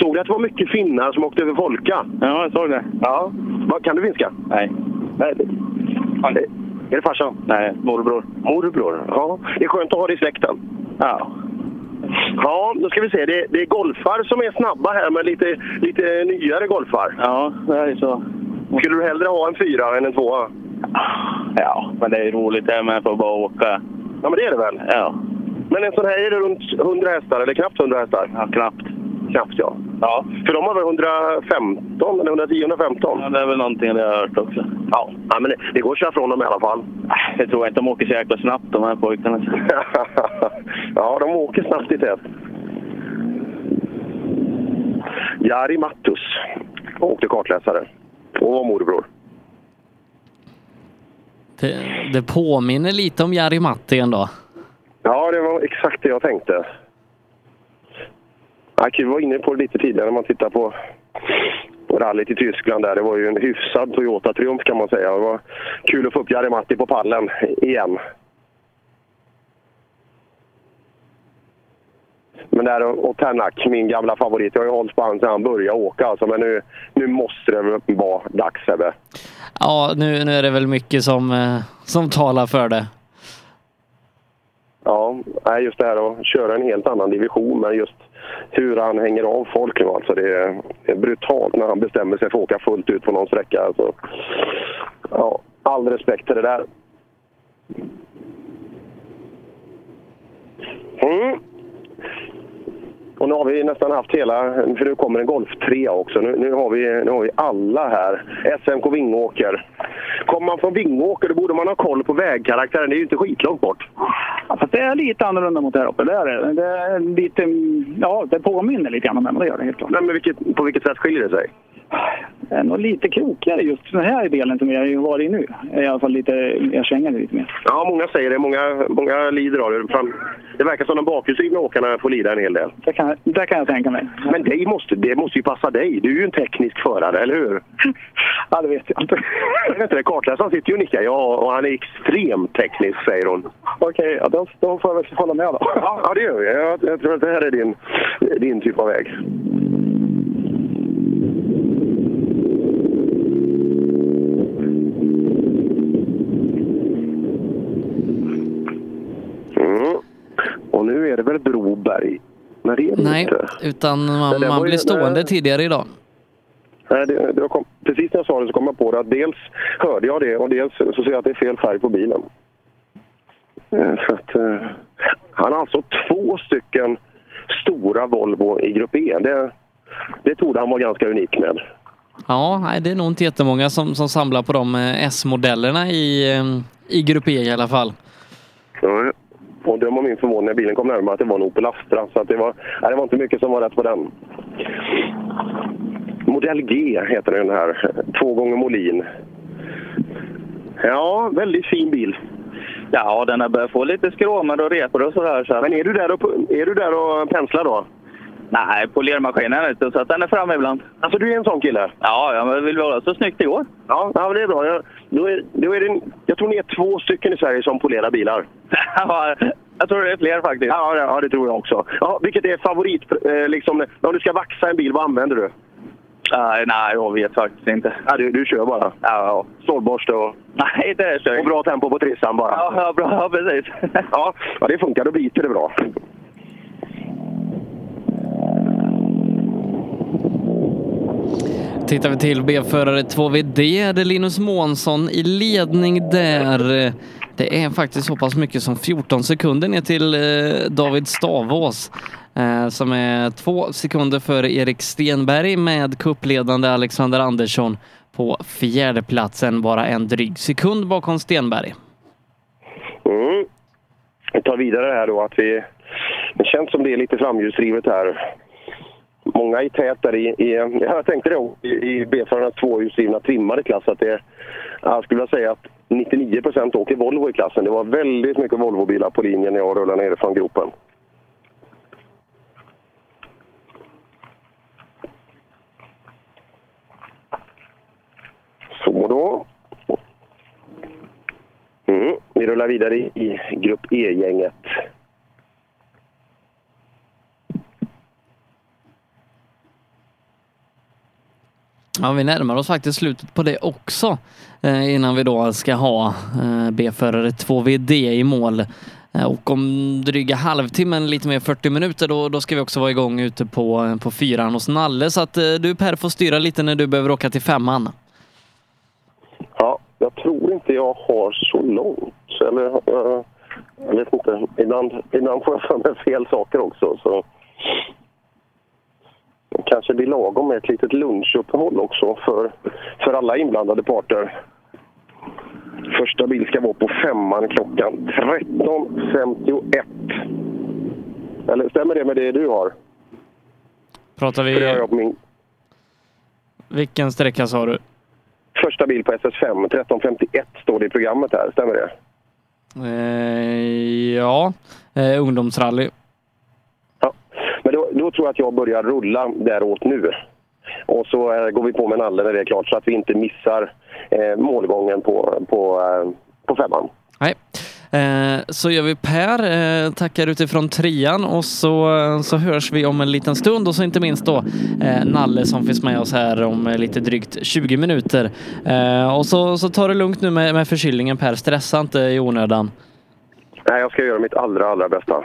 Speaker 12: Såg du att det var mycket finnar som åkte över Folka?
Speaker 24: Ja, jag såg det.
Speaker 12: Ja. Kan du finska?
Speaker 24: Nej.
Speaker 12: Nej. Är det farsan?
Speaker 24: Nej, morbror.
Speaker 12: Morbror? Ja. Det är skönt att ha det i släkten.
Speaker 24: Ja.
Speaker 12: Ja, då ska vi se. Det, det är golfar som är snabba här, men lite, lite nyare golfar.
Speaker 24: Ja, det är så.
Speaker 12: Skulle du hellre ha en fyra än en tvåa?
Speaker 24: Ja, men det är roligt det med att bara åka.
Speaker 12: Ja, men det är det väl?
Speaker 24: Ja.
Speaker 12: Men en sån här är det runt 100 hästar, eller knappt 100 hästar?
Speaker 24: Ja, knappt.
Speaker 12: Knappt, ja.
Speaker 24: Ja.
Speaker 12: För de har väl 115 eller 110, 115?
Speaker 24: Ja, det är väl någonting det har jag hört också.
Speaker 12: Ja, ja men det, det går att köra från dem i alla fall.
Speaker 24: Jag tror inte de åker så jäkla snabbt de här pojkarna. *laughs*
Speaker 12: ja, de åker snabbt i tät. Jari Mattus åkte kartläsare och var morbror.
Speaker 3: Det, det påminner lite om Jari Matti ändå.
Speaker 12: Ja, det var exakt det jag tänkte. Aki var inne på det lite tidigare när man tittar på rallyt i Tyskland. där. Det var ju en hyfsad Toyota-triumf kan man säga. Det var kul att få upp Jari Matti på pallen igen. Men där och Tänak, min gamla favorit. Jag har ju hållit på honom sedan han började åka. Alltså, men nu, nu måste det vara dags, Sebbe.
Speaker 3: Ja, nu, nu är det väl mycket som, eh, som talar för det.
Speaker 12: Ja, just det här att köra en helt annan division, men just hur han hänger av folk nu alltså. Det är, det är brutalt när han bestämmer sig för att åka fullt ut på någon sträcka. Alltså. Ja, all respekt till det där. Mm. Och nu har vi nästan haft hela, för nu kommer en Golf 3 också. Nu, nu, har vi, nu har vi alla här. SMK Vingåker. Kommer man från Vingåker då borde man ha koll på vägkaraktären. Det är ju inte skitlångt bort.
Speaker 24: Ja, fast det är lite annorlunda mot här uppe. Det är det. Är lite, ja, det påminner lite grann om det, det gör det helt klart.
Speaker 12: Nej, men vilket, på vilket sätt skiljer det sig?
Speaker 24: Är nog lite krokigare just den här delen som vi har varit i nu. I alla fall lite, jag svänger lite mer.
Speaker 12: Ja, många säger det. Många, många lider av det. Fram, det verkar som de bakhjulsdrivna åkarna får lida en hel del.
Speaker 24: Det kan, det kan jag tänka mig.
Speaker 12: Men det måste, det måste ju passa dig. Du är ju en teknisk förare, eller hur? *laughs*
Speaker 24: Ja, det vet jag inte.
Speaker 12: Jag vet inte, kartläsaren sitter ju och nickar. Ja, och han är extremt teknisk, säger hon.
Speaker 24: Okej, ja, då, då får jag väl hålla med då.
Speaker 12: Ja, det gör vi. Jag, jag tror att det här är din, din typ av väg. Och nu är det väl Broberg? Men det är det
Speaker 3: Nej,
Speaker 12: inte.
Speaker 3: utan man, man blir stående tidigare idag.
Speaker 12: Nej, det, det kom, precis när jag sa det så kom jag på det att dels hörde jag det och dels så ser jag att det är fel färg på bilen. Eh, Så att, eh, han har alltså två stycken stora Volvo i Grupp E. Det, det trodde han var ganska unik med.
Speaker 3: Ja, nej, det är nog inte jättemånga som, som samlar på de eh, S-modellerna i, i Grupp E i alla fall.
Speaker 12: Ja, Och det var min förvåning när bilen kom närmare att det var en Opel Astra. Så att det, var, nej, det var inte mycket som var rätt på den. Modell G heter den här. Två gånger Molin. Ja, väldigt fin bil.
Speaker 24: Ja, den har börjat få lite skråmar och repor och sådär. Så.
Speaker 12: Men är du där och, är du där och penslar då?
Speaker 24: Nej, polermaskinen inte, så att den är framme ibland.
Speaker 12: Alltså du är en sån kille?
Speaker 24: Ja, ja men vill vi ha så snyggt igår?
Speaker 12: Ja, ja men det är bra. Jag, då är, då är det, jag tror ni är två stycken i Sverige som polerar bilar. *laughs*
Speaker 24: Ja, jag tror det är fler faktiskt.
Speaker 12: Ja, det, ja, det tror jag också. Ja, vilket är favorit, eh, liksom, om du ska vaxa en bil, vad använder du?
Speaker 24: Nej, nej, jag vet faktiskt inte.
Speaker 12: Ja, du, du kör bara?
Speaker 24: Ja.
Speaker 12: Stålborste och,
Speaker 24: Nej, det kör jag
Speaker 12: och bra tempo på trissan bara?
Speaker 24: Ja, ja, bra, ja, *laughs* precis.
Speaker 12: Ja, ja, det funkar. Då biter det bra.
Speaker 3: Tittar vi till B-förare 2VD är det Linus Månsson i ledning där. Det är faktiskt så pass mycket som 14 sekunder ner till eh, David Stavås eh, som är två sekunder före Erik Stenberg med kuppledande Alexander Andersson på fjärdeplatsen, bara en dryg sekund bakom Stenberg.
Speaker 12: Mm. Vi tar vidare här då att vi... Det känns som det är lite framhjulsdrivet här. Många i tät där i, i jag tänkte det i, i B-förarnas tvåhjulsdrivna trimmade klass att det, jag skulle vilja säga att 99 procent åker Volvo i klassen. Det var väldigt mycket Volvobilar på linjen när jag rullade ner från gropen. Så då... Mm, vi rullar vidare i, i grupp E-gänget.
Speaker 3: Ja, vi närmar oss faktiskt slutet på det också eh, innan vi då ska ha eh, B-förare 2VD i mål. Eh, och om dryga halvtimmen, lite mer 40 minuter, då, då ska vi också vara igång ute på, eh, på fyran hos Nalle. Så att eh, du Per får styra lite när du behöver åka till femman.
Speaker 12: Ja, jag tror inte jag har så långt. Eller, eh, jag vet inte. Ibland, ibland får jag för mig fel saker också. Så. Det kanske blir lagom med ett litet lunchuppehåll också för, för alla inblandade parter. Första bil ska vara på femman klockan 13.51. Eller stämmer det med det du har?
Speaker 3: Pratar
Speaker 12: För det har
Speaker 3: vi...
Speaker 12: jag på min
Speaker 3: Vilken sträcka sa du?
Speaker 12: första bil på SS5. 13.51 står det i programmet här. Stämmer det?
Speaker 3: Eh, ja, eh, ungdomsrally.
Speaker 12: Då, tror jag att jag börjar rulla däråt nu. Och så eh, går vi på med Nalle när det är klart så att vi inte missar eh, målgången på, på, eh, på femman.
Speaker 3: Nej. Så gör vi Per, tackar utifrån trean och så, så hörs vi om en liten stund och så inte minst då Nalle som finns med oss här om lite drygt 20 minuter. Och så, så tar det lugnt nu med, med förkylningen Per, stressa inte i onödan.
Speaker 12: Nej, jag ska göra mitt allra, allra bästa.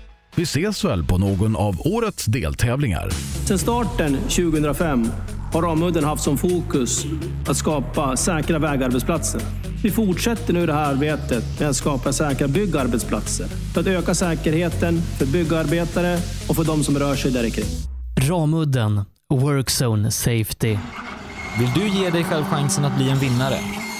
Speaker 1: Vi ses väl på någon av årets deltävlingar.
Speaker 2: Sedan starten 2005 har Ramudden haft som fokus att skapa säkra vägarbetsplatser. Vi fortsätter nu det här arbetet med att skapa säkra byggarbetsplatser för att öka säkerheten för byggarbetare och för de som rör sig där kring.
Speaker 8: Ramudden Workzone Safety.
Speaker 4: Vill du ge dig själv chansen att bli en vinnare?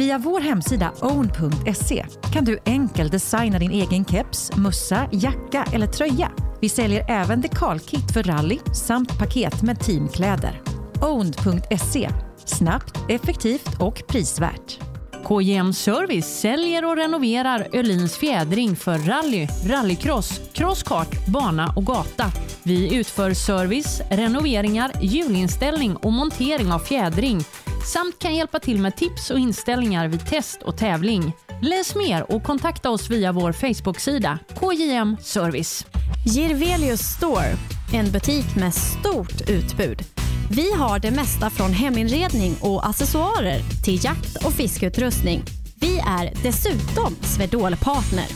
Speaker 60: Via vår hemsida own.se kan du enkelt designa din egen keps, mössa, jacka eller tröja. Vi säljer även dekalkit för rally samt paket med teamkläder. Own.se snabbt, effektivt och prisvärt.
Speaker 6: KJM Service säljer och renoverar Öhlins fjädring för rally, rallycross, crosskart, bana och gata. Vi utför service, renoveringar, hjulinställning och montering av fjädring samt kan hjälpa till med tips och inställningar vid test och tävling. Läs mer och kontakta oss via vår Facebook-sida KJM Service.
Speaker 7: Girvelius Store, en butik med stort utbud. Vi har det mesta från heminredning och accessoarer till jakt och fiskeutrustning. Vi är dessutom Swedol-partner.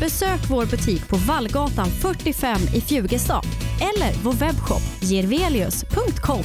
Speaker 7: Besök vår butik på Vallgatan 45 i Fjugestad eller vår webbshop girvelius.com.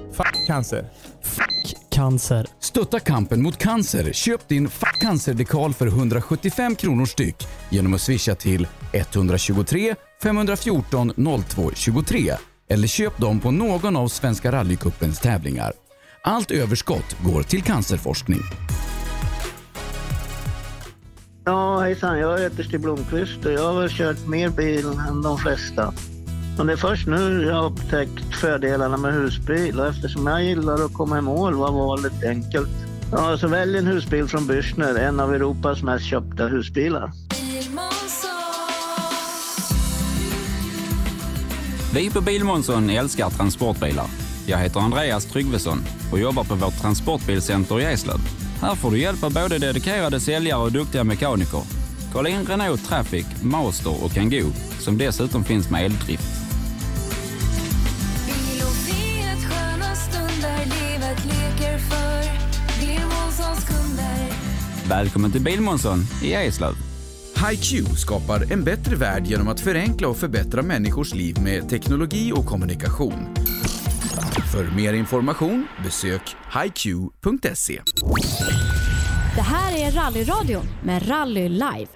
Speaker 14: Fuck cancer.
Speaker 8: cancer.
Speaker 9: Stötta kampen mot cancer. Köp din Fuck Cancer-dekal för 175 kronor styck genom att swisha till 123 514 02 23 eller köp dem på någon av Svenska rallycupens tävlingar. Allt överskott går till cancerforskning.
Speaker 10: Ja, hejsan. Jag heter Stig Blomqvist och jag har väl kört mer bil än de flesta. Och det är först nu jag har upptäckt fördelarna med husbil och eftersom jag gillar att komma i mål var valet enkelt. Ja, så välj en husbil från Bürstner, en av Europas mest köpta husbilar.
Speaker 11: Vi på Bilmånsson älskar transportbilar. Jag heter Andreas Tryggvesson och jobbar på vårt transportbilcenter i Eslöv. Här får du hjälp av både dedikerade säljare och duktiga mekaniker. Kolla in Renault Traffic, Master och Kangoo som dessutom finns med eldrift. Välkommen till Bilmånsson i Eslöv.
Speaker 9: HiQ skapar en bättre värld genom att förenkla och förbättra människors liv med teknologi och kommunikation. För mer information besök hiq.se.
Speaker 7: Det här är Rallyradion med Rally Live.